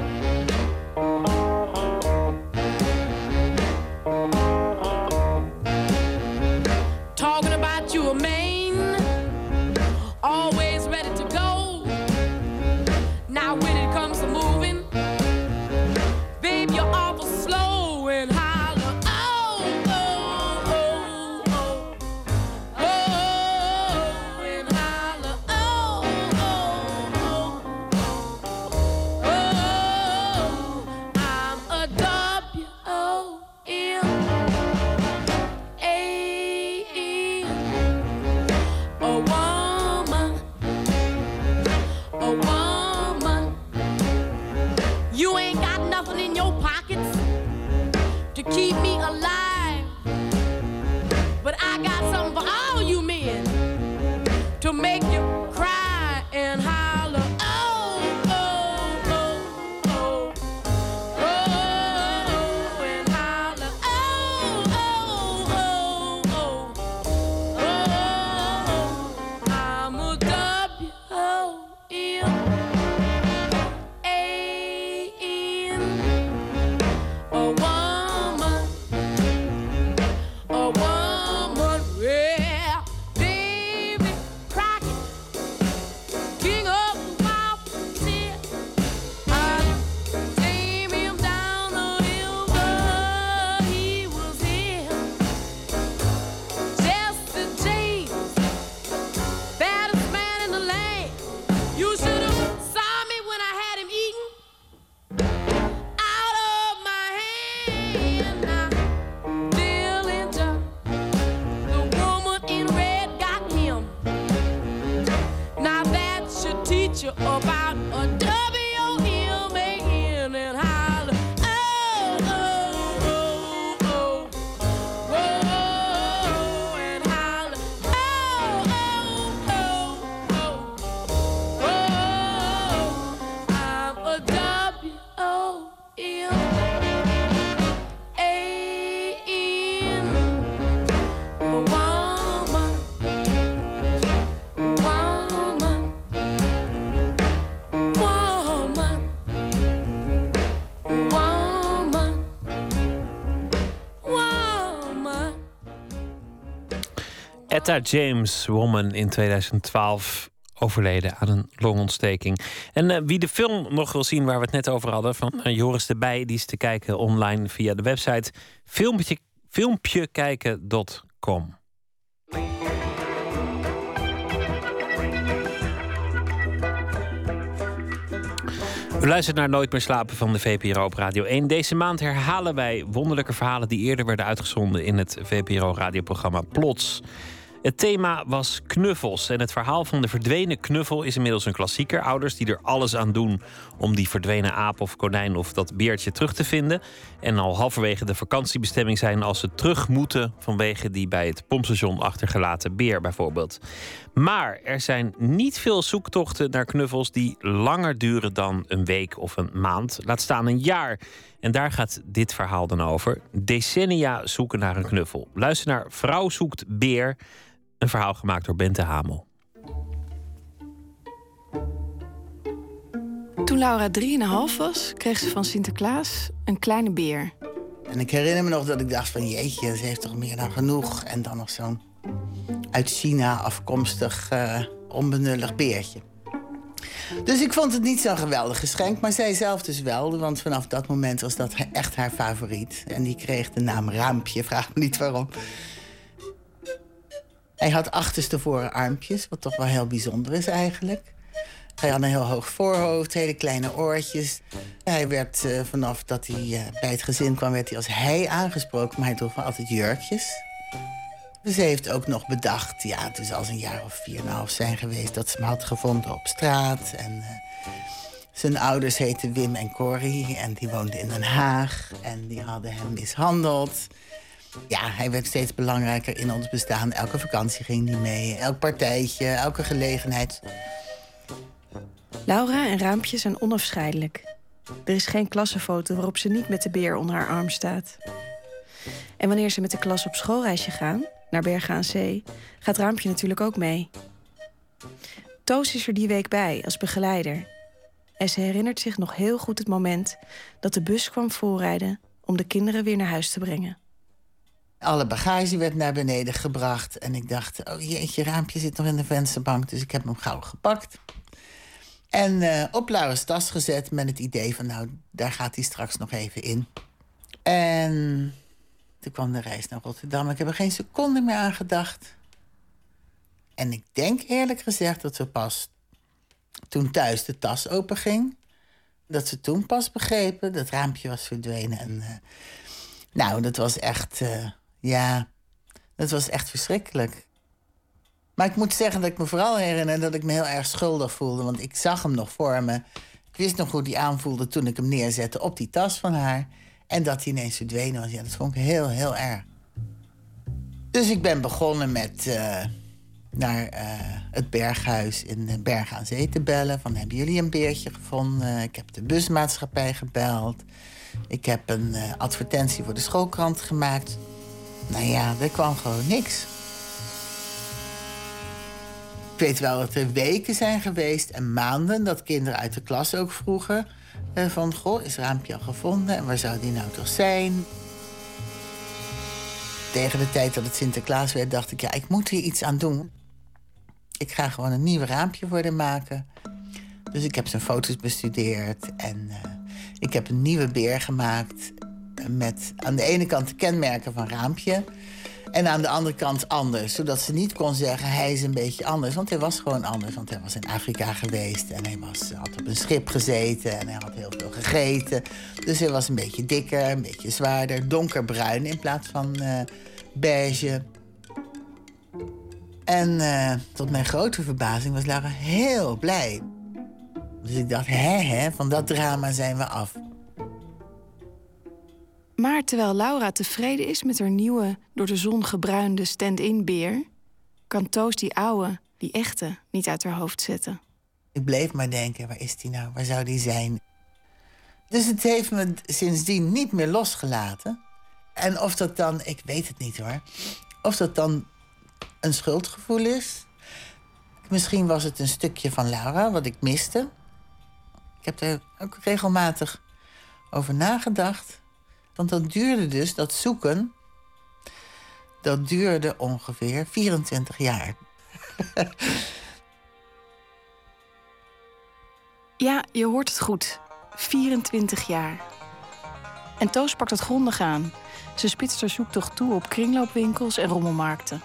James, Woman in 2012, overleden aan een longontsteking. En eh, wie de film nog wil zien waar we het net over hadden, van eh, Joris de Bij, die is te kijken online via de website filmpje, filmpjekijken.com. U luistert naar Nooit meer slapen van de VPRO op Radio 1. Deze maand herhalen wij wonderlijke verhalen die eerder werden uitgezonden in het VPRO-radioprogramma Plots. Het thema was knuffels. En het verhaal van de verdwenen knuffel is inmiddels een klassieker. Ouders die er alles aan doen om die verdwenen aap of konijn of dat beertje terug te vinden. En al halverwege de vakantiebestemming zijn als ze terug moeten vanwege die bij het pompstation achtergelaten beer bijvoorbeeld. Maar er zijn niet veel zoektochten naar knuffels die langer duren dan een week of een maand. Laat staan een jaar. En daar gaat dit verhaal dan over. Decennia zoeken naar een knuffel. Luister naar Vrouw zoekt beer. Een verhaal gemaakt door Bente Hamel. Toen Laura 3,5 was, kreeg ze van Sinterklaas een kleine beer. En ik herinner me nog dat ik dacht van jeetje, ze heeft toch meer dan genoeg. En dan nog zo'n uit China afkomstig eh, onbenullig beertje. Dus ik vond het niet zo'n geweldig geschenk, maar zij zelf dus wel. Want vanaf dat moment was dat echt haar favoriet. En die kreeg de naam Raampje, vraag me niet waarom. Hij had achterstevoren armpjes, wat toch wel heel bijzonder is eigenlijk. Hij had een heel hoog voorhoofd, hele kleine oortjes. Hij werd eh, vanaf dat hij eh, bij het gezin kwam, werd hij als hij aangesproken, maar hij droeg wel altijd jurkjes. Dus ze heeft ook nog bedacht, ja, het is als een jaar of vier en half zijn geweest... dat ze hem had gevonden op straat. En eh, zijn ouders heten Wim en Corrie en die woonden in Den Haag. En die hadden hem mishandeld. Ja, hij werd steeds belangrijker in ons bestaan. Elke vakantie ging hij mee, elk partijtje, elke gelegenheid. Laura en Raampje zijn onafscheidelijk. Er is geen klassenfoto waarop ze niet met de beer onder haar arm staat. En wanneer ze met de klas op schoolreisje gaan, naar Bergen aan Zee, gaat Raampje natuurlijk ook mee. Toos is er die week bij als begeleider. En ze herinnert zich nog heel goed het moment dat de bus kwam voorrijden om de kinderen weer naar huis te brengen. Alle bagage werd naar beneden gebracht. En ik dacht, oh jeetje, raampje zit nog in de vensterbank. Dus ik heb hem gauw gepakt. En uh, op Laura's tas gezet met het idee van... nou, daar gaat hij straks nog even in. En toen kwam de reis naar Rotterdam. Ik heb er geen seconde meer aan gedacht. En ik denk eerlijk gezegd dat ze pas toen thuis de tas openging... dat ze toen pas begrepen dat raampje was verdwenen. En, uh, nou, dat was echt... Uh, ja, dat was echt verschrikkelijk. Maar ik moet zeggen dat ik me vooral herinner dat ik me heel erg schuldig voelde. Want ik zag hem nog voor me. Ik wist nog hoe hij aanvoelde toen ik hem neerzette op die tas van haar. En dat hij ineens verdwenen was. Ja, dat vond ik heel, heel erg. Dus ik ben begonnen met uh, naar uh, het berghuis in Berg aan Zee te bellen. Van, hebben jullie een beertje gevonden? Ik heb de busmaatschappij gebeld. Ik heb een uh, advertentie voor de schoolkrant gemaakt. Nou ja, er kwam gewoon niks. Ik weet wel dat er weken zijn geweest en maanden dat kinderen uit de klas ook vroegen: uh, van goh, is Raampje al gevonden en waar zou die nou toch zijn? Tegen de tijd dat het Sinterklaas werd, dacht ik: ja, ik moet hier iets aan doen. Ik ga gewoon een nieuw raampje voor maken. Dus ik heb zijn foto's bestudeerd en uh, ik heb een nieuwe beer gemaakt met aan de ene kant de kenmerken van Raampje. En aan de andere kant anders. Zodat ze niet kon zeggen, hij is een beetje anders. Want hij was gewoon anders. Want hij was in Afrika geweest. En hij was, had op een schip gezeten. En hij had heel veel gegeten. Dus hij was een beetje dikker, een beetje zwaarder. Donkerbruin in plaats van uh, beige. En uh, tot mijn grote verbazing was Laura heel blij. Dus ik dacht, hè, hè, van dat drama zijn we af. Maar terwijl Laura tevreden is met haar nieuwe, door de zon gebruinde stand-in beer, kan Toos die oude, die echte, niet uit haar hoofd zetten. Ik bleef maar denken: waar is die nou? Waar zou die zijn? Dus het heeft me sindsdien niet meer losgelaten. En of dat dan, ik weet het niet hoor, of dat dan een schuldgevoel is. Misschien was het een stukje van Laura wat ik miste. Ik heb er ook regelmatig over nagedacht. Want dat duurde dus, dat zoeken. Dat duurde ongeveer 24 jaar. Ja, je hoort het goed. 24 jaar. En Toos pakt het grondig aan. Ze spitst haar zoektocht toe op kringloopwinkels en rommelmarkten.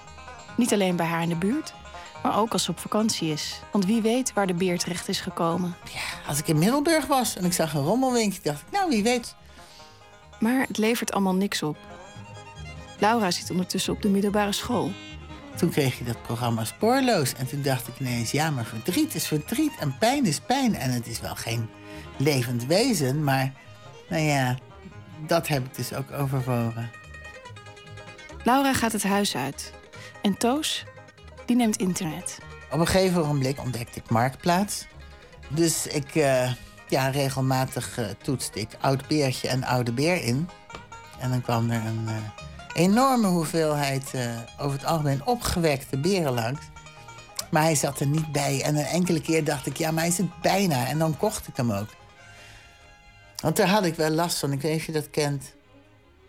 Niet alleen bij haar in de buurt, maar ook als ze op vakantie is. Want wie weet waar de beer terecht is gekomen. Als ik in Middelburg was en ik zag een rommelwinkel, dacht ik, nou wie weet. Maar het levert allemaal niks op. Laura zit ondertussen op de middelbare school. Toen kreeg je dat programma Spoorloos. En toen dacht ik ineens, ja, maar verdriet is verdriet en pijn is pijn. En het is wel geen levend wezen, maar nou ja, dat heb ik dus ook overwogen. Laura gaat het huis uit. En Toos, die neemt internet. Op een gegeven ogenblik ontdekte ik Marktplaats. Dus ik, eh, ja, regelmatig eh, toetste ik oud beertje en oude beer in. En dan kwam er een eh, enorme hoeveelheid, eh, over het algemeen opgewekte beren langs. Maar hij zat er niet bij. En een enkele keer dacht ik, ja, maar hij zit bijna. En dan kocht ik hem ook. Want daar had ik wel last van. Ik weet niet of je dat kent.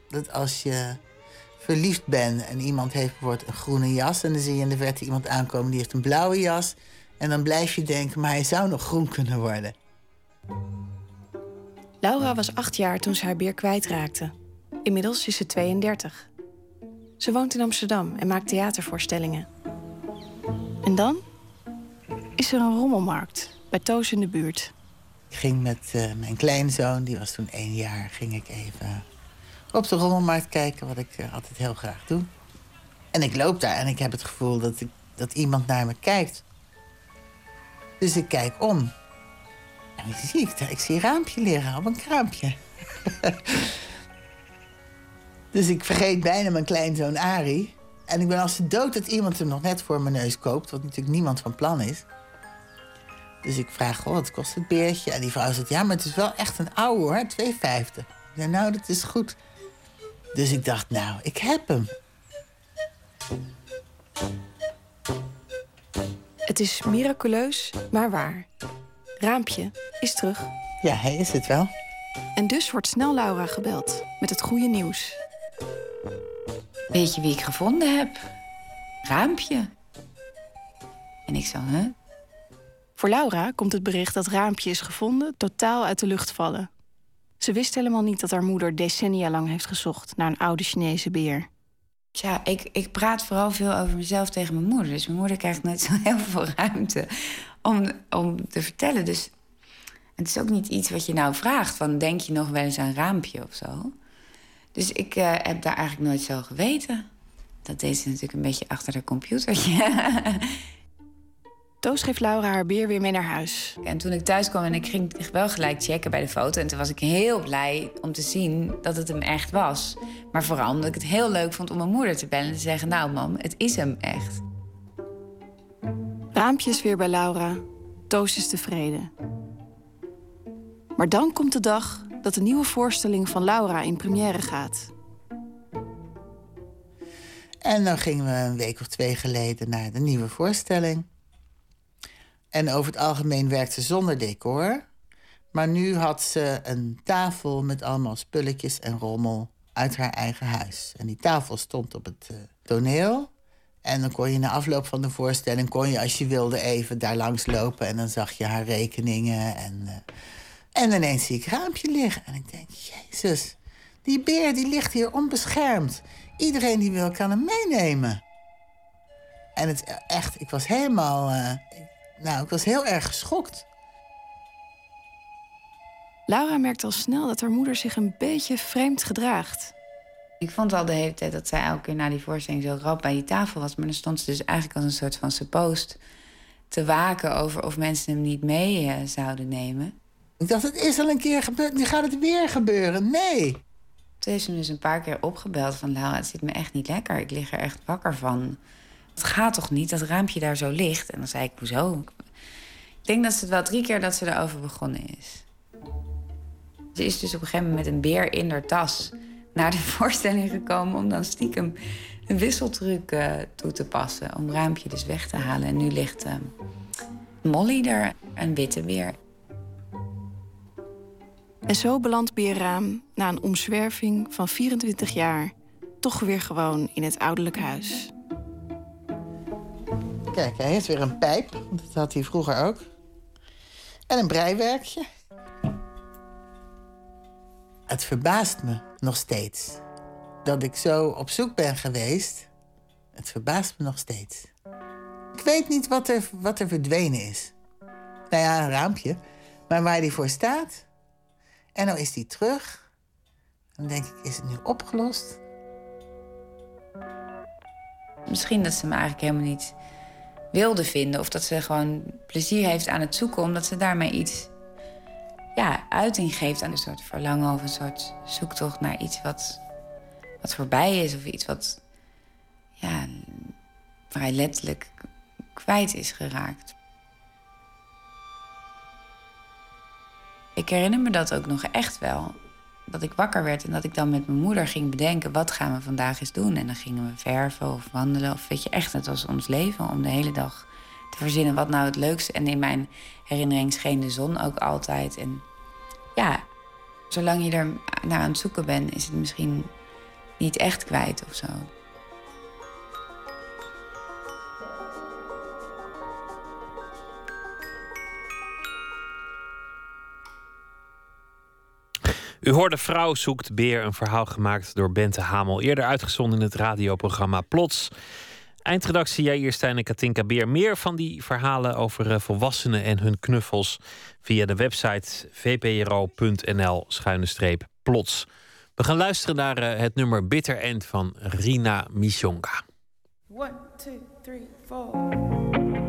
Dat als je verliefd bent en iemand heeft bijvoorbeeld een groene jas... en dan zie je in de verte iemand aankomen die heeft een blauwe jas... en dan blijf je denken, maar hij zou nog groen kunnen worden. Laura was acht jaar toen ze haar beer kwijtraakte. Inmiddels is ze 32. Ze woont in Amsterdam en maakt theatervoorstellingen. En dan is er een rommelmarkt bij Toos in de buurt. Ik ging met eh, mijn kleinzoon, die was toen één jaar, ging ik even op de rommelmarkt kijken, wat ik eh, altijd heel graag doe. En ik loop daar en ik heb het gevoel dat, ik, dat iemand naar me kijkt. Dus ik kijk om. En wie zie ik daar? Ik zie een raampje liggen op een kraampje. dus ik vergeet bijna mijn kleinzoon Arie. En ik ben als de dood dat iemand hem nog net voor mijn neus koopt, wat natuurlijk niemand van plan is. Dus ik vraag, wat kost het beertje? En die vrouw zegt, ja, maar het is wel echt een oude hoor, 2,50. Ik zei, nou, dat is goed. Dus ik dacht, nou, ik heb hem. Het is miraculeus, maar waar. Raampje is terug. Ja, hij is het wel. En dus wordt snel Laura gebeld met het goede nieuws. Weet je wie ik gevonden heb? Raampje. En ik zo, hè? Voor Laura komt het bericht dat Raampje is gevonden totaal uit de lucht vallen. Ze wist helemaal niet dat haar moeder decennia lang heeft gezocht naar een oude Chinese beer. Tja, ik, ik praat vooral veel over mezelf tegen mijn moeder. Dus mijn moeder krijgt nooit zo heel veel ruimte om, om te vertellen. Dus het is ook niet iets wat je nou vraagt. Van, denk je nog wel eens aan raampje of zo? Dus ik eh, heb daar eigenlijk nooit zo geweten. Dat deed ze natuurlijk een beetje achter haar computertje. Toos geeft Laura haar beer weer mee naar huis. En toen ik thuis kwam en ik ging wel gelijk checken bij de foto. En toen was ik heel blij om te zien dat het hem echt was. Maar vooral omdat ik het heel leuk vond om mijn moeder te bellen en te zeggen... nou mam, het is hem echt. Raampje is weer bij Laura. Toos is tevreden. Maar dan komt de dag dat de nieuwe voorstelling van Laura in première gaat. En dan gingen we een week of twee geleden naar de nieuwe voorstelling. En over het algemeen werkte ze zonder decor. Maar nu had ze een tafel met allemaal spulletjes en rommel uit haar eigen huis. En die tafel stond op het uh, toneel. En dan kon je na afloop van de voorstelling, kon je als je wilde even daar langs lopen. En dan zag je haar rekeningen. En, uh, en ineens zie ik een raampje liggen. En ik denk, jezus, die beer die ligt hier onbeschermd. Iedereen die wil kan hem meenemen. En het echt, ik was helemaal, uh, nou, ik was heel erg geschokt. Laura merkt al snel dat haar moeder zich een beetje vreemd gedraagt. Ik vond al de hele tijd dat zij elke keer na die voorstelling zo rap bij die tafel was. Maar dan stond ze dus eigenlijk als een soort van suppost te waken over of mensen hem niet mee uh, zouden nemen. Ik dacht, het is al een keer gebeurd, nu gaat het weer gebeuren. Nee. Toen heeft ze me dus een paar keer opgebeld van... Laura, het zit me echt niet lekker. Ik lig er echt wakker van. Het gaat toch niet, dat raampje daar zo ligt? En dan zei ik, hoezo? Ik denk dat ze het wel drie keer dat ze erover begonnen is. Ze is dus op een gegeven moment met een beer in haar tas... naar de voorstelling gekomen om dan stiekem een wisseltruc uh, toe te passen. Om raampje dus weg te halen. En nu ligt uh, Molly er, een witte beer. En zo belandt Beerraam na een omzwerving van 24 jaar toch weer gewoon in het ouderlijk huis. Kijk, hij heeft weer een pijp. Dat had hij vroeger ook. En een breiwerkje. Het verbaast me nog steeds dat ik zo op zoek ben geweest. Het verbaast me nog steeds. Ik weet niet wat er, wat er verdwenen is. Nou ja, een raampje. Maar waar die voor staat. En nou is die terug. Dan denk ik, is het nu opgelost? Misschien dat ze me eigenlijk helemaal niet wilde vinden. Of dat ze gewoon plezier heeft aan het zoeken, omdat ze daarmee iets ja, uiting geeft aan een soort verlangen of een soort zoektocht naar iets wat, wat voorbij is. Of iets wat ja, vrij letterlijk kwijt is geraakt. Ik herinner me dat ook nog echt wel. Dat ik wakker werd en dat ik dan met mijn moeder ging bedenken... wat gaan we vandaag eens doen? En dan gingen we verven of wandelen. Of weet je, echt, het was ons leven om de hele dag verzinnen... wat nou het leukste. En in mijn herinnering scheen de zon ook altijd. En ja, zolang je er naar aan het zoeken bent... is het misschien niet echt kwijt of zo. U hoorde Vrouw zoekt Beer, een verhaal gemaakt door Bente Hamel. Eerder uitgezonden in het radioprogramma Plots. Eindredactie Jair Stijn en Katinka Beer. Meer van die verhalen over eh, volwassenen en hun knuffels via de website vpro.nl-plots. We gaan luisteren naar eh, het nummer Bitter End van Rina Michonka. 1, 2, 3, 4.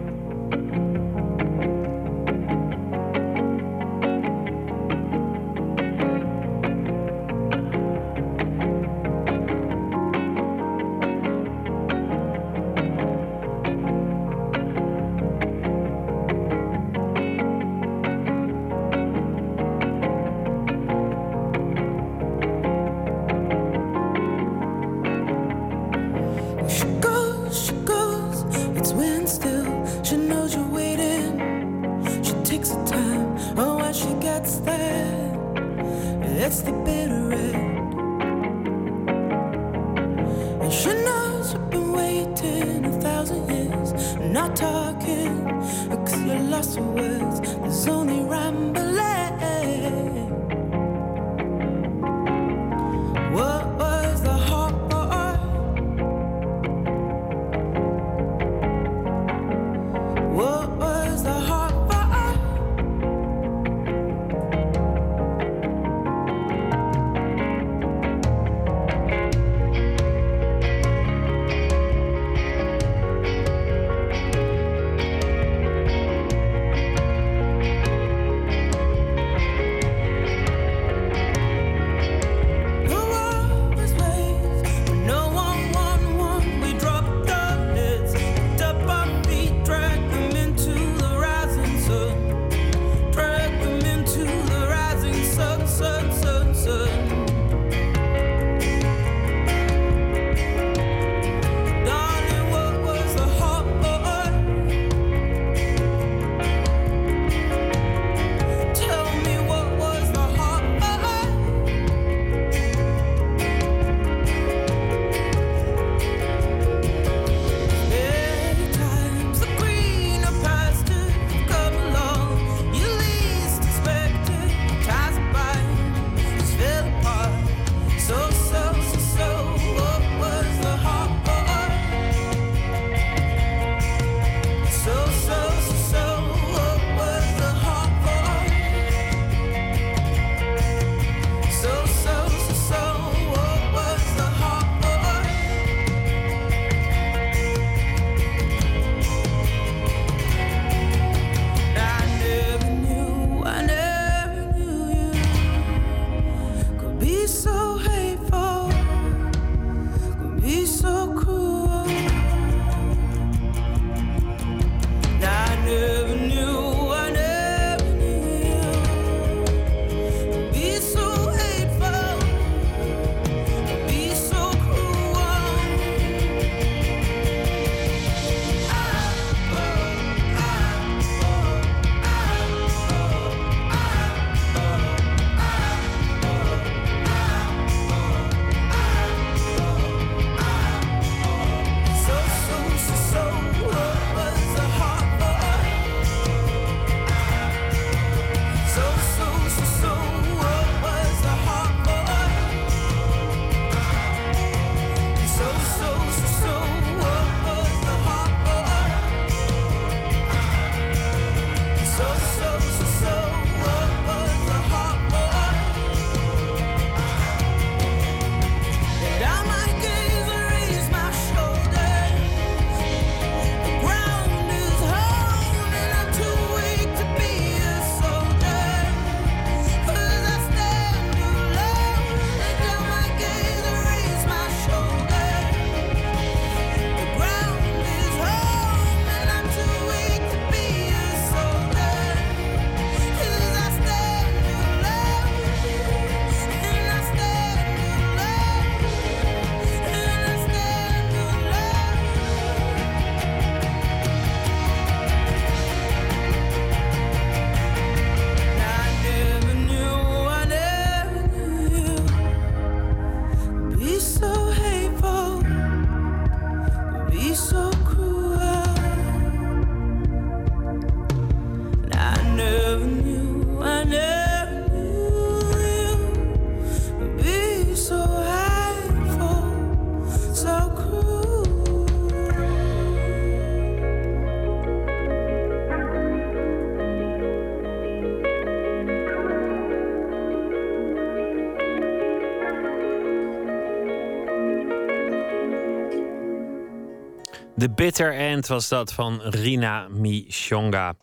The Bitter End was dat van Rina Mishonga.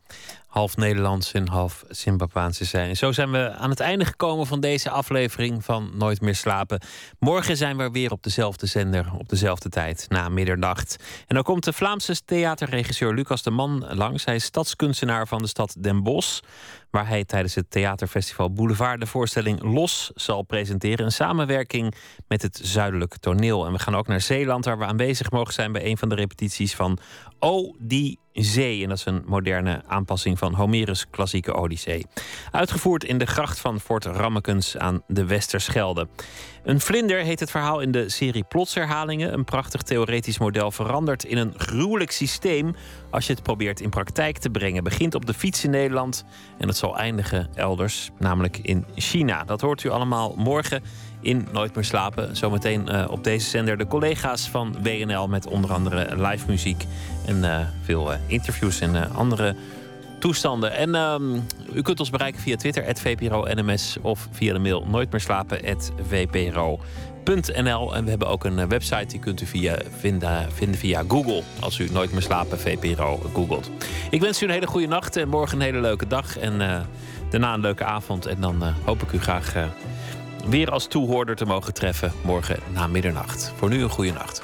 Half Nederlands en half Zimbabwaanse zijn. Zo zijn we aan het einde gekomen van deze aflevering van Nooit meer slapen. Morgen zijn we weer op dezelfde zender, op dezelfde tijd, na middernacht. En dan komt de Vlaamse theaterregisseur Lucas de Man langs. Hij is stadskunstenaar van de stad Den Bosch waar hij tijdens het theaterfestival Boulevard de voorstelling Los zal presenteren. Een samenwerking met het Zuidelijk Toneel. En we gaan ook naar Zeeland, waar we aanwezig mogen zijn bij een van de repetities van O die Zee. En dat is een moderne aanpassing van Homerus' klassieke Odyssee. Uitgevoerd in de gracht van Fort Rammekens aan de Westerschelde. Een vlinder heet het verhaal in de serie Plotsherhalingen. Een prachtig theoretisch model verandert in een gruwelijk systeem als je het probeert in praktijk te brengen. Begint op de fiets in Nederland en het zal eindigen elders, namelijk in China. Dat hoort u allemaal morgen in Nooit meer slapen. Zometeen uh, op deze zender de collega's van WNL met onder andere live muziek en uh, veel uh, interviews en andere toestanden. En um, u kunt ons bereiken via Twitter, @vpro_nms of via de mail nooit meer slapen, VPRO.nl. En we hebben ook een website, die kunt u via, vinden, vinden via Google. Als u nooit meer slapen, VPRO googelt. Ik wens u een hele goede nacht en morgen een hele leuke dag. En uh, daarna een leuke avond. En dan uh, hoop ik u graag weer als toehoorder te mogen treffen morgen na middernacht. Voor nu een goede nacht.